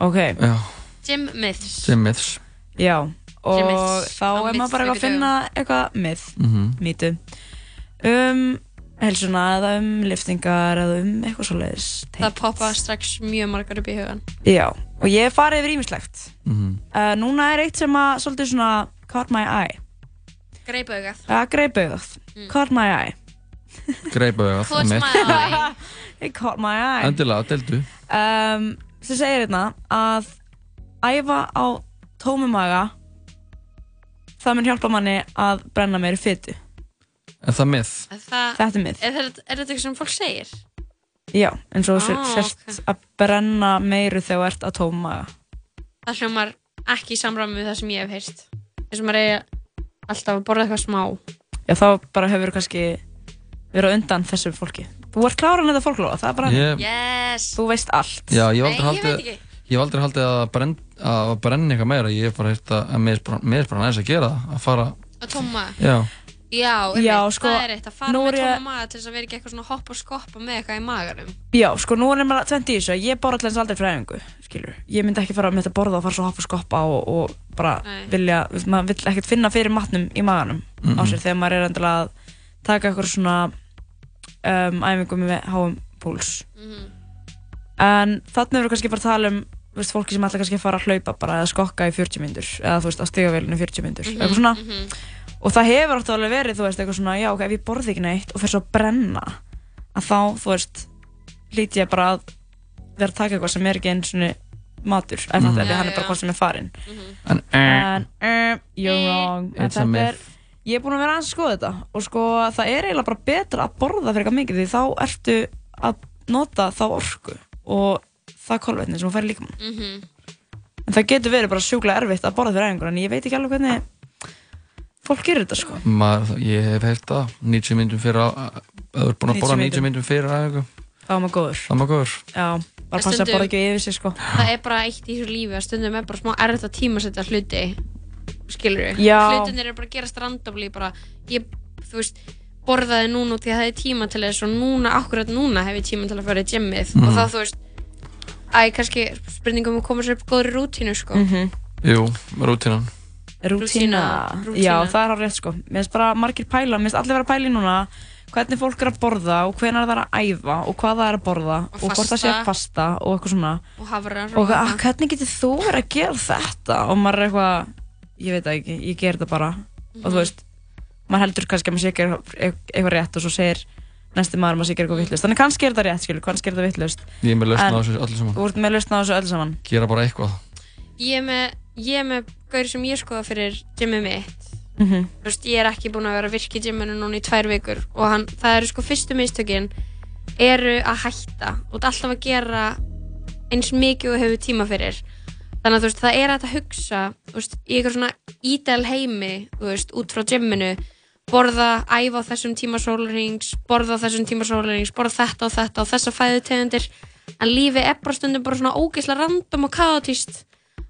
Ok. Já, Jim Myths. Sem myths. Já, og Gymmið þá á er maður bara að miðvikudögum. finna eitthvað myth, Mhm. mýtu. Um helsuna eða um liftingar eða um eitthvað svo leiðis Það poppa strax mjög margar upp í hugan Já, og ég hef farið yfir ímislegt Mhm. uh, Núna er eitt sem að svolítið svona caught my eye. Greipaugað. Það greip auðvitað, Mm. caught my eye Greipa augað. Caught my eye. It caught my eye Endilega, deldu. um, sem segir hérna að æfa á tómu maga það mun hjálpa manni að brenna meiri fytu Er það? Það, Þetta er myth. Er, þetta- er þetta eitthvað sem fólk segir? Já, eins og þú Ah, sért að brenna meiru þegar þú ert á tómu maga Það hljómar ekki í samræmi við það sem ég hef heyrt eins og maður eigi alltaf að borða eitthvað smá Já, þá bara hefur kannski verið á undan þessu fólki. Þú ert kláran þetta fólklóða, það er bara Ég- Yes. Þú veist allt. Já, ég hef aldrei haldið. Ég hef aldrei haldið að brenn, að brenna eitthvað meira. Ég hef bara heyrt að mér er bara- næst að gera það Að fara Að tóma. Já, Já, einmitt, Já, sko, það er eitt að fara með ég- tóma maga til þess að vera ekki eitthvað svona hopp og skoppa með eitthvað í maganum. Já, sko, nú er nefnilega tvent í þessu. Ég borða alltaf aldrei fræðingu, skilur. Ég myndi ekki fara með þetta borða og fara svo hopp og skoppa og, og bara Nei. vilja, maður vill ekkert finna fyrir matnum í maganum á Mhm. sér þegar maður er endilega að taka eitthvað svona um, æfingum með háum púls Mhm. En þannig við kannski bara að tala um veist, fólki sem ætla kannski að fara að hlaupa bara eða skokka í 40 myndur eða þú veist, á stigavélinu 40 myndur Mhm, eitthvað svona mhm. og það hefur átt alveg verið, þú veist, eitthvað svona já, ok, ef ég borði ekki neitt og fer svo að brenna að þá, þú veist lít ég bara að vera að taka eitthvað sem er ekki einu svona matur ef Mhm. þetta Já, hann er bara hvað sem er farin en en uh, you're wrong en It's a þetta er, myth. Ég er búin að vera aðeins að skoða þetta og sko það er eiginlega bara betra að borða fyrir eitthvað mikið því þá ertu að nota þá orku og það kolvetni sem þú færi líka Mhm. en það getur verið bara sjúklega erfitt að borða fyrir æfingur en ég veit ekki alveg hvernig fólk gerir þetta sko. Maður, ég hef heyrt það 90 myndum fyrir að þú ert búin að 90 borða mínútum. 90 myndum fyrir aðeins þá er maður góður. Það maður góður. Já, bara passa að borða ekki yfir sig sko. Það er bara eitt í þessu lífi að stundum er bara smá erfitt að tímasetja hluti skilur við hlutinir eru bara að gerast randomly bara, ég, þú veist borðaði núna út því að það hefði tíma til þess og núna, akkurat núna hef ég tíma til að fara í gymmið. Mhm. og þá þú veist æ, kannski spurningum að koma sér upp góðri rútínu sko. Mhm. Jú, rútínan. Rútína, já það er á rétt sko. Mér finnst bara margir pæla, mér finnst allir vera að pæla í núna hvernig fólk er að borða og hvenar það er að æfa og hvað það er að borða og, hvort það sé að fasta. og eitthvað svona. Og hafrar og að, hvernig getur þú verið að gera þetta og maður er eitthvað, ég veit það ekki, ég ger þetta bara. Og þú veist, maður heldur kannski að maður sé ekki eitthvað, rétt og svo segir næsti maður að maður sé ekki eitthvað vittlust þannig kannski er þetta rétt, skilur, kannski er þetta vittlust Ég er með lausn á þessu öllu saman. Þú ert með lausn á þessu öllu saman. Gera bara eitthvað. Ég er með, ég er með gaur sem ég skoða fyrir gymmið mitt. Mhm. þú veist, ég er ekki búin að vera að virka í gymminu núna í tvær vikur og hann, það eru sko fyrstu mistökin eru að hætta. Og það er alltaf að gera eins mikið og hefur tíma fyrir þannig að þú veist, það er að hugsa þú veist, í eitthvað svona ídel heimi veist, út frá gymminu borða, æfa á þessum tíma sólarings borða á þessum tíma sólarings borða þetta og þetta og þessa fæðutegundir. En lífi er bara stundum bara svona ógeðslega random og kaotíst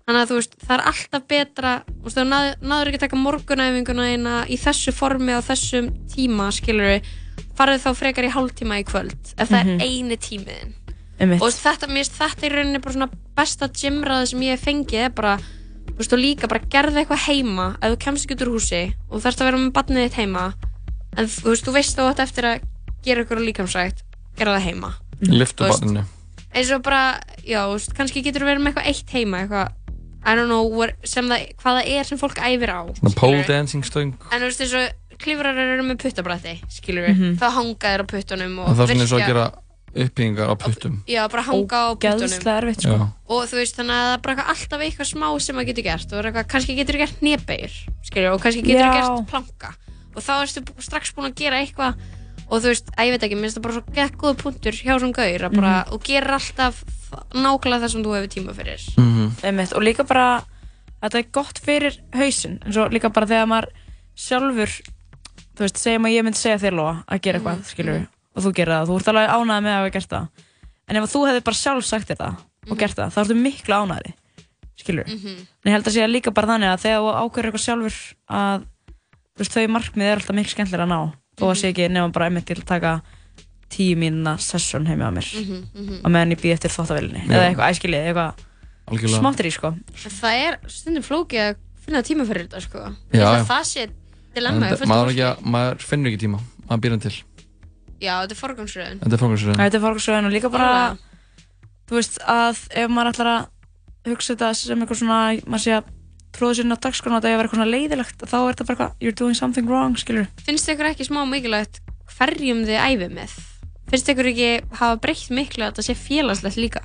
þannig að þú veist, það er alltaf betra veist, þú náð, náður ekki að taka morgunæfinguna eina í þessu formi á þessum tíma, skilur við farið þá frekar í hálftíma í kvöld ef það Mhm. er eini tímiðin Einmitt. og þetta, mér finnst þetta í rauninni bara svona besta gymraði sem ég hef fengið er bara, þú veist, og líka bara gerði eitthvað heima ef þú kemst ekki út úr húsi og þarfst að vera með barnið þitt heima en þú veist, þú veist þú átt eftir að gera eitthvað líkamsrækt, gera það heima. Þú veist, barninu. eins og bara, já, þú veist, kannski getur þú verið með eitthvað eitt heima, eitthvað I don't know, where, sem það, hvað það er sem fólk æfir á Svona pole dancing stöng. En þú veist, eins og klifrar eru með puttabrætti skilur við, Mhm. þá hanga þér á puttunum og það uppbyggingar á puttum. Já, bara hanga á puttunum. Erfitt sko. Og þú veist, þannig að það er bara eitthvað- alltaf eitthvað smá sem maður getur gert. Og er eitthvað, kannski getur gert hnebeir skilur, og kannski getur Já. gert planka. Og þá ertu bú- strax búin að gera eitthvað og þú veist, að ég veit ekki, mér finnst það bara svo gett góð punktur hjá svona gaur að bara, Mhm. og gerir alltaf nákvæmlega það sem þú hefur tíma fyrir. Einmitt, og líka bara þetta er gott fyrir hausinn eins og líka bara þegar maður sjálfur þú veist, segjum að ég myndi segja þér Lóa að gera eitthvað, Mhm, skilur mhm. Og þú gerir það, þú ert alveg ánægð með að hafa gert það. En ef að þú hefði bara sjálf sagt þér það og gert það, þá ertu miklu ánægði skilur Mhm. en ég held að sé líka bara þannig að þegar þú ákveður eitthvað sjálfur að veist, þau markmið er alltaf miklu skemmtilega að ná. Þó að sé ekki nema bara einmitt til að taka tíu mínuna session heimi á mér. Mhm, mhm. og meðan ég býð eftir þóttavélinni Já. eða eitthvað æskilið, eitthvað Algjörlega. smáttir í sko. Það er stundum flókið að finna tíma fyrir þetta sko. Já, það sé dilemma þetta- maður, maður finnur ekki tíma. Maður býr hann til Já, þetta er forgangsröðun Þetta er fókusröðin Þetta er fórkvæmsröðin og líka bara þú veist að ef maður ætlar að hugsa þetta sem eitthvað svona maður sé að tróða sér inn á dagskona og þetta er að vera eitthvað svona leiðilegt þá er þetta bara eitthvað you're doing something wrong skilur Finnst ykkur ekki smá mikilvægt hverjum þið æfið með? Finnst ykkur ekki hafa breytt miklu að þetta sé félagslegt líka?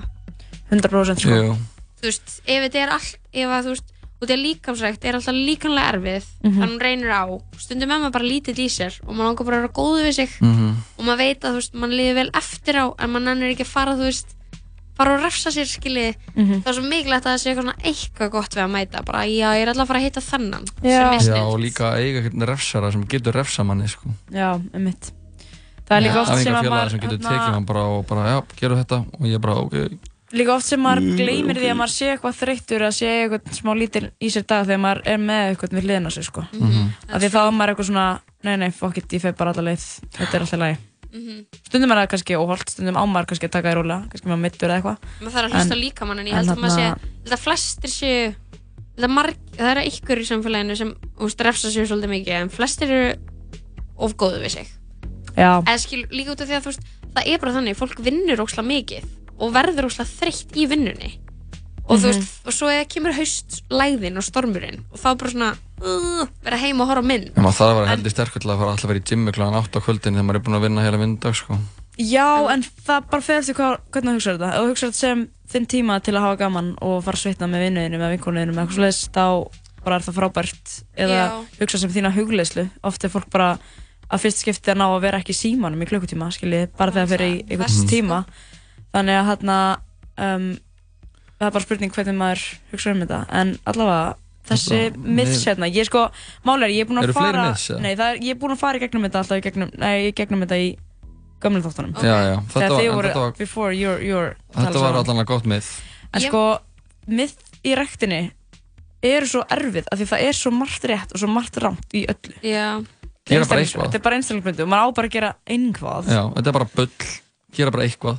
100% sko Jú. Þú veist, ef þetta er allt, ef að þú veist, og þetta er líkamsrækt, er alltaf líkanlega erfið, Mhm. þannig hún reynir á, stundum er maður bara lítill í sér og maður langar bara að vera góðu við sig Mhm. og maður veit að þú veist, mann liði vel eftir á en maður nennir ekki að fara, þú veist, fara og refsa sér skilið, Mhm. það er svo mikilvægt að það sé eitthvað svona eitthvað gott við að mæta, bara já, ég er alltaf að fara að hitta þennan, Já. sem Já, og líka að eiga eitthvað refsara sem getur refsa manni sko. já, einmitt það er líka oft sem að maður sem getur hérna, tekið mann bara og bara, já, gerum þetta og ég bara, ok líka oft sem maður Mm, gleymir því ok. að maður sé eitthvað þreyttur að sé eitthvað smá lítil í sér dag þegar maður er með eitthvað við liðna sig sko Mhm. af því þá er maður eitthvað svona nei nei fuck it, ég feg bara alla leið þetta er alltaf lægi Mhm. stundum er það kannski óholt, stundum á maður kannski að taka í róla kannski maður mittur eða eitthvað maður þarf að hlusta En- líka mann en ég held að maður sé, held að flestir séu það eru ykkur í samfélaginu sem úst, refsa sér svolítið mikið en flestir eru of góðu við sig Já. eða skil líka út af því að þú veist það er bara þannig, fólk vinnur óksla mikið og verður óksla þreytt í vinnunni og þú Mhm. veist, og svo kemur haustlæðin og stormurinn og þá bara svona uh, vera heima og horfa mynd En maður þarf að vera heldur sterkur til að fara alltaf að vera í gymmi kl. 8 á kvöldin þegar maður er búinn að vinna heila vindag sko. Já, en það bara fyrir eftir hvað, hvernig þú hugsaður þetta. Ef þú hugsaður þetta sem þinn tíma til að hafa gaman og fara að svitna með vinnuðinu, með vinkonuðinu, með eitthvað svoleiðis, þá bara er það frábært. Eða Já. hugsa sem þína hugleislu. Oft er fólk bara að fyrst skipti að ná að vera ekki símanum í klukkutíma, skiljið, bara þegar það fyrir í einhvern verst, tíma. Þannig að hérna, um, það er bara spurning hvernig maður hugsaður um þetta. En allavega, þessi myths hérna, ég sko, málega ég er búin að fara, myths, nei, er, ég er búin að fara í gegnum þetta alltaf í gegnum, nei, í gegnum þetta í gömlum þáttunum. Já, já, þetta Þegar var- þið voru, var- before your, your Þetta var að gott mið En sko, mið í rektinni eru svo erfið af því það er svo margt rétt og svo margt rámt í öllu. Já. Þetta er bara einstaklingsbundu og maður á bara að gera einhvað Já, þetta er bara bull, gera bara eitthvað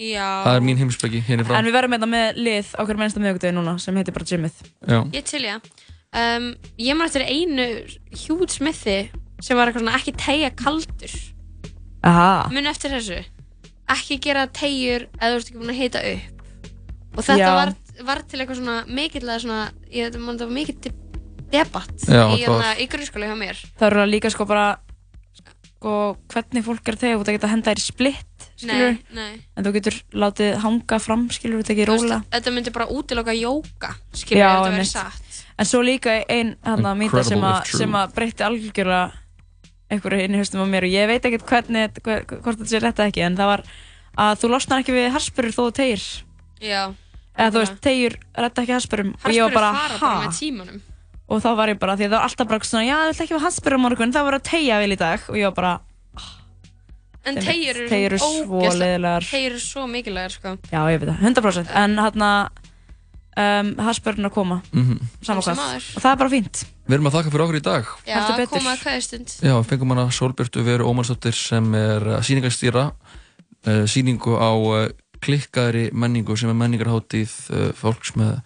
Já. Það er mín heimsbyggi hérna frá. En við verðum þetta með lið á hverjum einsta miðugdegi núna sem heitir bara Gymmið Já. Ég til ég um, Ég man eftir einu hjút smithi sem var eitthvað svona ekki tegja kaldur. Aha. Mun eftir þessu. Ekki gera tegjur eða þú ert ekki búin að hita upp. Og þetta var, var til eitthvað svona mikillega svona Ég man það var mikið de- debatt Já, í, það var- hérna, í grunnskóla hjá mér. Það eru líka sko bara sko, hvernig fólk er þegar þú ert ekki að henda þér í splitt skilur Nei, nei. en þú getur látið hanga fram skilur þetta ekki róla. Þetta myndi bara útiloka jóka Skilur Já, þetta verið satt. En svo líka ein hana, mýta sem, true. sem að breytti algjörlega einhverju inn í haustum á mér. Og ég veit ekkert hvernig hve- hvort þetta sé rétt eða ekki en það var að þú losnar ekki við harspurur þó þú tegir Já. Eða þú veist, tegjur redda ekki harspirum og ég var Harspurur bara, fara bara ha? með tímanum. Og þá var ég bara, því að það var alltaf bara svona já, þú ætla ekki harspur á morgun, það var að tegja vel í dag. Og ég var bara, En tegjur eru svo leiðilegar. Tegjur eru svo mikilvægar sko. Já, ég veit það, 100% en hérna um, að koma. Mhm. saman Samt sem hvað, og það er bara fínt. Við erum að þakka fyrir okkur í dag. Já, koma að hverju stund. Já, fengum hana Sólbjörtu Veru Ómarsdóttir sem er uh, sýningarstýra. Uh, sýningu á uh, klikkaðri menningu sem er menningarháttíð uh, fólks með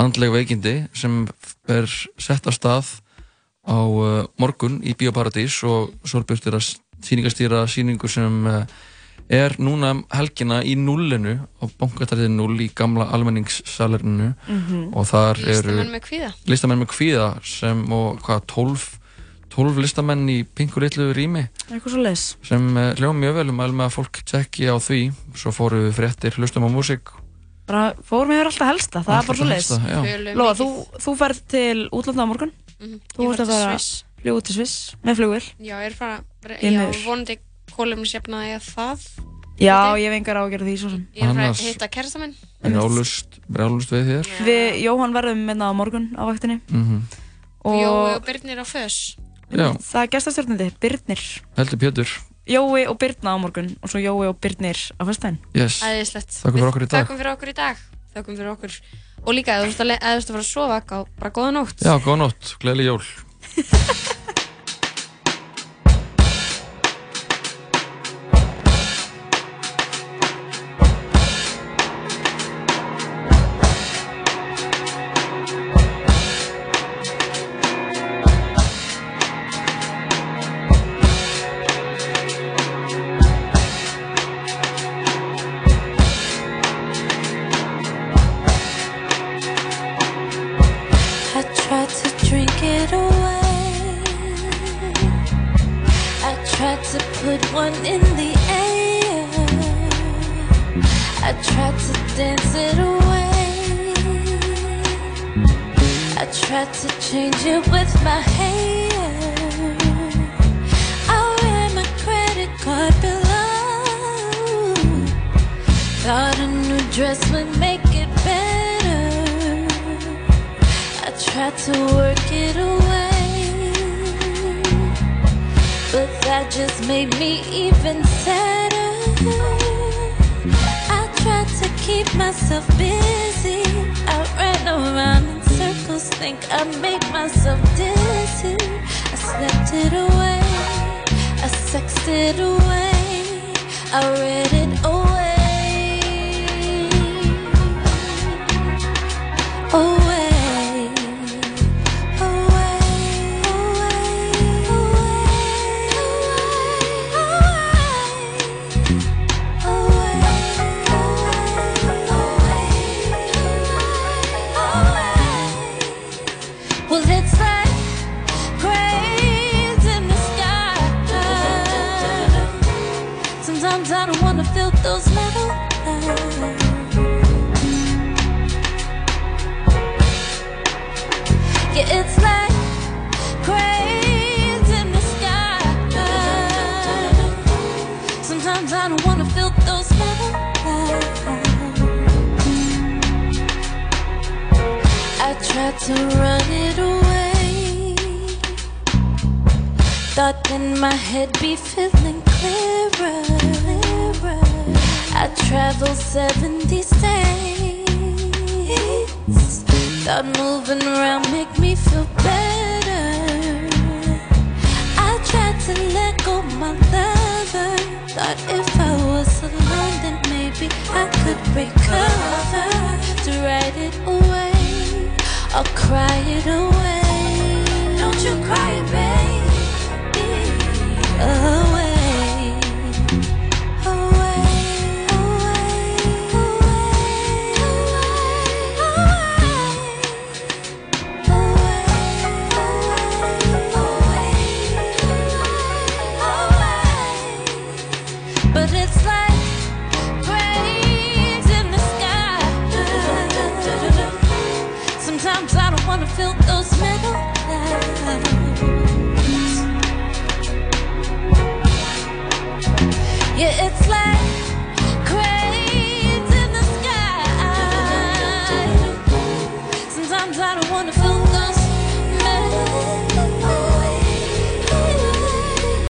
andleg veikindi sem er sett af stað á uh, morgun í Bíóparadís og Sólbjört er að sýningarstýra sýningu sem uh, er núna um helgina í nullinu á bankatarðið null í gamla almenningssalerinu Mhm. og þar eru Listamenn með kvíða. listamenn með kvíða sem og hvað 12 12 listamenn í pingu litlu rými sem uh, hljóðum mjög vel um að fólk tjekki á því svo fóru við fréttir, hlustum á músík bara fórum yfir alltaf helsta, það er Alltaf bara svo leis. Lóa, þú, þú ferð til útlanda á morgun Mhm. þú Ég ert fer að til fara Sviss. fljóð til Sviss með flugvél Já, ég er fara Já, niður. vonandi kólum sefnaði ég það. Já, ég hef engar ágjörð því svo sem. Ég er að að hitta kærasta minn. brjálust, brjálust við þér. Við Jóhann verðum minna á morgun á vaktinni. Mm og Jói og Birnir á fös. Já, það er gestastjórnandi, Birnir. Heldur Pétur. Jói og Birna á morgun og svo Jói og Birnir á fyrstæðin Yes. Æðislegt. Þakkum fyrir okkur í dag. Þakkum fyrir okkur í dag. Þakkum fyrir okkur. Og líka, ef þú ert að að fara að sofa bara góða nótt. Já, góða nótt, gleðileg jól